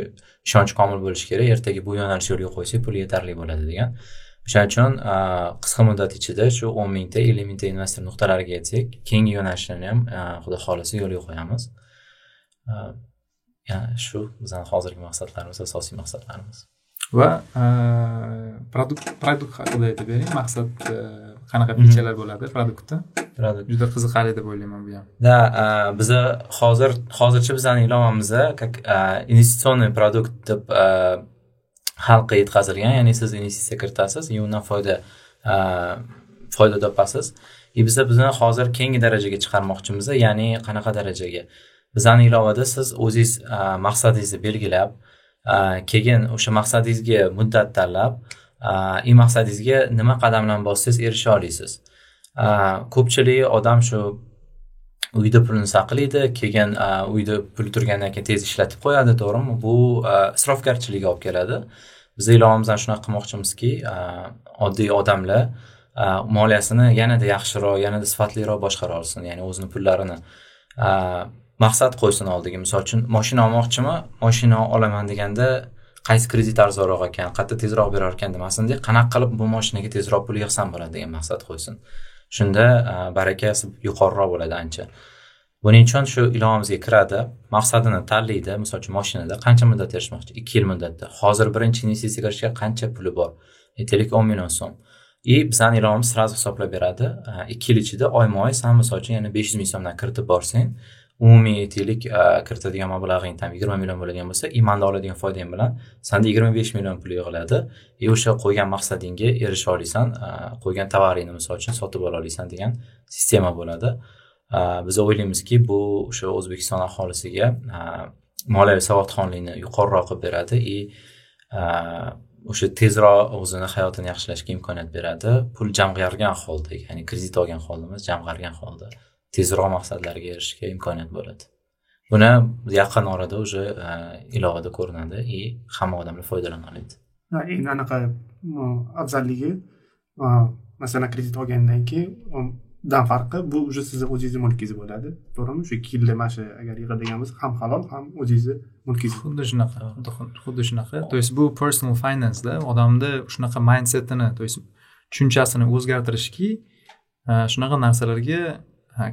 [SPEAKER 4] ishonch komil bo'lishi kerak. Ertaga bu yo'nalish yo'lga qo'ysak pul yetarli bo'ladi degan. O'shaning uchun qisqa muddat ichida shu o'n mingta ellik mingta investor nuqtalariga yetsak keyingi yo'nalishlarni ham xudo xohlasa yo'lga qo'yamiz. Shu bizani hozirgi maqsadlarimiz asosiy maqsadlarimiz.
[SPEAKER 1] Va produkt produkt haqida aytib bering. Maqsad qanaqa fichalar bo'ladi produktda? Produkt. Juda qiziqarli deb o'ylayman bu ham.
[SPEAKER 4] Да biza hozir hozircha bizani ilovamizda как investitsionniy produkt deb xalqqa yetkazilgan ya'ni siz investitsiya kiritasiz и undan foyda foyda topasiz. И biza bizni hozir keyingi darajaga chiqarmoqchimiz ya'ni qanaqa darajaga? Bizani ilovada siz o'zingiz maqsadingizni belgilab keyin o'sha maqsadingizga muddat tanlab и e, maqsadingizga nima qadamlarni bossangiz erisha olasiz ko'pchilik odam shu uyda pulini saqlaydi keyin uyda pul turgandan keyin tez ishlatib qo'yadi to'g'rimi? Bu isrofgarchilikka olib keladi. Biz ilovamizdan shunaqa qilmoqchimizki oddiy odamlar moliyasini yanada yaxshiroq yanada sifatliroq boshqara olsin ya'ni o'zini pullarini maqsad qo'ysin oldiga. Misol uchun moshina olmoqchimi? Moshina olaman deganda qaysi kredit arzonroq ekan qayerda tezroq berar ekan demasinde qanaqa qilib bu moshinaga tezroq pul yig'sam bo'ladi degan maqsad qo'ysin. Shunda barakasi yuqoriroq bo'ladi ancha. Buning uchun shu ilovamizga kiradi. Maqsadini tanlaydi. Misol uchun mashinada qancha muddat yashashmoqchi ikki yil muddatda. Hozir birinchi investitsiya kirishga qancha puli bor? E, Aytaylik o'n million so'm. И bizani ilovamiz сразу hisoblab beradi. Ikki yil ichida oyma oy san misol uchun yana besh yuz ming so'mdan kiritib borsang umumiy aytaylik e, kiritadigan mablag'ing tam yigirma million bo'ladigan bo'lsa imanda oladigan foydang bilan sanda yigirma besh million pul yig'iladi. И o'sha qo'ygan maqsadingga erisha olasan e, qo'ygan tovaringni misol uchun sotib ola olasan degan sistema bo'ladi. Biz o'ylaymizki bu o'sha o'zbekiston aholisiga moliyaviy savodxonlikni yuqoriroq qilib beradi. И o'sha tezroq o'zini hayotini yaxshilashga imkoniyat beradi. Pul jamg'argan holda ya'ni kredit olgan holda emas jamg'argan holda. Tezroq maqsadlarga erishishga imkoniyat bo'ladi. Buni yaqin orada уже ilovada ko'rinadi и hamma odamlar foydalana oladi
[SPEAKER 3] endi anaqa afzalligi masalan kredit olgandan keyin dan farqi bu уже sizni o'zingizni mulkingiz bo'ladi to'g'rimi? Shu ikki yilda mana shu agar yig'adigan bo'lsa ham halol ham o'zingizni mulkingiz.
[SPEAKER 1] Xuddi shunaqa xuddi shunaqa. То есть bu personal financeda odamni shunaqa mindsetini то есть tushunchasini o'zgartirishki shunaqa narsalarga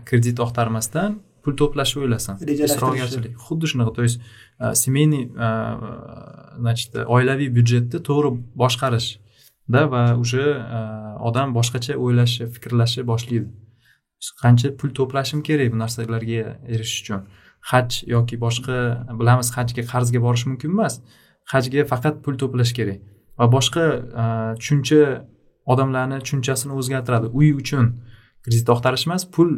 [SPEAKER 1] kredit oqtarmasdan pul to'plashni o'ylasin. Isrofgarchilik xuddi shunaqa то есть семейный значит oilaviy byudjetni to'g'ri boshqarishda va уже odam boshqacha o'ylashi fikrlashi boshlaydi. Qancha pul to'plashim kerak bu narsalarga erishish uchun? Haj yoki boshqa bilamiz hajga qarzga borish mumkin emas. Hajga faqat pul to'plash kerak. Va boshqa tushuncha odamlarni tushunchasini o'zgartiradi. Uy uchun kredit oqtarish emas pul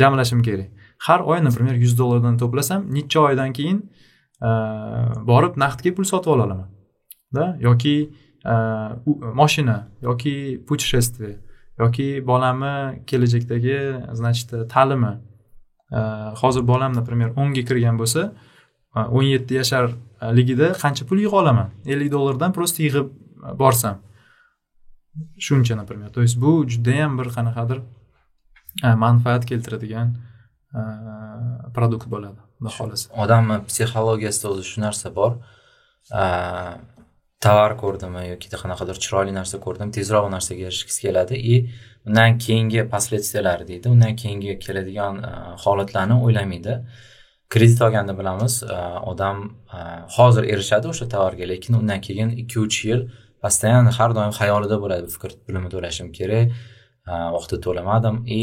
[SPEAKER 1] jamlashim kerak. Har oy например yuz dollardan to'plasam necha oydan keyin e, borib naqdga pul sotib ola olaman да yoki e, moshina yoki путешествие yoki bolamni kelajakdagi значит ta'limi. E, hozir bolam например o'nga kirgan bo'lsa o'n yetti yasharligida qancha pul yig'a olaman ellik dollardan просто yig'ib borsam. Shuncha например то есть bu judayam bir qanaqadir manfaat keltiradigan produkt bo'ladi xudo xohlasa
[SPEAKER 4] odamni psixologiyasida o'zi shu narsa bor. Tovar ko'rdimi yoki qanaqadir chiroyli narsa ko'rdim tezroq u narsaga erishgisi keladi. И undan keyingi последствиялari deydi undan keyingi keladigan holatlarni o'ylamaydi. Kredit olganda bilamiz odam hozir erishadi o'sha tovarga lekin undan keyin ikki uch yil постоянно har doim xayolida bo'ladi bu fikr pulini to'lashim kerak vaqtida to'lamadim. И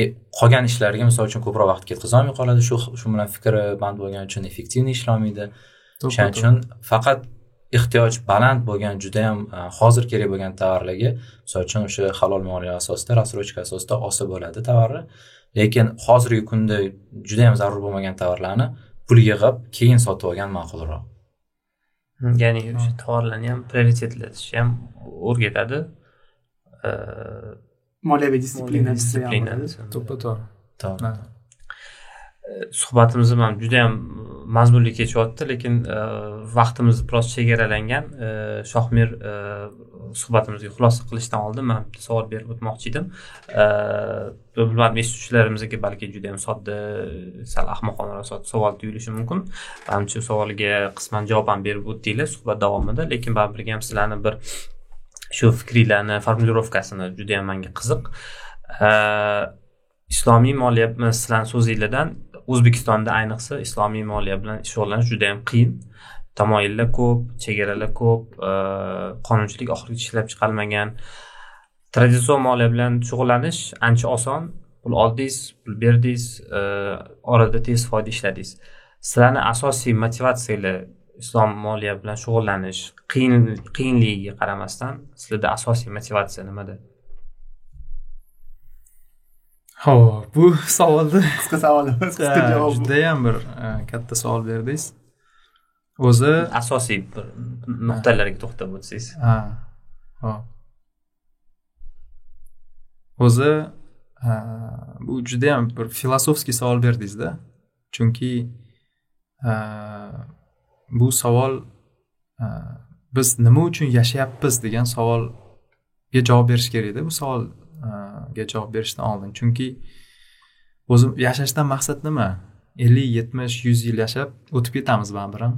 [SPEAKER 4] e, qolgan ishlarga misol uchun ko'proq vaqt ketkazolmay qoladi. Shu shu bilan fikri band bo'lgani uchun effektivniy ishlolmaydi o'shaning uchun faqat ehtiyoj baland bo'lgan judayam hozir kerak bo'lgan tovarlarga misol uchun o'sha halol moliya asosida рассрочка asosida olsa bo'ladi tovarni lekin hozirgi kunda judayam zarur bo'lmagan tovarlarni pul yig'ib keyin sotib olgan ma'qulroq.
[SPEAKER 2] Ya'ni o'sha tovarlarni ham prioritetlashni ham o'rgatadi
[SPEAKER 3] moliyaviy disiplina
[SPEAKER 2] disiplina
[SPEAKER 1] to'ppa to'g'ri
[SPEAKER 2] suhbatimiz ham judayam mazmunli kechyapti lekin vaqtimiz biroz chegaralangan. Shohmir suhbatimizga xulosa qilishdan oldin man bitta savol berib o'tmoqchi edim. Bilmadim eshituvchilarimizga balki juda yam sodda sal ahmoqonaroq savol tuyulishi mumkin. Manimcha savolga qisman javob ham berib o'tdinglar suhbat davomida lekin baribir ham sizlarni bir shu fikrlarni formulirovkasini judayam manga qiziq. Islomiy moliya sizlarni so'zinglardan o'zbekistonda ayniqsa islomiy moliya bilan shug'ullanish juda yam qiyin. Tamoyillar ko'p chegaralar ko'p qonunchilik oxirigacha ishlab chiqarilmagan traditsion moliya bilan shug'ullanish ancha oson. Pul oldingiz pul berdingiz orada tez foyda ishladingiz. Sizlarni asosiy motivatsiyalar islom moliya bilan shug'ullanish qiyin qiyinligiga qaramasdan sizlarda asosiy motivatsiya nimada?
[SPEAKER 1] Ho'p bu savolni
[SPEAKER 3] qisqa savol emas qisqa javob.
[SPEAKER 1] judayam bir e, katta savol berdingiz. O'zi
[SPEAKER 2] asosiy bir nuqtalarga to'xtab o'tsangiz.
[SPEAKER 1] Ha hop o'zi bu judayam bir filosofskiy savol berdingizda. Chunki bu savol e, biz nima uchun yashayapmiz degan savolga javob berish kerak edi. Bu savolga javob berishdan oldin. Chunki o'zim yashashdan maqsad nima? ellik yetmish yuz yil yashab o'tib ketamiz baribir ham.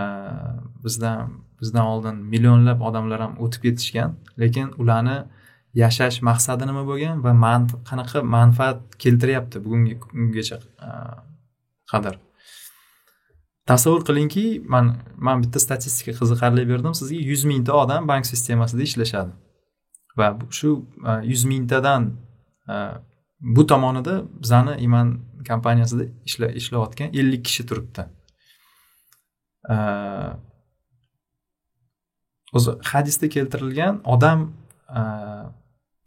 [SPEAKER 1] E, bizdan bizdan oldin millionlab odamlar ham o'tib ketishgan. Lekin ularni yashash maqsadi nima bo'lgan va qanaqa manfaat keltiryapti bugungi kungacha e, qadar? Tasavvur qilingki man man bitta statistika qiziqarli berdim. Sizga yuz mingta odam bank sistemasida ishlashadi. Va shu e, yuz mingtadan e, bu tomonida bizani iman kompaniyasida ishlayotgan ellik kishi turibdi. E, O'zi hadisda keltirilgan odam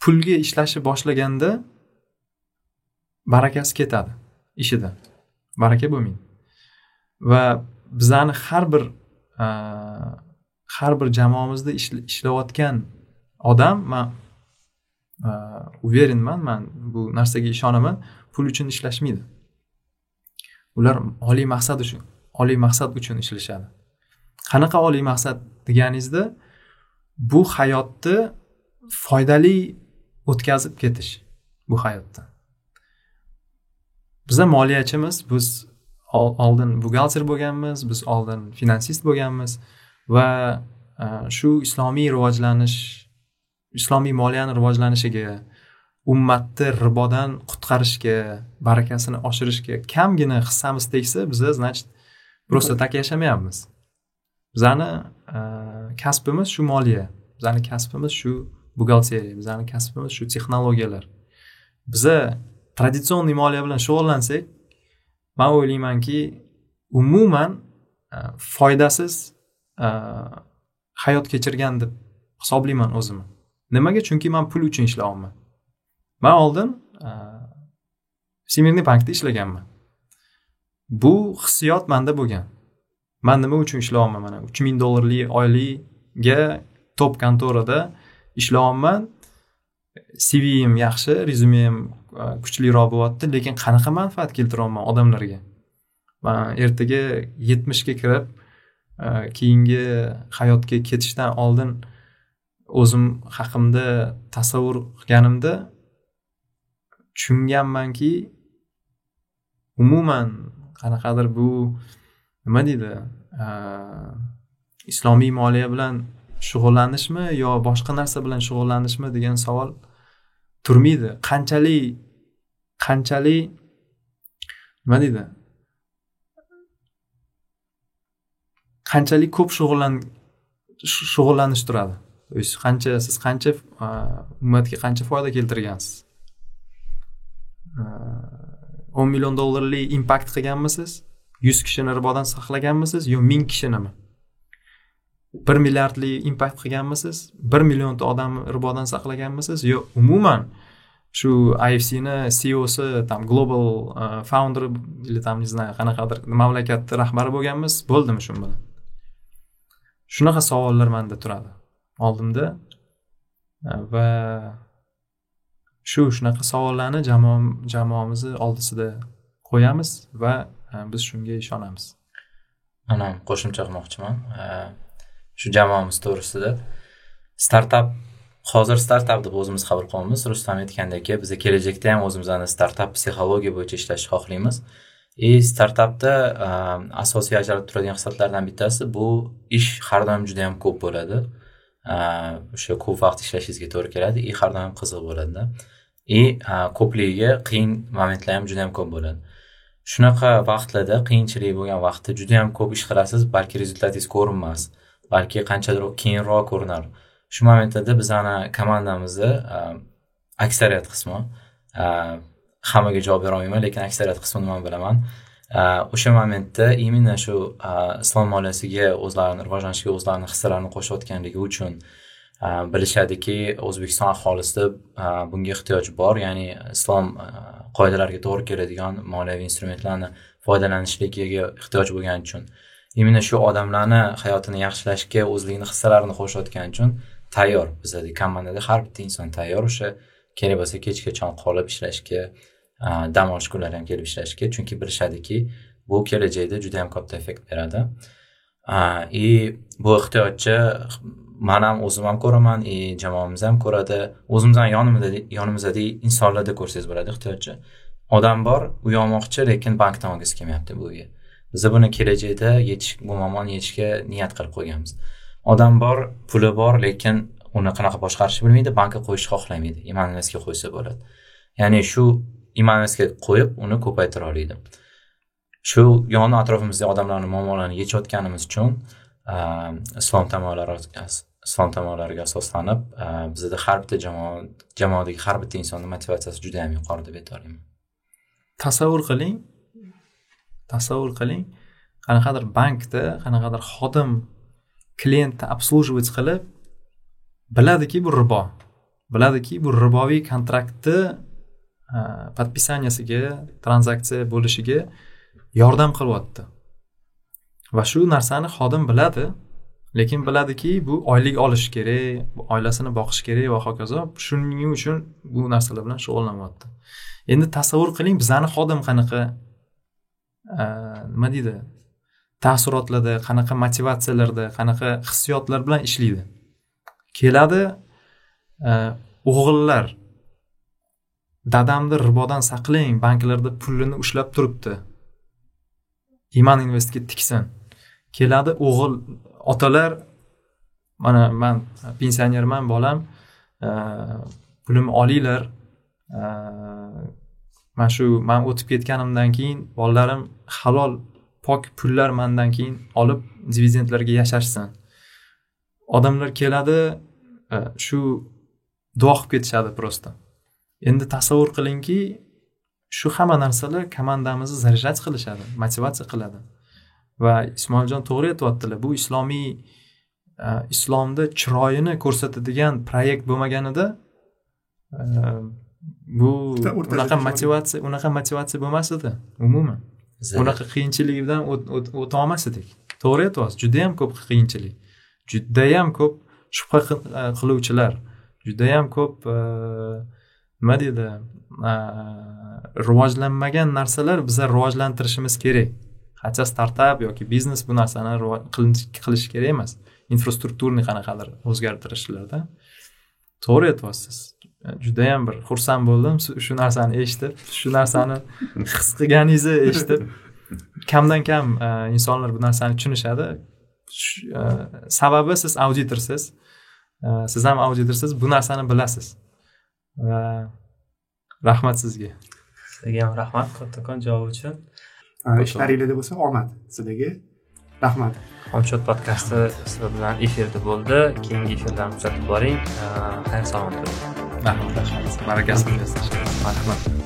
[SPEAKER 1] pulga ishlashni boshlaganda barakasi ketadi ishida. Baraka bo'lmaydi va bizani har bir e, har bir jamoamizda ishlayotgan odam e, man уверенman man bu narsaga ishonaman pul uchun ishlashmaydi. Ular oliy maqsad uchun oliy maqsad uchun ishlashadi. Qanaqa oliy maqsad deganingizda bu hayotni foydali o'tkazib ketish bu hayotda. Biza moliyachimiz biz oldin buxgalter bo'lganmiz biz oldin finansist bo'lganmiz va e, shu islomiy rivojlanish islomiy moliyani rivojlanishiga ummatni ribodan qutqarishga barakasini oshirishga kamgina hissamiz tegsa biza значит просто так yashamayapmiz. Bizani e, kasbimiz shu moliya bizani kasbimiz shu buxgalteriya bizani kasbimiz shu texnologiyalar. Biza traditsionniy moliya bilan shug'ullansak man o'ylaymanki umuman e, foydasiz e, hayot kechirgan deb hisoblayman o'zimni. Nimaga? Chunki man pul uchun ishlayapman man oldin e, всемирный bankda ishlaganman. Bu hissiyot manda bo'lgan. Man nima uchun ishlayapman mana uch ming dollarlik oylikga top kontorada ishlayapman cvim yaxshi rezyumem kuchliroq bo'lyapti lekin qanaqa manfaat keltiryapman odamlarga? Man ertaga yetmishga kirib e, keyingi hayotga ketishdan oldin o'zim haqimda tasavvur qilganimda tushunganmanki umuman qanaqadir bu nima deydi e, islomiy moliya bilan shug'ullanishmi yo boshqa narsa bilan shug'ullanishmi degan savol turmaydi. Qanchalik qanchalik nima deydi? Qanchalik ko'p shug'ullan shug'ullanish turadi? То есть qancha siz qancha ummatga qancha foyda keltirgansiz? O'n million dollarlik impakt qilganmisiz? Yuz kishini ribodan saqlaganmisiz yo ming kishinimi? Bir milliardlik impakt qilganmisiz? Bir millionta odamni ribodan saqlaganmisiz yo umuman shu ifcni ceosi там global e, founder или там не знаю qanaqadir mamlakatni rahbari bo'lganmiz. Bo'ldimi shu bilan? Shunaqa savollar manda turadi. Oldimda e, va shu shunaqa savollarni jamoamizni oldisida qo'yamiz va e, biz shunga ishonamiz.
[SPEAKER 4] Mana qo'shimcha qilmoqchiman. Shu jamoamiz to'g'risida. Startap hozir startap deb o'zimiz qabul qilyapmiz rustam aytgandek biza kelajakda ham o'zimizni startap psixologiya bo'yicha ishlashni xohlaymiz. И startapda ehm, asosiy ajralib turadigan xislatlardan bittasi bu ish har doim juda yam ko'p bo'ladi. Ehm, o'sha ko'p vaqt ishlashingizga to'g'ri keladi. И har doim qiziq bo'ladida. И e, ko'pligiga qiyin momentlar ham juda yam ko'p bo'ladi. Shunaqa vaqtlarda qiyinchilik bo'lgan vaqtda juda yam ko'p ish qilasiz balki rezultatingiz ko'rinmas balki qanchadir keyinroq ko'rinar. Shu momentlarda bizani komandamizni e, aksariyat qismi e, hammaga javob berolmayman lekin aksariyat qismini man bilaman. E, o'sha momentda именно shu islom moliyasiga o'zlarini rivojlanishiga o'zlarini hissalarini qo'shayotganligi uchun bilishadiki o'zbekiston aholisida bunga ehtiyoj bor. Ya'ni islom qoidalariga to'g'ri keladigan moliyaviy instrumentlarni foydalanishligiga ehtiyoj bo'lgani uchun именно shu odamlarni hayotini yaxshilashga o'zligini hissalarini qo'shayotgani uchun tayyor. Bizada komandada har bitta inson tayyor o'sha kerak bo'lsa kechgachon qolib ishlashga dam olish kunlari ham kelib ishlashga. Chunki bilishadiki bu kelajakda juda yam katta effekt beradi. И bu ehtiyojni man ham o'zim ham ko'raman и jamoamiz ham ko'radi. O'zimizdan yonimizda yonimizdagi insonlarda ko'rsangiz bo'ladi ehtiyojni odam bor uy olmoqchi lekin bankdan olgisi kelmayapti bu uyga. Biza buni kelajakda yetish bu muammoni yechishga niyat qilib qo'yganmiz. Odam bor puli bor lekin uni qanaqa boshqarishni bilmaydi bankka qo'yishni xohlamaydi iman qo'ysa bo'ladi. Ya'ni shu iman qo'yib uni ko'paytira oladi. Shu yon atrofimizdagi odamlarni muammolarini yechayotganimiz uchun ehm, islom tamoyillari islom tamoyillariga asoslanib ehm, bizada har bitta jamoa jamoadagi har bitta insonni motivatsiyasi juda yam yuqori deb ayta olaman
[SPEAKER 1] tasavvur qiling tasavvur qiling qanaqadir bankda qanaqadir xodim klientni обслуживать qilib biladiki bu ribo biladiki bu riboviy kontraktni подписаниясiga tranzaksiya bo'lishiga yordam qilyapti va shu narsani xodim biladi lekin biladiki bu oylik olishi kerak oilasini boqish kerak va hokazo shuning uchun bu narsalar bilan shug'ullanyapti endi tasavvur qiling bizani xodim qanaqa nima deydi taassurotlarda qanaqa motivatsiyalarda qanaqa hissiyotlar bilan ishlaydi. Keladi e, o'g'illar. Dadamni ribodan saqlang banklarda pulini ushlab turibdi. Iman investga tiksin. Keladi o'g'il otalar. Mana man pensionerman bolam. E, Pulimni olinglar. E, Mana shu man o'tib ketganimdan keyin bolalarim halol pok pullar mandan keyin olib dividendlarga yashashsin. Odamlar keladi shu duo qilib ketishadi просто endi tasavvur qilingki shu hamma narsalar komandamizni заряжать qilishadi motivatsiya qiladi. Va ismoiljon to'g'ri aytyaptilar bu islomiy islomda chiroyini ko'rsatadigan proyekt bo'lmaganida bu unaqa motivatsiya unaqa motivatsiya bo'lmas edi umuman bunaqa qiyinchilik bilan o'ta edik. To'g'ri aytyapsiz judayam ko'p qiyinchilik. Judayam ko'p shubha e, qiluvchilar. Judayam ko'p e, nima deydi e, rivojlanmagan narsalar bizlar rivojlantirishimiz kerak. Хотя startap yoki biznes bu narsani qilish kerak emas. Infrastrukturniy qanaqadir o'zgartirishlarda. To'g'ri aytyapsiz judayam bir xursand bo'ldim. Shu narsani eshitib shu narsani his qilganingizni eshitib. Kamdan kam e, insonlar bu narsani tushunishadi. E, sababi siz auditorsiz. E, siz ham auditorsiz bu narsani bilasiz. Va rahmat sizga.
[SPEAKER 2] Sizga ham rahmat kattakon javob uchun.
[SPEAKER 3] Ishlaringlarda bo'lsa omad sizlarga. Rahmat.
[SPEAKER 2] Xomshod podkasti sizlar bilan efirda bo'ldi. Keyingi efirlarni kuzatib boring. Xayr salomat bo'ling
[SPEAKER 1] rahmat rahmat barakasini rahmat